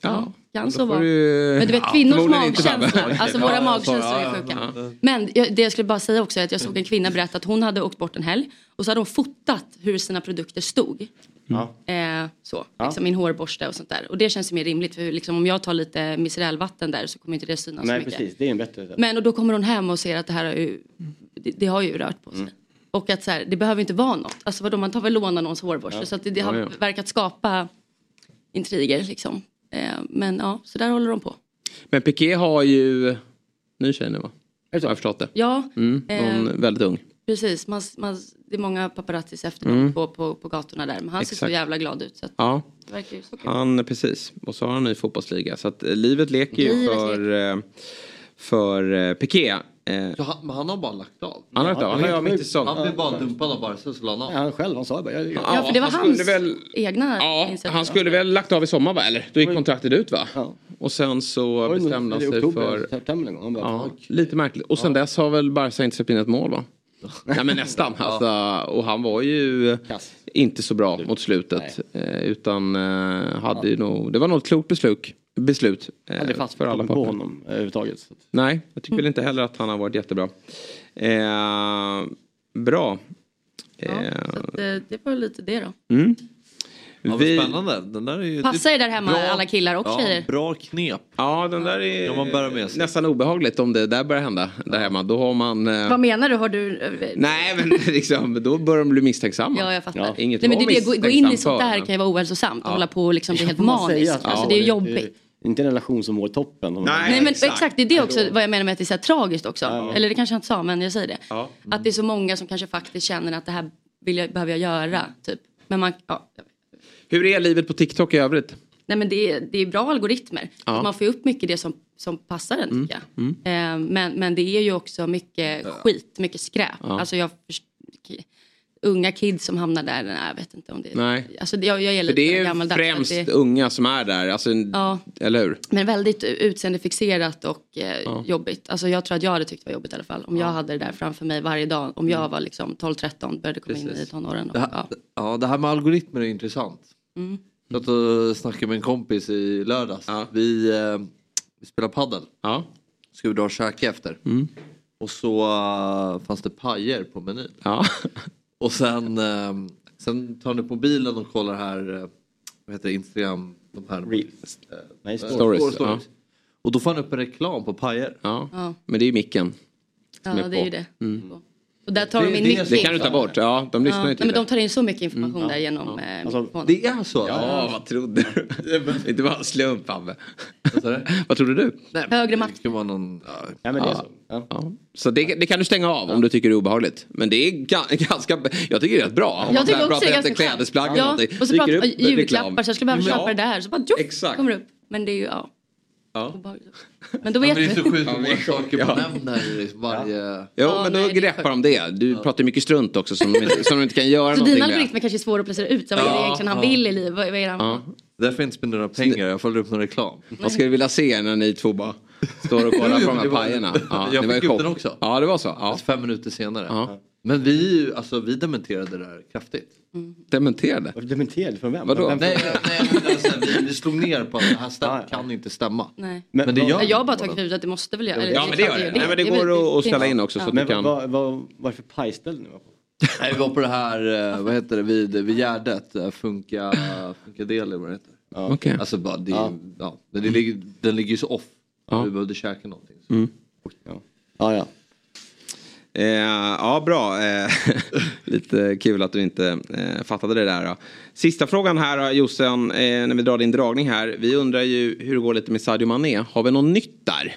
Ja, kan så vara. du- Men du vet Ja, kvinnors inte magkänsla, Fabbe. alltså Ja, våra ja, magkänslor så, är ja, sjuka. ja. Men jag, det jag skulle bara säga också är att jag såg en kvinna berätta att hon hade åkt bort en helg och så hade hon fotat hur sina produkter stod. Ja. Eh, så, Ja. liksom min hårborste och sånt där. Och det känns ju mer rimligt för liksom, om jag tar lite micerälvatten där så kommer inte det synas så Nej mycket. precis, det är en bättre. Men och då kommer hon hem och ser att det här har ju, det, det har ju rört på sig. Och att så här, det behöver inte vara något. Alltså vadå, man tar väl låna någons hårborste. Ja. Så att det, det Ja, har ja. verkat skapa intriger liksom. Eh, men ja, så där håller de på. Men Piqué har ju ny tjej nu va? Har jag förstått det. Ja, Mm, någon eh, väldigt ung. precis. Man, man, det är många paparazzis efter honom Mm. på, på, på gatorna där. Men han ser så Exakt. jävla glad ut. Så att Ja. det verkar ju så kul. Han, precis. Och så har han en ny fotbollsliga. Så att eh, livet leker ju Livet för, eh, för eh, Piqué. Eh, Så han, han har bara lagt av. Han har lagt av. Han har mitt i säsongen. Han blev bara dumpad av Barca så la han av. Han själv, han sa bara. Jag, jag, Ja, för det var han hans skulle väl- egna Ja, initiativ. han skulle väl lagt av i sommar va? Eller? Då gick kontraktet ut va? Ja. Och sen så Oj, bestämde han sig oktober, för... gång. Han bara, Ja, lite märkligt. Och sen dess har väl Barca inte släppt in ett mål va? Nej men nästan. Alltså, och han var ju inte så bra mot slutet. Eh, utan eh, hade ju nog, det var nog ett klokt beslut. Beslut eh, Aldrig fast för alla på parter. honom överhuvudtaget. Så att- Nej, jag tycker väl inte heller att han har varit jättebra. Eh, bra. Eh, Så att, eh, det var lite det då. mm. Ja, Vi- vad spännande. Den där är ju, Passa er där hemma alla killar och ja, tjejer. Bra knep. Ja, den där är man bära med sig. nästan obehagligt om det där börjar hända där hemma. Då har man... Eh, Vad menar du? Har du... eh, nej, men liksom, då börjar de bli misstänksamma. Ja, jag fattar. Inget Nej, men det det, gå, gå in i sånt där kan ju vara ohälsosamt. Ja. Hålla på och liksom bli helt manisk. Alltså, ja, det är det- jobbigt. Inte en relation som mår toppen. Som Nej, men exakt. det är det också vad jag menar med att det är så här tragiskt också. Eller det kanske jag inte sa, men jag säger det. Ja. Att det är så många som kanske faktiskt känner att det här vill jag, behöver jag göra. Typ. Men man, ja. Hur är livet på TikTok i övrigt? Nej men det är, det är bra algoritmer. Ja. Man får upp mycket det som, som passar en Mm, tycker jag. Eh, men, men det är ju också mycket skit, mycket skräp. Ja. Alltså jag unga kids som hamnar där, nej, jag vet inte om det är... Nej. Alltså, jag, jag är För det är främst det- unga som är där, alltså, Ja. eller hur? Men väldigt utseendefixerat och eh, Ja. jobbigt. Alltså jag tror att jag hade tyckt det var jobbigt i alla fall. Om jag hade det där framför mig varje dag. Om Mm. jag var liksom 12-13, började komma in i tonåren. Och, Det här, ja. ja, det här med algoritmer är intressant. Mm. Jag satt och snackade med en kompis i lördags. Vi, eh, vi spelar paddel. Ja. Ska vi dra och käka efter. Mm. Och så eh, fanns det pajer på menyn. Ja. Och sen, eh, sen tar han upp mobilen och kollar här, eh, vad heter det, Instagram, de här Reels. eh, Nej, eh, stories. Ja. Och då får han upp en reklam på pajer. Ja. Ja. Men det är ju micken. som Ja, det är på. ju det. Mm. Och där tar Det- de in mycket Det kan du ta bort, ja de lyssnar Ja, till men de tar in så mycket information Mm. där Ja. genom eh, Alltså, mikrofonen. Det är så? Ja, vad trodde du? Inte bara en slump Abbe. Vad trodde du? Nej, Högre makt. Det ska vara någon... Ja, men det är Ja. så. Ja. Ja. Så det, det kan du stänga av om du tycker det är obehagligt. Men det är ga- ganska, jag tycker det är rätt bra. Om Jag man tycker börjar också det är prata ganska efter skönt. klädesplagg Ja, och så pratar jag julklappar så jag skulle behöva Ja. köpa det där. Så bara tjoff, Exakt. kommer det upp. Men det är ju, ja. Ja. Men då Ja, vet men det är så sjukt Ja, många saker man ja. nämner varje... Jo, Ja, men då nej, greppar de det. Du pratar mycket strunt också som de som de inte kan göra Så någonting dina med. algoritmer kanske är svåra att placera ut. Så vad är det Ja, egentligen han ja. vill i livet? Vad vad är det han Ja. Därför jag inte spenderar några pengar, jag följer upp någon reklam. Vad skulle du vilja se när ni två bara står och kollar på de här pajerna? Ja, jag det var fick upp chock. den också. Ja, det var så. Ja. Fem minuter senare. Ja. Men vi, alltså, vi dementerade det där kraftigt. Dementerade? Dementerad från vem? Vadå? Vem- Nej, nej, men alltså, vi, vi slog ner på att det här stämmer, kan inte stämma. Nej. Men, det gör jag har bara tagit för att det måste väl göra. eller Ja, men det gör det. Nej, men det går att- ställa in också så att Men kan... vad, vad, vad är det för pajställ ni var på? Nej, vi var på det här, eh, vad heter det, vid, vid Gärdet, eh, Funka, Funkadeli vad det heter. Okej. Alltså bara, det, Ja. ja. men det ligger, den ligger ju så off. Ja. Vi behövde käka någonting. Mm. Ja, ja. ja. Eh, ja, bra. Eh, lite kul att du inte eh, fattade det där. Då. Sista frågan här Jossan, eh, när vi drar din dragning här. Vi undrar ju hur det går lite med Sadio Mané. Har vi något nytt där?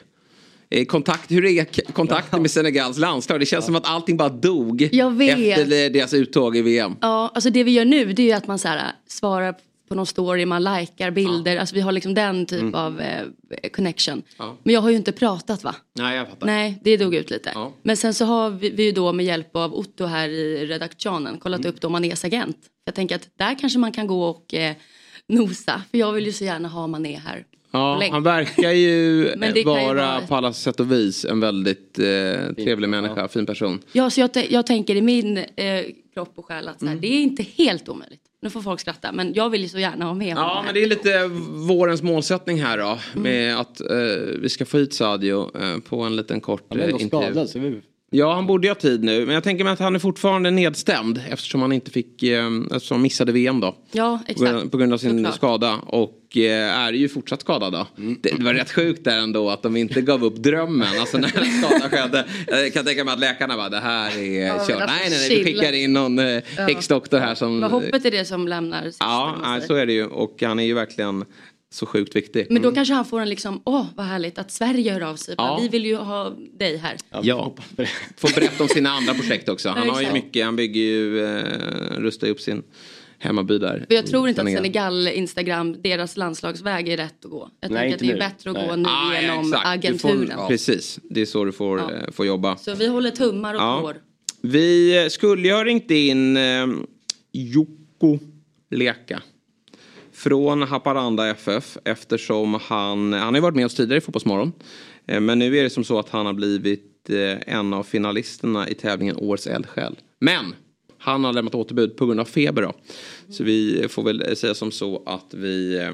Eh, kontakt, hur är kontakten med Senegals landslag? Det känns som att allting bara dog efter deras uttåg i VM. Ja, alltså det vi gör nu det är ju att man så här, svarar på någon story, man likar bilder. Alltså vi har liksom den typ Mm. av eh, connection. Ja. Men jag har ju inte pratat va? Nej, jag fattar. Nej, det dog ut lite. Ja. Men sen så har vi, vi ju då med hjälp av Otto här i redaktionen kollat Mm. upp då Manés agent. Jag tänker att där kanske man kan gå och eh, nosa. För jag vill ju så gärna ha Mané här. Ja, han verkar ju kan ju vara vara- på alla sätt och vis en väldigt eh, trevlig människa, fin person. Ja, så jag, jag tänker i min eh, kropp och själ att så här, Mm. det är inte helt omöjligt. Nu får folk skratta, men jag vill ju så gärna ha med honom Ja, här. men det är lite vårens målsättning här då. Mm. Med att eh, vi ska få hit Sadio eh, på en liten kort Han är eh, intervju. skadad så vi... Ja, han borde ju ha tid nu. Men jag tänker mig att han är fortfarande nedstämd eftersom han inte fick, eh, eftersom han missade VM då. Ja, På grund- exakt. På grund av sin Såklart. skada. Och eh, är ju fortsatt skadad då. Det, det var rätt sjukt där ändå att de inte gav upp drömmen. Alltså när skadan skedde. Jag kan tänka mig att läkarna bara, det här är Ja, kört. alltså, nej, nej, nej, vi skickar in någon eh, Ja. häxdoktor här som... Vad hoppet är det som lämnar sist, Ja, så är det ju. Och han är ju verkligen så sjukt viktig. Men då kanske han får en liksom, åh vad härligt att Sverige hör av sig. Ja. Vi vill ju ha dig här. Ja, får berätta om sina andra projekt också. Han har ju mycket, han bygger ju, eh, rustar ju upp sin hemmaby där. För jag tror inte att Senegal. Senegal, Instagram, deras landslagsväg är rätt att gå. Jag Nej, tänker att det är nu. bättre att Nej. gå nu Ah, genom. Du agenturen. Får, Precis, det är så du får, Ja. eh, får jobba. Så vi håller tummar och Ja. Vi skulle ju ha ringt in eh, Jukko Leka. Från Haparanda FF eftersom han, han har ju varit med oss tidigare i Fotbollsmorgon. Eh, Men nu är det som så att han har blivit eh, en av finalisterna i tävlingen Årets eldsjäl. Men han har lämnat återbud på grund av feber då. Så vi får väl säga som så att vi eh,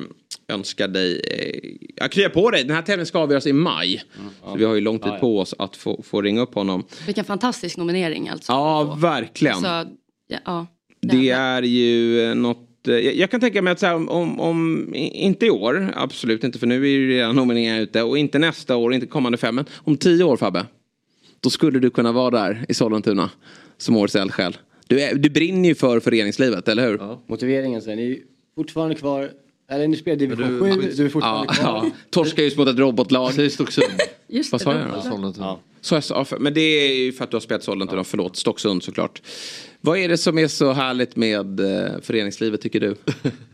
önskar dig, eh, ja, krya på dig. Den här tävlingen ska avgöras i maj. Så vi har ju lång tid på oss att få, få ringa upp honom. Vilken fantastisk nominering alltså. Ja, verkligen. Så, ja, ja. Det är ju eh, något jag jag kan tänka mig att så här, om, om, inte i år, absolut inte för nu är ju redan nomineringar ute och inte nästa år, inte kommande fem, men om tio år Fabbe. Då skulle du kunna vara där i Sollentuna som årets eldsjäl. Du, är, du brinner ju för föreningslivet, eller hur? Motiveringen sen, ni är fortfarande kvar, eller ni spelar division 7, du, är fortfarande ja, kvar. ja. Torskar just mot ett robotlag. Säg Stocksund. Just Vad det, sa jag då? Sollentuna. Så jag sa, men det är ju för att du har spelat Sollentuna, förlåt, Stocksund såklart. Vad är det som är så härligt med eh, föreningslivet tycker du?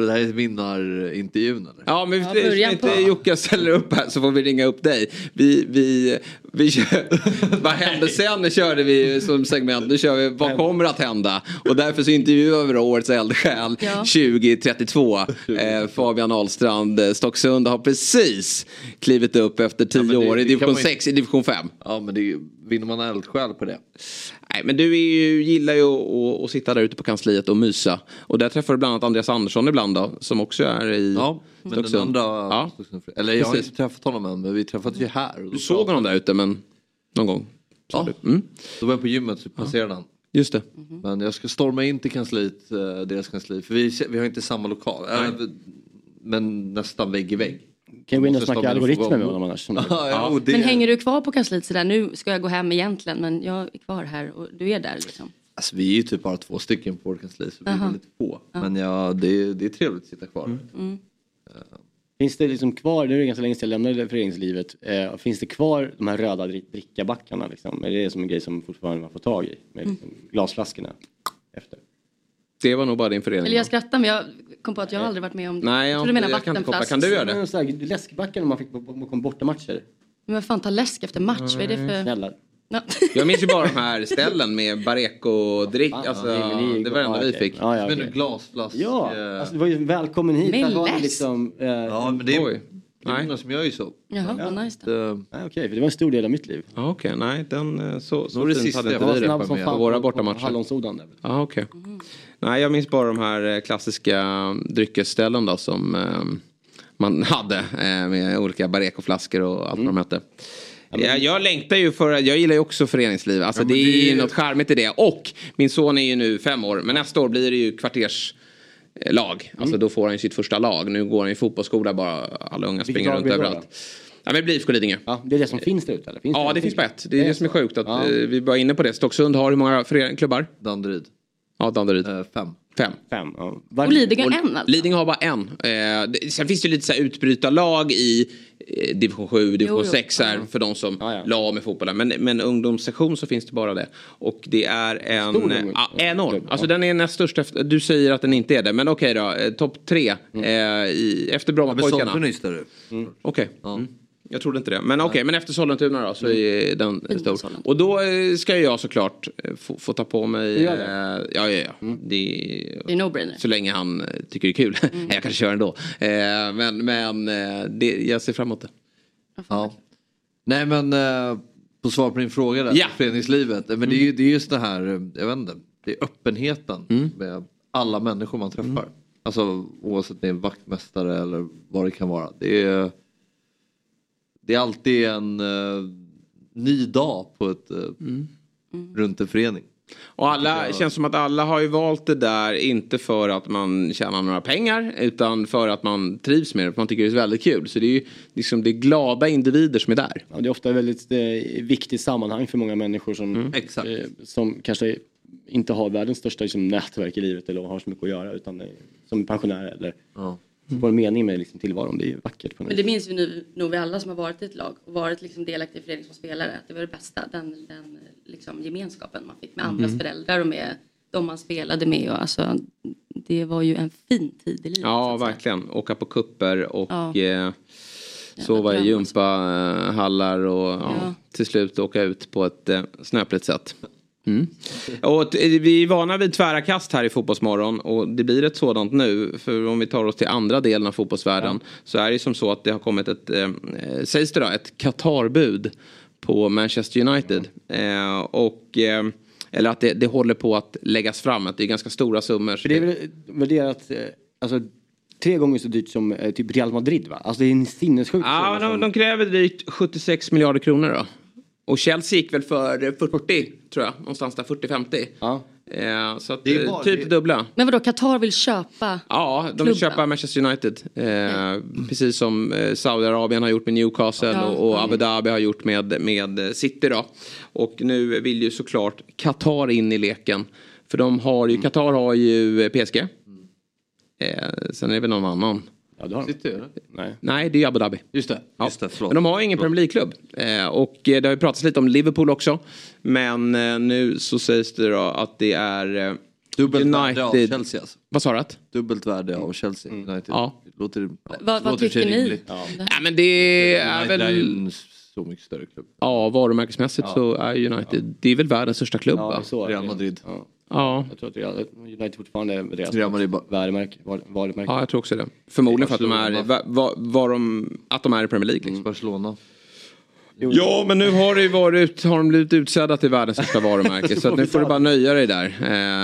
Och det här är vinnarintervjun eller? Ja men Ja, vi, inte på. Jocke ställer upp här så får vi ringa upp dig. Vi, vi, Vi kör, vad hände sen körde vi som segment. Nu kör vi vad kommer att hända. Och därför så intervjuar vi då årets eldsjäl Ja. 2032. Eh, Fabian Ahlstrand, eh, Stocksund har precis klivit upp efter tio men det- år i division man ju- 6 i division 5. Ja men det, vinner man eldsjäl på det? Nej, men du är ju, gillar ju att, sitta där ute på kansliet och mysa. Och där träffar du bland annat Andreas Andersson ibland då, som också är i Ja, men den Stocksund. andra... Ja. Eller jag har inte träffat honom än men vi träffades ju här. Du såg honom där ute men någon gång. Ja. Mm. Då var jag på gymmet så passerade han. Just det. Men jag ska storma in till kansliet, eh, deras kansli. För vi, vi har inte samma lokal. Eh, Men nästan vägg i vägg. Kan vi gå in och snacka algoritmer med honom annars? Ja, ja, och det, Men hänger du kvar på kansliet sådär, nu ska jag gå hem egentligen men jag är kvar här och du är där liksom? Alltså, vi är ju typ bara två stycken på vårt kansli så vi är väldigt få. Ja. Men ja, det, är- det är trevligt att sitta kvar. Mm. Finns det liksom kvar, nu är det ganska länge sedan jag lämnade föreningslivet, eh, finns det kvar de här röda dri- drickabackarna liksom? Är det som en grej som fortfarande man får tag i? Med liksom glasflaskorna efter? Det var nog bara din förening. Eller jag skrattar men jag kom på att jag har aldrig varit med om det. Nej, jag jag du menar jag kan inte. Kan du göra det? Men så här, läskbackar man fick på, bortamatcher. Men vad fan ta läsk efter match, vad är det för... Snälla. Ja. Jag minns ju bara de här ställen med Bareko-drick. Alltså, det var det enda vi fick. Ja, ja, Men du glasflask. Ja, alltså det var ju välkommen hit. Ni läsk. liksom, eh, ja men det. Nej. många som gör ju så. Jaha, vad nice då. Eh, Nej, okej, för det var en stor del av mitt liv. Ja, Okej, nej, den, eh, så, så det sista hade inte vi det snabb på, våra bortamatcher. Hallonsodan där. Ja, okej. Nej, jag minns bara de här eh, klassiska dryckesställen då som eh, man hade eh, med olika Bareko-flaskor och allt vad de hette. Jag, jag längtar ju för, jag gillar ju också föreningsliv. Alltså Ja, det är det är ju ju- något charmigt i det. Och min son är ju nu fem år, men nästa år blir det ju kvarters lag. Alltså då får han ju sitt första lag. Nu går han i fotbollsskola bara, alla unga Vilket springer runt det överallt. Ja men det blir IFK Lidingö. Ja, det är det som finns där ute eller? Finns Ja det det finns på ett. Det är det som är sjukt att Ja. eh, vi var inne på det. Stocksund har hur många klubbar? Danderyd. Ja, Danderyd. Eh, fem. Fem. Fem, ja. Och Lidingö en alltså? Lidingö har bara en. Eh, det, sen finns det ju lite så här utbrytarlag i division 7, division Jo, jo. 6 här, för de som la av med fotbollen. Men, men ungdomssektion så finns det bara det. Och det är en... Stor eh, ja, enorm. Alltså ja. den är näst störst efter, Du säger att den inte är det. Men okej då. Eh, Topp tre. Mm. Eh, i, efter Men Brommapojkarna. sålde nyss där du. Okej. Ja. Mm. Jag trodde inte det. Men okej, men efter Sollentuna då så är den Fina stor. Och då eh, ska jag såklart eh, få, få ta på mig... Det? eh, Ja, ja, ja. Det, Det är no-brainer. så länge han tycker det är kul. jag kanske kör ändå. Men men det, jag ser fram emot det. Ja. Nej men på svar på din fråga där, Ja. föreningslivet. Men det är ju det är just det här, jag vet inte, det är öppenheten Mm. med alla människor man träffar. Alltså oavsett om det är en vaktmästare eller vad det kan vara. Det är, det är alltid en eh, ny dag på ett, eh, runt en förening. Och alla, känns som att alla har ju valt det där inte för att man tjänar några pengar utan för att man trivs med det. För man tycker det är väldigt kul. Så det är ju liksom det är glada individer som är där. Ja, det är ofta ett väldigt eh, viktigt sammanhang för många människor som, Mm. Eh, som kanske inte har världens största liksom, nätverk i livet eller har så mycket att göra utan eh, som pensionär eller Ja. Får en mening med liksom, tillvaron. Det är ju vackert. På något Men det minns ju nu, nog vi alla som har varit i ett lag och varit liksom delaktiga i föreningen som spelare. Att det var det bästa, den, den liksom gemenskapen man fick med andras Mm. föräldrar och med de man spelade med. Och alltså, det var ju en fin tid i livet. Ja, verkligen. Åka på kupper och Ja. eh, sova i gympahallar och ja, Ja. till slut åka ut på ett eh, snöpligt sätt. Mm. Och vi är vana vid tvära kast här i Fotbollsmorgon och det blir ett sådant nu. För om vi tar oss till andra delen av fotbollsvärlden så är det som så att det har kommit ett, eh, eh, sägs det då, ett Qatarbud på Manchester United. Eh, och, eh, eller att det, det håller på att läggas fram, att det är ganska stora summor. För det är väl värderat eh, alltså, tre gånger så dyrt som eh, typ Real Madrid va? Alltså det är en sinnessjuk Ja, de, de kräver drygt 76 miljarder kronor då. Och Chelsea gick väl för eh, 40 tror jag. Någonstans där 40-50. Ja. Eh, så att, Det är eh, bara- typ det- dubbla. Men vadå, Qatar vill köpa? Ja, de vill Klubben. köpa Manchester United. Eh, Precis som eh, Saudiarabien har gjort med Newcastle Ja. och, och Abu Dhabi har gjort med, med City då. Och nu vill ju såklart Qatar in i leken. För de har ju, Qatar har ju PSG. Eh, sen är det väl någon annan. Ja, det har de. City, eller? Nej. Nej, det är Abu Dhabi. Just det, Ja. just det. Men de har ingen Premier League-klubb. Eh, och eh, det har ju pratats lite om Liverpool också. Men eh, nu så sägs det då att det är eh, Dubbelt värde av United. Chelsea alltså. Vad sa du? att? Dubbelt värde av Chelsea United. Ja. Låter, ja, Vad, vad låter tycker ni? rimligt. Ja men det är United är ju väl... en så mycket större klubb. Ja, varumärkesmässigt Ja. så är United, det är väl världens största klubb Ja, va? så är Real. Madrid. Ja. Ja. Jag tror att Real, United fortfarande är deras Real Madrid bara- varumärke. var- varumärke. Ja, jag tror också det. Förmodligen för att de är, va, va, var de, att de är i Premier League. Liksom. Barcelona. Ja, men nu har, det ju varit, har de blivit utsedda till världens största varumärke. så att nu får du bara nöja dig där.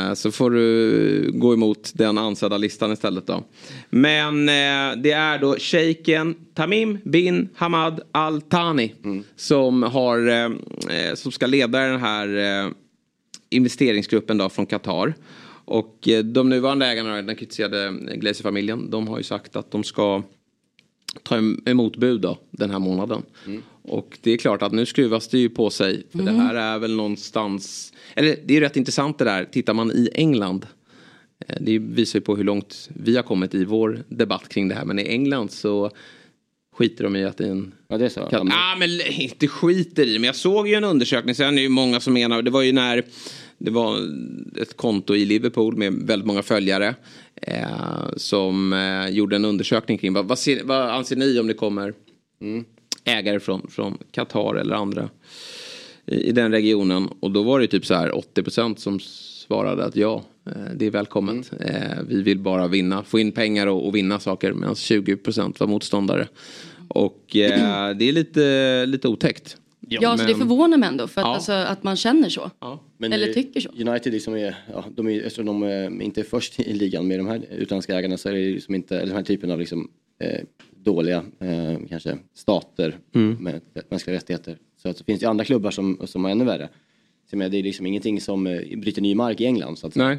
Eh, så får du gå emot den ansedda listan istället då. Men eh, det är då shejken Tamim bin Hamad Al Thani. Som, har, eh, eh, som ska leda den här eh, investeringsgruppen då från Qatar. Och eh, de nuvarande ägarna, den kritiserade Glazer-familjen, de har ju sagt att de ska ta em- emot bud då, den här månaden. Och det är klart att nu skruvas det ju på sig. För det här är väl någonstans, eller det är ju rätt intressant det där, tittar man i England. eh, Det visar ju på hur långt vi har kommit i vår debatt kring det här. Men i England så skiter de i att det är en... Ja, det är så. Ja, men inte skiter i, men jag såg ju en undersökning, sen är det ju många som menar, det var ju när det var ett konto i Liverpool med väldigt många följare eh, som eh, gjorde en undersökning kring vad, vad, ser, vad anser ni om det kommer ägare från, från Qatar eller andra i, i den regionen och då var det typ så här 80% som svarade att ja, eh, det är välkommet. Eh, vi vill bara vinna, få in pengar och, och vinna saker medan 20% var motståndare. Och eh, det är lite, lite otäckt. Ja, så det Men- förvånar mig ändå för att, Ja. alltså, att man känner så. Men Eller det- tycker så. United liksom är, ja, de är, eftersom de är inte är först i ligan med de här utländska ägarna så är det liksom inte, eller den här typen av liksom, eh, dåliga eh, kanske stater Mm. med mänskliga rättigheter. Så, att, så finns det andra klubbar som, som är ännu värre. Så det är liksom ingenting som eh, bryter ny mark i England. Så att, Nej.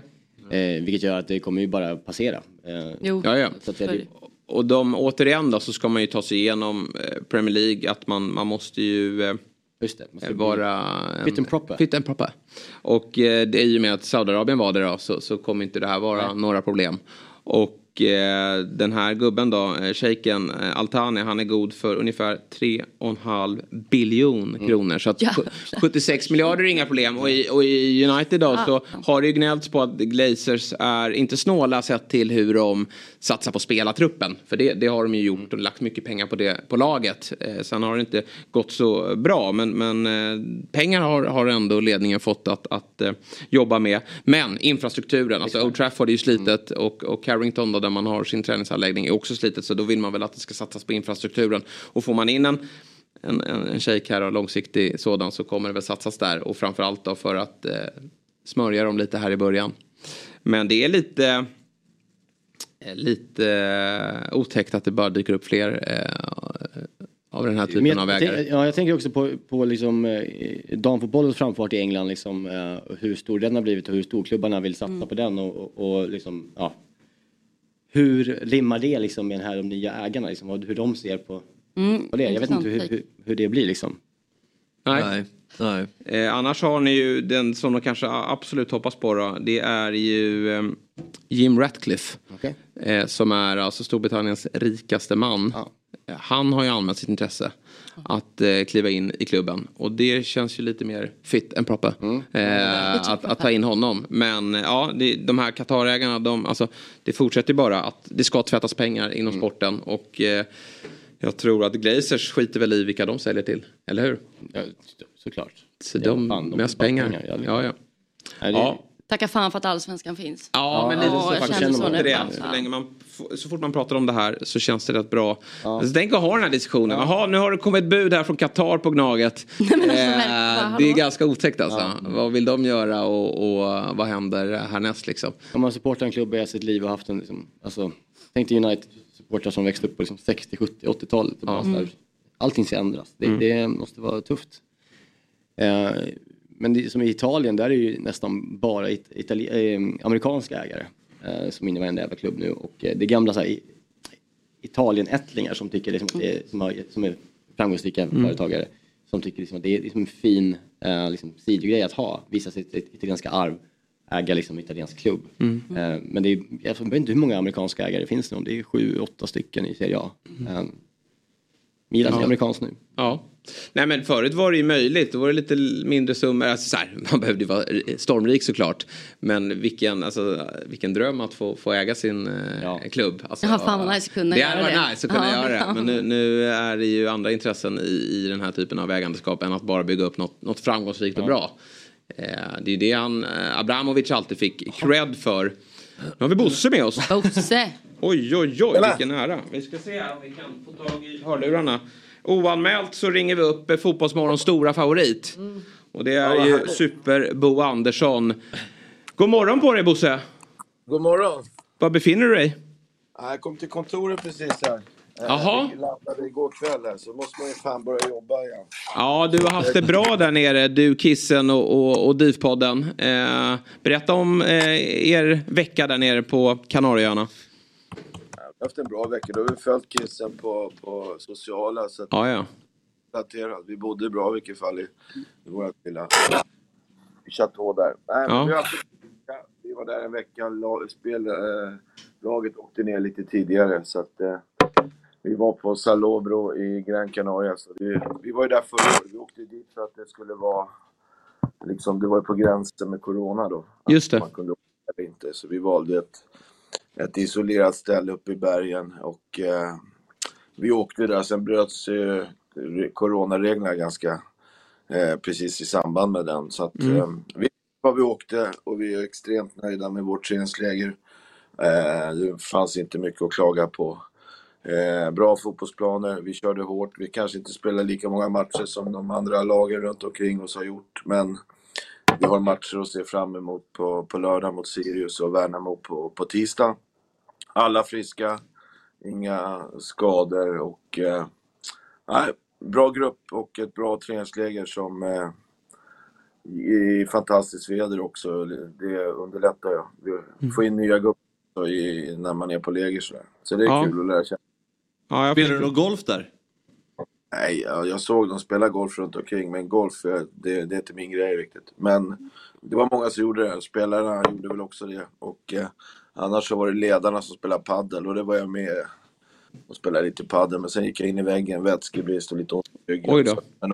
Eh, vilket gör att det kommer ju bara passera. Eh, Jo, Ja, ja. Så att det, Och de, återigen då så ska man ju ta sig igenom eh, Premier League att man, man måste ju eh, Just det, måste vara fit and proper. Fit and proper. Och eh, det är ju med att Saudiarabien var det då så, så kommer inte det här vara några problem. Och eh, den här gubben då, eh, shejken eh, Altani, han är god för ungefär 3,5 biljon Mm. kronor. Så att 76 miljarder är inga problem. Och i, och i United då så har det ju gnällts på att Glazers är inte snåla sett till hur de satsar på spelartruppen. För det, det har de ju gjort och lagt mycket pengar på det på laget. Eh, sen har det inte gått så bra men, men pengar har, har ändå ledningen fått att, att jobba med. Men infrastrukturen, alltså Old Trafford är ju slitet och, och Carrington då där man har sin träningsanläggning är också slitet så då vill man väl att det ska satsas på infrastrukturen. Och får man in en en, en, en shake här och långsiktig sådan så kommer det väl satsas där och framförallt då för att eh, smörja dem lite här i början. Men det är lite eh, lite eh, otäckt att det bara dyker upp fler eh, av den här typen jag, av ägare. tänk- ja, jag tänker också på, på liksom, eh, damfotbollens framfart i England, liksom, eh, hur stor den har blivit och hur storklubbarna vill satsa på den. Och, och, och liksom, ja, hur rimmar det liksom, med den här, de nya ägarna? Liksom, och hur de ser på, Mm, på det? Jag vet inte hur, hur, hur det blir. Liksom. Nej. Nej. Eh, annars har ni ju den som de kanske absolut hoppas på då. Det är ju eh, Jim Ratcliffe. Okej. Eh, som är alltså Storbritanniens rikaste man. Eh, Han har ju anmält sitt intresse att eh, kliva in i klubben. Och det känns ju lite mer fit and proper. Eh, att, att ta in honom. Men eh, ja, det, de här Qatarägarna, de, alltså, det fortsätter bara att det ska tvättas pengar inom sporten. Och eh, jag tror att Glazers skiter väl i vilka de säljer till. Eller hur? Ja, såklart. Så Ja, de, fan, de mest pengar. pengar, ja, Ja, ja. Det- ja. Tacka fan för att allsvenskan finns. Ja, men lite så jag faktiskt. känner så nu. det, så, länge man, så fort man pratar om det här så känns det rätt bra. Så tänk att ha den här diskussionen. Jaha, nu har det kommit bud här från Qatar på Gnaget. eh, det är ganska otäckt alltså. Vad vill de göra och, och vad händer härnäst liksom? Om man supportar en klubb i sitt liv och haft en, liksom, alltså, tänk dig United-supportrar som växte upp på liksom 60, 70, 80-talet. och bara så här, Allting ska ändras. Det, Mm. det måste vara tufft. Eh, men det, som i Italien, där är det ju nästan bara it, itali, eh, amerikanska ägare eh, som är inne i varenda jävla klubb nu. Och eh, det är gamla så här, Italien-ättlingar som tycker liksom, att det är, som, har, som är framgångsrika Mm. företagare. Som tycker liksom, att det är liksom en fin eh, liksom, sidogrej att ha, visa sitt, italienska arv, äga liksom italiensk klubb. Mm. Eh, men det är, jag vet inte hur många amerikanska ägare det finns nu, det är sju, åtta stycken i Serie A. Eh, Milan är Ja. amerikanskt nu. Ja. Nej men förut var det ju möjligt. Då var det lite mindre summor. Alltså, så här, man behövde ju vara stormrik såklart. Men vilken, alltså, vilken dröm att få, få äga sin eh, klubb. Alltså, Jaha, fan vad nice att kunna det göra hade varit det. nice att kunna Ja, göra det. ja. Men nu, nu är det ju andra intressen i, i den här typen av ägandeskap än att bara bygga upp något, något framgångsrikt och bra. Eh, det är ju det han, eh, Abramovic alltid fick cred för. Nu har vi Bosse med oss. Bosse. Oj, oj, oj, vilken ära. Vi ska se här om vi kan få tag i hörlurarna. Oanmält så ringer vi upp eh, Fotbollsmorgons stora favorit. Och det är ju Super-Bo Andersson. God morgon på dig Bosse. God morgon. Var befinner du dig? Jag kom till kontoret precis här. Eh, Jaha. Vi landade igår kväll här, så måste man ju fan börja jobba igen. Ja, du har haft det bra där nere, du Kissen och, och, och DIF-podden. Eh, berätta om eh, er vecka där nere på Kanarieöarna. Haft en bra vecka. Då har vi följt Kissen på, på sociala. Så att Ja, ja. uppdaterat. Vi bodde bra i vilket fall i, i vårt lilla Chateau där. Nej, Ja. vi, haft, vi var där en vecka. La, spel, eh, laget åkte ner lite tidigare. Så att, eh, vi var på Salobro i Gran Canaria. Så vi, vi var ju där förra året. Vi åkte dit för att det skulle vara... Liksom, det var ju på gränsen med Corona då. Just det. Man kunde åka eller inte. Så vi valde ett, ett isolerat ställe uppe i bergen. Och eh, vi åkte där. Sen bröts eh, re- coronareglerna ganska eh, precis i samband med den. Så att Mm. eh, vi var vi åkte och vi är extremt nöjda med vårt träningsläger. Eh, det fanns inte mycket att klaga på. Eh, bra fotbollsplaner, vi körde hårt. Vi kanske inte spelade lika många matcher som de andra lagen runt omkring oss har gjort. Men vi har matcher att se fram emot på, på lördag mot Sirius och Värnamo på, på tisdag. Alla friska, inga skador och eh, nej, bra grupp och ett bra träningsläger som eh, i fantastiskt väder också. Det underlättar ju. Vi får in nya gubbar när man är på läger sådär. Så det är Ja. kul att lära känna. Ja, Spelar du någon golf där? Nej, jag, såg dem spela golf runt omkring, men golf, det, det är inte min grej riktigt. Men det var många som gjorde det. Spelarna gjorde väl också det. Och eh, annars så var det ledarna som spelade paddel och det var jag med och spelade lite paddel. Men sen gick jag in i väggen, vätskebrist och lite ont i ryggen. Oj då. Så, men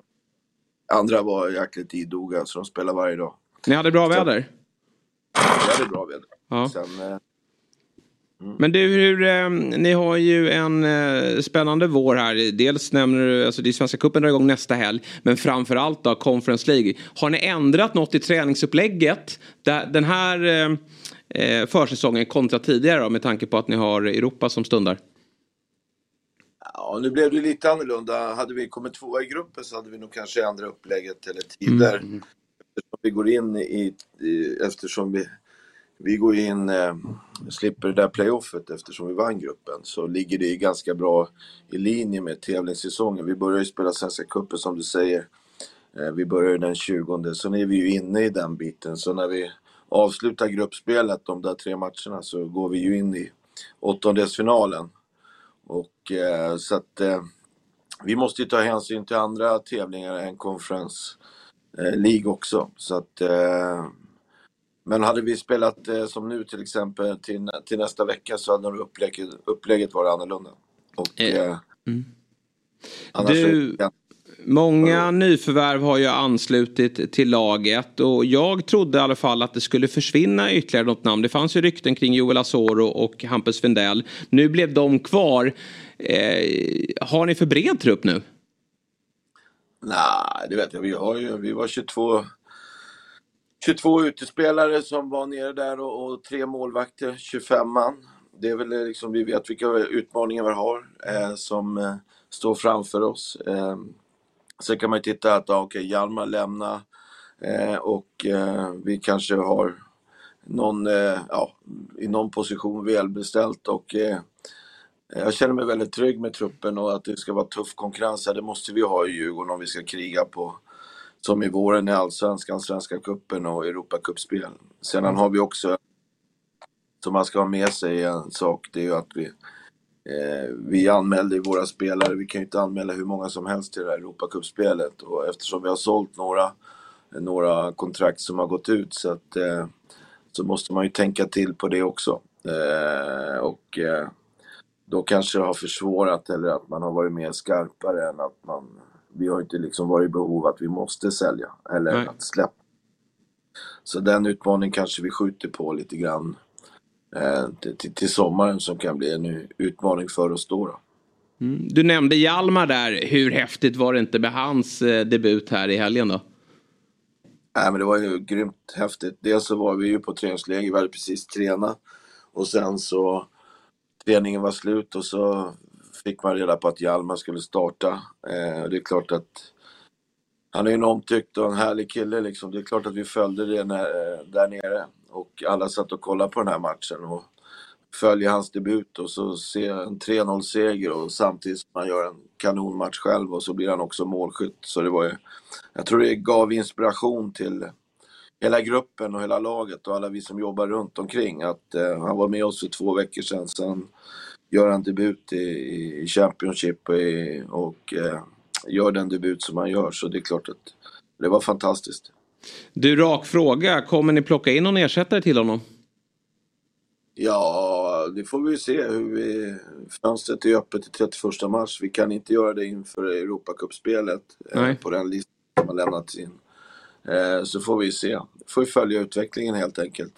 andra var jäkligt idoga, så de spelade varje dag. Ni hade bra väder? Vi hade bra väder. Ja. Sen, eh, Men du, hur, eh, ni har ju en eh, spännande vår här. Dels nämner du, alltså det är Svenska cupen drar igång nästa helg. Men framförallt då Conference League. Har ni ändrat något i träningsupplägget? Den här eh, eh, försäsongen kontra tidigare då, med tanke på att ni har Europa som stundar? Ja, nu blev det lite annorlunda. Hade vi kommit tvåa i gruppen så hade vi nog kanske ändrat upplägget eller tider. Eftersom vi går in i, i eftersom vi, vi går in, eh, slipper det där playoffet eftersom vi vann gruppen så ligger det ju ganska bra i linje med tävlingssäsongen. Vi börjar ju spela Svenska cupen som du säger. Eh, vi börjar ju den 20 så nu är vi ju inne i den biten. Så när vi avslutar gruppspelet, de där tre matcherna, så går vi ju in i åttondelsfinalen. Och eh, så att eh, vi måste ju ta hänsyn till andra tävlingar än Conference League också. Så att, men hade vi spelat eh, som nu till exempel till, till nästa vecka så hade upplägget, upplägget varit annorlunda. Och, eh, annars Du- är Många nyförvärv har ju anslutit till laget och jag trodde i alla fall att det skulle försvinna ytterligare något namn. Det fanns ju rykten kring Joel Asoro och Hampus Findell. Nu blev de kvar. Eh, har ni för bred trupp nu? Nej, det vet jag. Vi, har ju, vi var 22, 22 utespelare som var nere där och, och tre målvakter, 25 man. Det är väl eh, liksom, vi vet vilka utmaningar vi har eh, som eh, står framför oss. Eh, sen kan man ju titta att, ah, okej, Hjalmar lämnar eh, och eh, vi kanske har någon, eh, ja, i någon position välbeställt och eh, jag känner mig väldigt trygg med truppen och att det ska vara tuff konkurrens. här, Det måste vi ha i Djurgården om vi ska kriga på som i våren i Allsvenskan, Svenska cupen och Europacupspel. Sedan har vi också, som man ska ha med sig en sak, det är ju att vi, eh, vi anmälde våra spelare, vi kan ju inte anmäla hur många som helst till det här Europacupspelet och eftersom vi har sålt några, några kontrakt som har gått ut så att eh, så måste man ju tänka till på det också. Eh, och eh, då kanske det har försvårat eller att man har varit mer skarpare än att man vi har inte liksom varit i behov att vi måste sälja eller Nej. att släppa. Så den utmaningen kanske vi skjuter på lite grann eh, till, till, sommaren som kan bli en utmaning för oss då. då. Mm. Du nämnde Hjalmar där. Hur häftigt var det inte med hans eh, debut här i helgen då? Nej, men det var ju grymt häftigt. Dels så var vi ju på träningsläger, vi hade precis tränat. Och sen så träningen var slut och så fick man reda på att Hjalmar skulle starta. Eh, det är klart att han är en omtyckt och en härlig kille liksom. Det är klart att vi följde det när, eh, där nere. Och alla satt och kollade på den här matchen och följer hans debut och så ser jag en 3-0 seger och samtidigt som han gör en kanonmatch själv och så blir han också målskytt. Så det var ju, jag tror det gav inspiration till hela gruppen och hela laget och alla vi som jobbar runt omkring att eh, han var med oss för två veckor sedan. Sen gör han debut i, i Championship och, i, och eh, gör den debut som han gör. Så det är klart att det var fantastiskt. Du, rak fråga. Kommer ni plocka in någon ersättare till honom? Ja, det får vi se hur vi... Fönstret är öppet till 31 mars. Vi kan inte göra det inför Europacupspelet eh, på den listan som har lämnats in. Eh, så får vi se. får vi följa utvecklingen helt enkelt.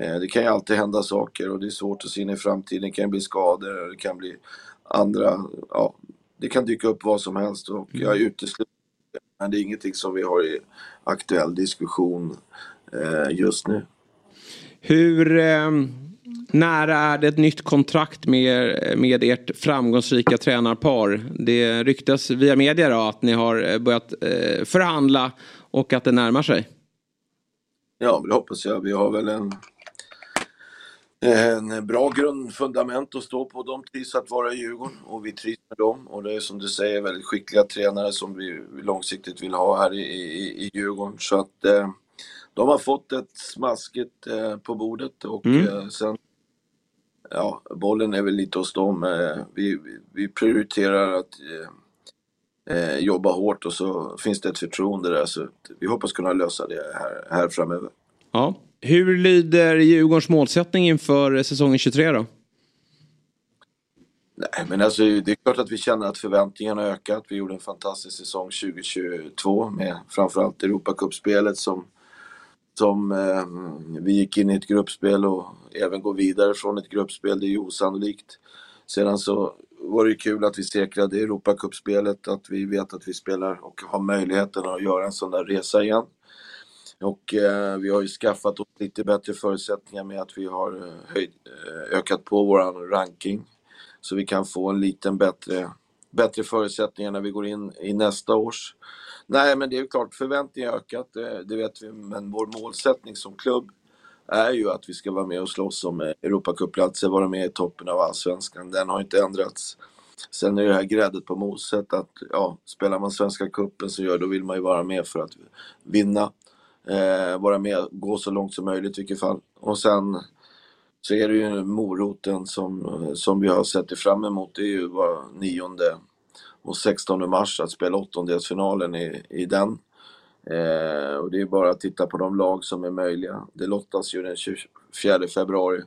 Eh, det kan ju alltid hända saker och det är svårt att se in i framtiden. Det kan bli skador, det kan bli andra... Ja, det kan dyka upp vad som helst och jag utesluter det. Men det är ingenting som vi har i aktuell diskussion eh, just nu. Hur eh, nära är det ett nytt kontrakt med, med ert framgångsrika tränarpar? Det ryktas via media då att ni har eh, börjat eh, förhandla och att det närmar sig. Ja, det hoppas jag. Vi har väl en, en bra grundfundament att stå på. De trivs att vara i Djurgården och vi trivs med dem. Och det är som du säger väldigt skickliga tränare som vi långsiktigt vill ha här i, i, i Djurgården. Så att eh, de har fått ett smaskigt eh, på bordet och Mm. eh, sen Ja, bollen är väl lite hos dem. Eh, vi, vi, prioriterar att eh, eh, jobba hårt och så finns det ett förtroende där. Så vi hoppas kunna lösa det här, här framöver. Ja. Hur lyder Djurgårdens målsättning inför säsongen 23 då? Nej, men alltså, det är klart att vi känner att förväntningarna har ökat. Vi gjorde en fantastisk säsong 2022 med framförallt Europacupspelet som, som eh, vi gick in i ett gruppspel och även gå vidare från ett gruppspel. Det är ju osannolikt. Sedan så var det kul att vi säkrade Europacupspelet, att vi vet att vi spelar och har möjligheten att göra en sån där resa igen. Och eh, vi har ju skaffat oss lite bättre förutsättningar med att vi har eh, höjd, eh, ökat på våran ranking. Så vi kan få en liten bättre, bättre förutsättningar när vi går in i nästa års. Nej, men det är ju klart, förväntningarna har ökat, det, det vet vi. Men vår målsättning som klubb är ju att vi ska vara med och slåss om Europacupplatser, vara med i toppen av allsvenskan. Den har inte ändrats. Sen är det här gräddet på moset att ja, spelar man Svenska cupen så gör, då vill man ju vara med för att vinna. Eh, vara med, gå så långt som möjligt i vilket fall. Och sen så är det ju moroten som, som vi har sett fram emot. Det är ju var 9 och 16 mars att spela åttondelsfinalen i, i den. Eh, och det är bara att titta på de lag som är möjliga. Det lottas ju den 24 februari.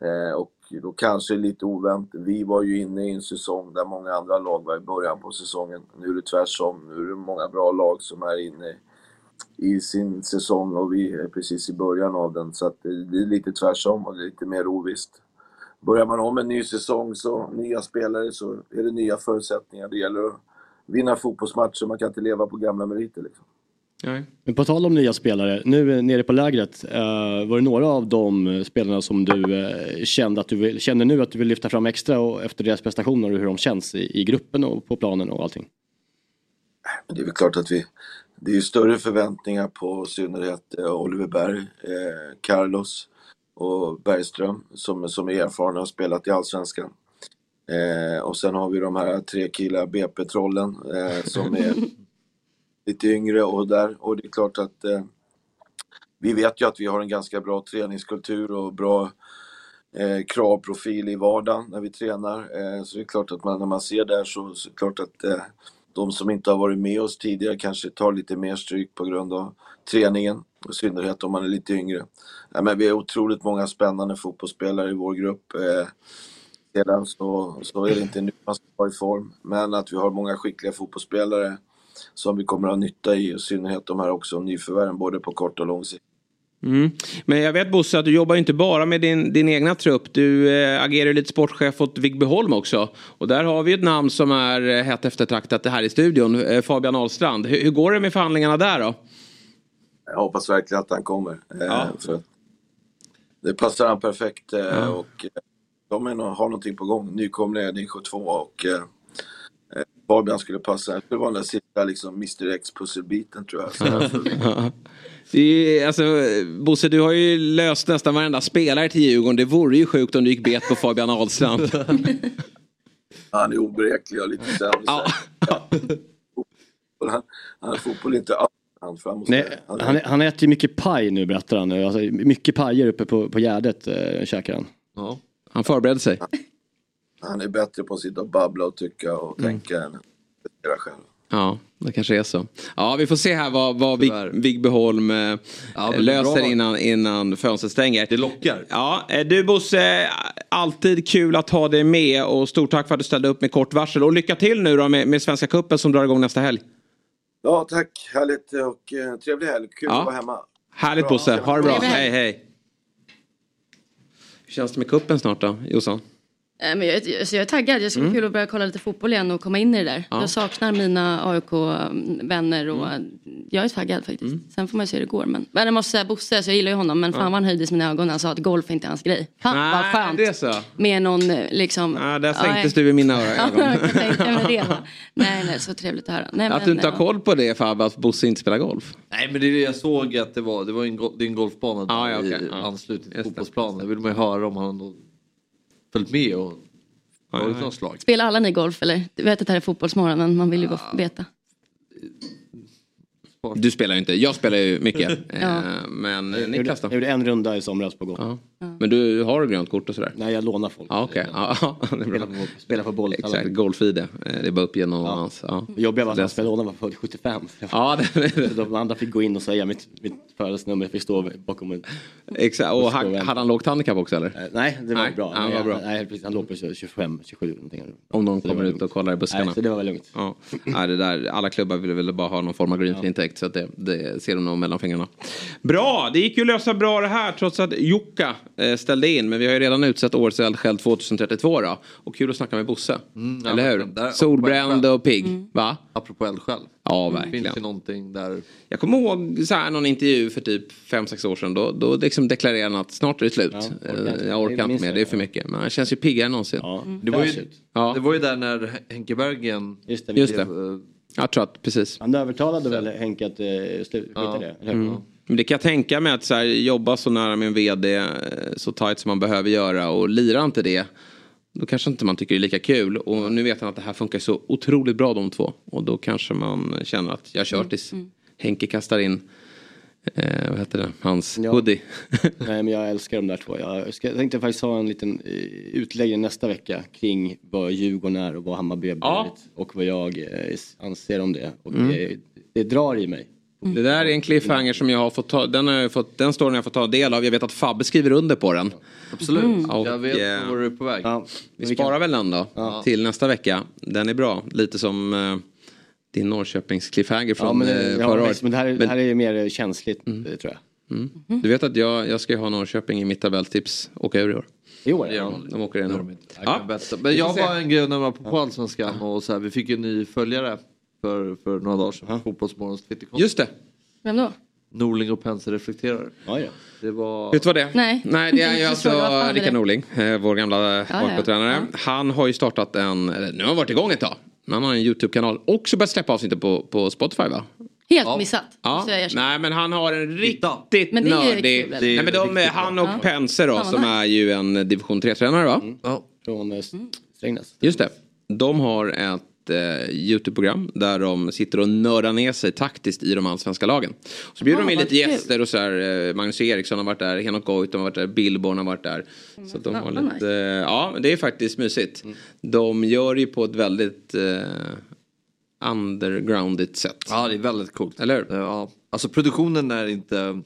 Eh, och då kanske lite ovänt. Vi var ju inne i en säsong där många andra lag var i början på säsongen. Nu är det tvärtom. Nu är det många bra lag som är inne i sin säsong och vi är precis i början av den. Så att det är lite tvärtom och det är lite mer ovisst. Börjar man om en ny säsong, så nya spelare, så är det nya förutsättningar. Det gäller att vinna fotbollsmatcher, man kan inte leva på gamla meriter. Liksom. Men på tal om nya spelare, nu nere på lägret, eh, var det några av de spelarna som du eh, kände att du vill, känner nu att du vill lyfta fram extra och efter deras prestationer och hur de känns i, i gruppen och på planen och allting? Det är väl klart att vi... Det är ju större förväntningar på i synnerhet eh, Oliver Berg, eh, Carlos och Bergström som, som är erfarna och har spelat i Allsvenskan. Eh, och sen har vi de här tre killar, BP-trollen, eh, som är lite yngre och där. Och det är klart att eh, vi vet ju att vi har en ganska bra träningskultur och bra eh, kravprofil i vardagen när vi tränar. Eh, så det är klart att man, när man ser där så, så är det klart att de som inte har varit med oss tidigare kanske tar lite mer stryk på grund av träningen. I synnerhet om man är lite yngre. Ja, men vi är otroligt många spännande fotbollsspelare i vår grupp. Eh, sedan så, så är det inte nu man ska vara i form. Men att vi har många skickliga fotbollsspelare som vi kommer att ha nytta i, i synnerhet de här också nyförvärven både på kort och lång sikt. Mm. Men jag vet Bosse att du jobbar inte bara med din, din egna trupp. Du eh, agerar lite sportchef åt Vigbyholm också. Och där har vi ett namn som är eh, hett eftertraktat här i studion. Eh, Fabian Ahlstrand. Hur, hur går det med förhandlingarna där då? Jag hoppas verkligen att han kommer. Eh, Ja. för det passar han perfekt eh, Ja. och eh, de är, har någonting på gång. Nykomling är division 2 och Fabian skulle passa. Det skulle vara den där sista liksom Mr X pusselbiten tror jag. Det är, alltså, Bosse, du har ju löst nästan varenda spelare till Djurgården. Det vore ju sjukt om du gick bet på Fabian Ahlstrand. Han är oberäklig och lite sämre. han, han är fotboll inte alls han för han måste, Nej, han, han äter ju mycket paj nu berättar han. Alltså, mycket pajer uppe på, på Gärdet äh, käkar han. Ja. Han förberedde sig. Han är bättre på att sitta och babbla och tycka och Mm. tänka än att själv. Ja, det kanske är så. Ja, vi får se här vad, vad Vig, Vigbyholm eh, är löser bra. innan, innan fönstret stänger. Det lockar. Ja, eh, du Bosse, alltid kul att ha dig med och stort tack för att du ställde upp med kort varsel. Och lycka till nu då med, med Svenska Cupen som drar igång nästa helg. Ja, tack. Härligt och eh, trevlig helg. Kul Ja. att vara hemma. Härligt Bra. Bosse, ha det bra. Hej hej. Hur känns det med kuppen snart då, Jossan? Eh, Men jag, är- så jag är taggad, det ska bli Mm. kul att börja kolla lite fotboll igen och komma in i det där. Ja. Jag saknar mina AIK-vänner och Mm. jag är taggad faktiskt. Sen får man se hur det går. Men, men jag måste säga Bosse, så jag gillar ju honom, men fan Ja. vad han höjde mina ögon när han sa att golf är inte hans grej. Fan vad Nej, skönt. det är så. Med någon eh, liksom... Ja, där Ja, sänktes jag- du i mina öron. Ja, jag mig det. Nej, nej, så trevligt att höra. Nej, Att men, du inte har ja. koll på det Fab, att Bosse inte spelar golf. Nej men det är det jag såg att det var. Det var en, go- det är en golfbana där Ja, ja, okej. i Ja. anslutning till fotbollsplanen. Det vill man ju höra om han då följt med och Ja, ja. några slag. Spelar alla ni golf eller? Du vet att det här är fotbollsmorgon men man vill ju bara veta. Du spelar ju inte, jag spelar ju mycket. Ja. Eh, Men Niklas då? Jag gjorde en runda i somras på golf. Ja. Men du har grönt kort och sådär? Nej, jag lånar folk. Ja, okej. Ja, ja, det är bra. Spela på, spela på boll. Exakt, golf-ID. Eh, Det är bara upp genom hans. Ja. Det jobbiga var att Det- han skulle låna var för 75. Ja, det, De andra fick gå in och säga mitt, mitt födelsenummer. Jag fick stå bakom en... Exakt, och han, hade han lågt handikapp också eller? Eh, Nej, det var Nej, bra. ja, Nej, vad bra. Nej, precis, han låg på 25, 27 någonting. Om någon Så kommer var ut och kollar i buskarna. Nej, så det var väl lugnt. Ja. Nej, det där, alla klubbar vill väl bara ha någon form av greenfee-intäkt så att det, det ser de nog mellan fingrarna. Bra, det gick ju att lösa bra det här trots att Jukka eh, ställde in. Men vi har ju redan utsett årets eldsjäl 2032 då. Och kul att snacka med Bosse. Mm, ja, Eller hur? där- Solbränd och pigg. Va? Apropå eldsjäl. Ja, Det verkligen. finns ju någonting där. Jag kommer ihåg så här, någon intervju för typ 5-6 år sedan. Då, då liksom deklarerade han att snart är det slut. Ja, Eh, orkar jag orkar inte mer, det, det är för mycket. Men han känns ju piggare än någonsin. Det var, ju, det var ju där när Henke Bergen Just det, Just det. blev, eh, Jag tror att, precis. Han övertalade väl Henke att uh, skita i det? eller hur? Mm. Men det kan jag tänka mig att så här, jobba så nära med en vd eh, så tajt som man behöver göra och lirar inte det då kanske inte man tycker det är lika kul. Och nu vet han att det här funkar så otroligt bra de två. Och då kanske man känner att jag kör tills Henke kastar in, eh, vad heter det, hans hoodie. Nej men jag älskar de där två. Jag, ska, jag tänkte faktiskt ha en liten eh, utläggning nästa vecka kring vad Djurgården är och vad Hammarby har blivit. Ja. Och vad jag eh, anser om det. Och Mm. det, det drar i mig. Det där är en cliffhanger som jag har fått ta, den, har jag fått, den storyn har jag fått ta del av. Jag vet att Fabbe skriver under på den. Absolut, Mm. Och, jag vet eh, var du är på väg. Vi sparar väl den då till nästa vecka. Den är bra. Lite som eh, din Norrköpings cliffhanger från ja, men, eh, ja, förra året. men det här, är- Men- det här är mer känsligt eh, tror jag. Mm. Du vet att jag, jag ska ju ha Norrköping i mitt tabelltips åka ur i år. I år? Ja, de åker in Det i år. Ja. kan Men jag var en grej när man var på Allsvenskan och så här, vi fick ju en ny följare för, för några dagar sedan. Fotbollsmorgons Twitterkonto. Just det. Vem då? Norling och Pense reflekterar. Ja, ja. Det var... Vet du vad det? Nej. Nej, det är ju Jag alltså Rickard? Norling, eh, vår gamla ja. AIK-tränare. Han har ju startat en, nu har han varit igång ett tag. Men han har en YouTube-kanal. Också börjat släppa avsnitt på, på Spotify va? Helt missat. Ja. Jag erkänner. Nej men han har en riktigt Men det är ju nördig... Nej, men de, riktigt han och Ja. Pense då som är ju en division 3-tränare va? Ja. Från eh, Strängnäs. Just det. De har ett eh, YouTube-program där de sitter och nördar ner sig taktiskt i de allsvenska lagen. Så bjuder Ah, de in lite kul. gäster och så här. Eh, Magnus Eriksson har varit där, Henok Goitom har varit där, Billborn har varit där. Så att de har vad lite, eh, ja det är faktiskt mysigt. De gör ju på ett väldigt eh, undergroundigt sätt. Ja, det är väldigt coolt. Eller hur? Ja, alltså produktionen är inte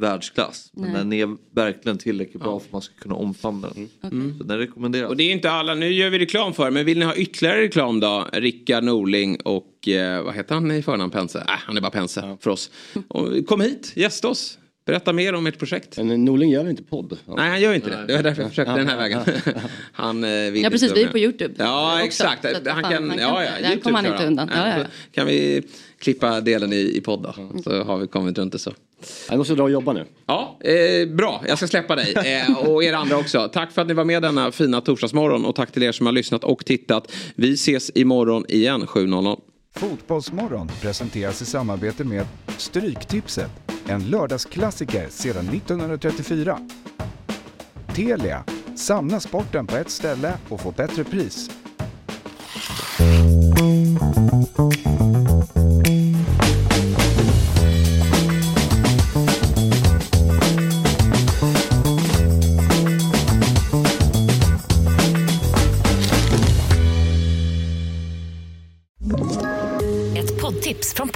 världsklass. Men Nej. den är verkligen tillräckligt bra för att man ska kunna omfamna den. Mm. Så den rekommenderas. Och det är inte alla, nu gör vi reklam för men vill ni ha ytterligare reklam då? Rickard Norling och eh, vad heter han i förnamn Pense? Äh, han är bara Pense för oss. Och, kom hit, gästa oss. Berätta mer om ert projekt. Men Norling gör inte podd? Nej han gör inte det. Det var därför jag försökte Ja. den här vägen. han eh, vill Ja precis, vi är på. Youtube. Ja också. exakt. Han kan, han ja, ja, Där YouTube kommer han inte undan. Ja, ja. Kan vi klippa delen i, i podd då? Så har vi kommit runt det så. Jag måste dra och jobba nu. Ja, eh, bra. Jag ska släppa dig. Eh, och er andra också. Tack för att ni var med denna fina torsdagsmorgon. Och tack till er som har lyssnat och tittat. Vi ses imorgon igen 7.00. Fotbollsmorgon presenteras i samarbete med Stryktipset, en lördagsklassiker sedan 1934. Telia, samla sporten på ett ställe och få bättre pris.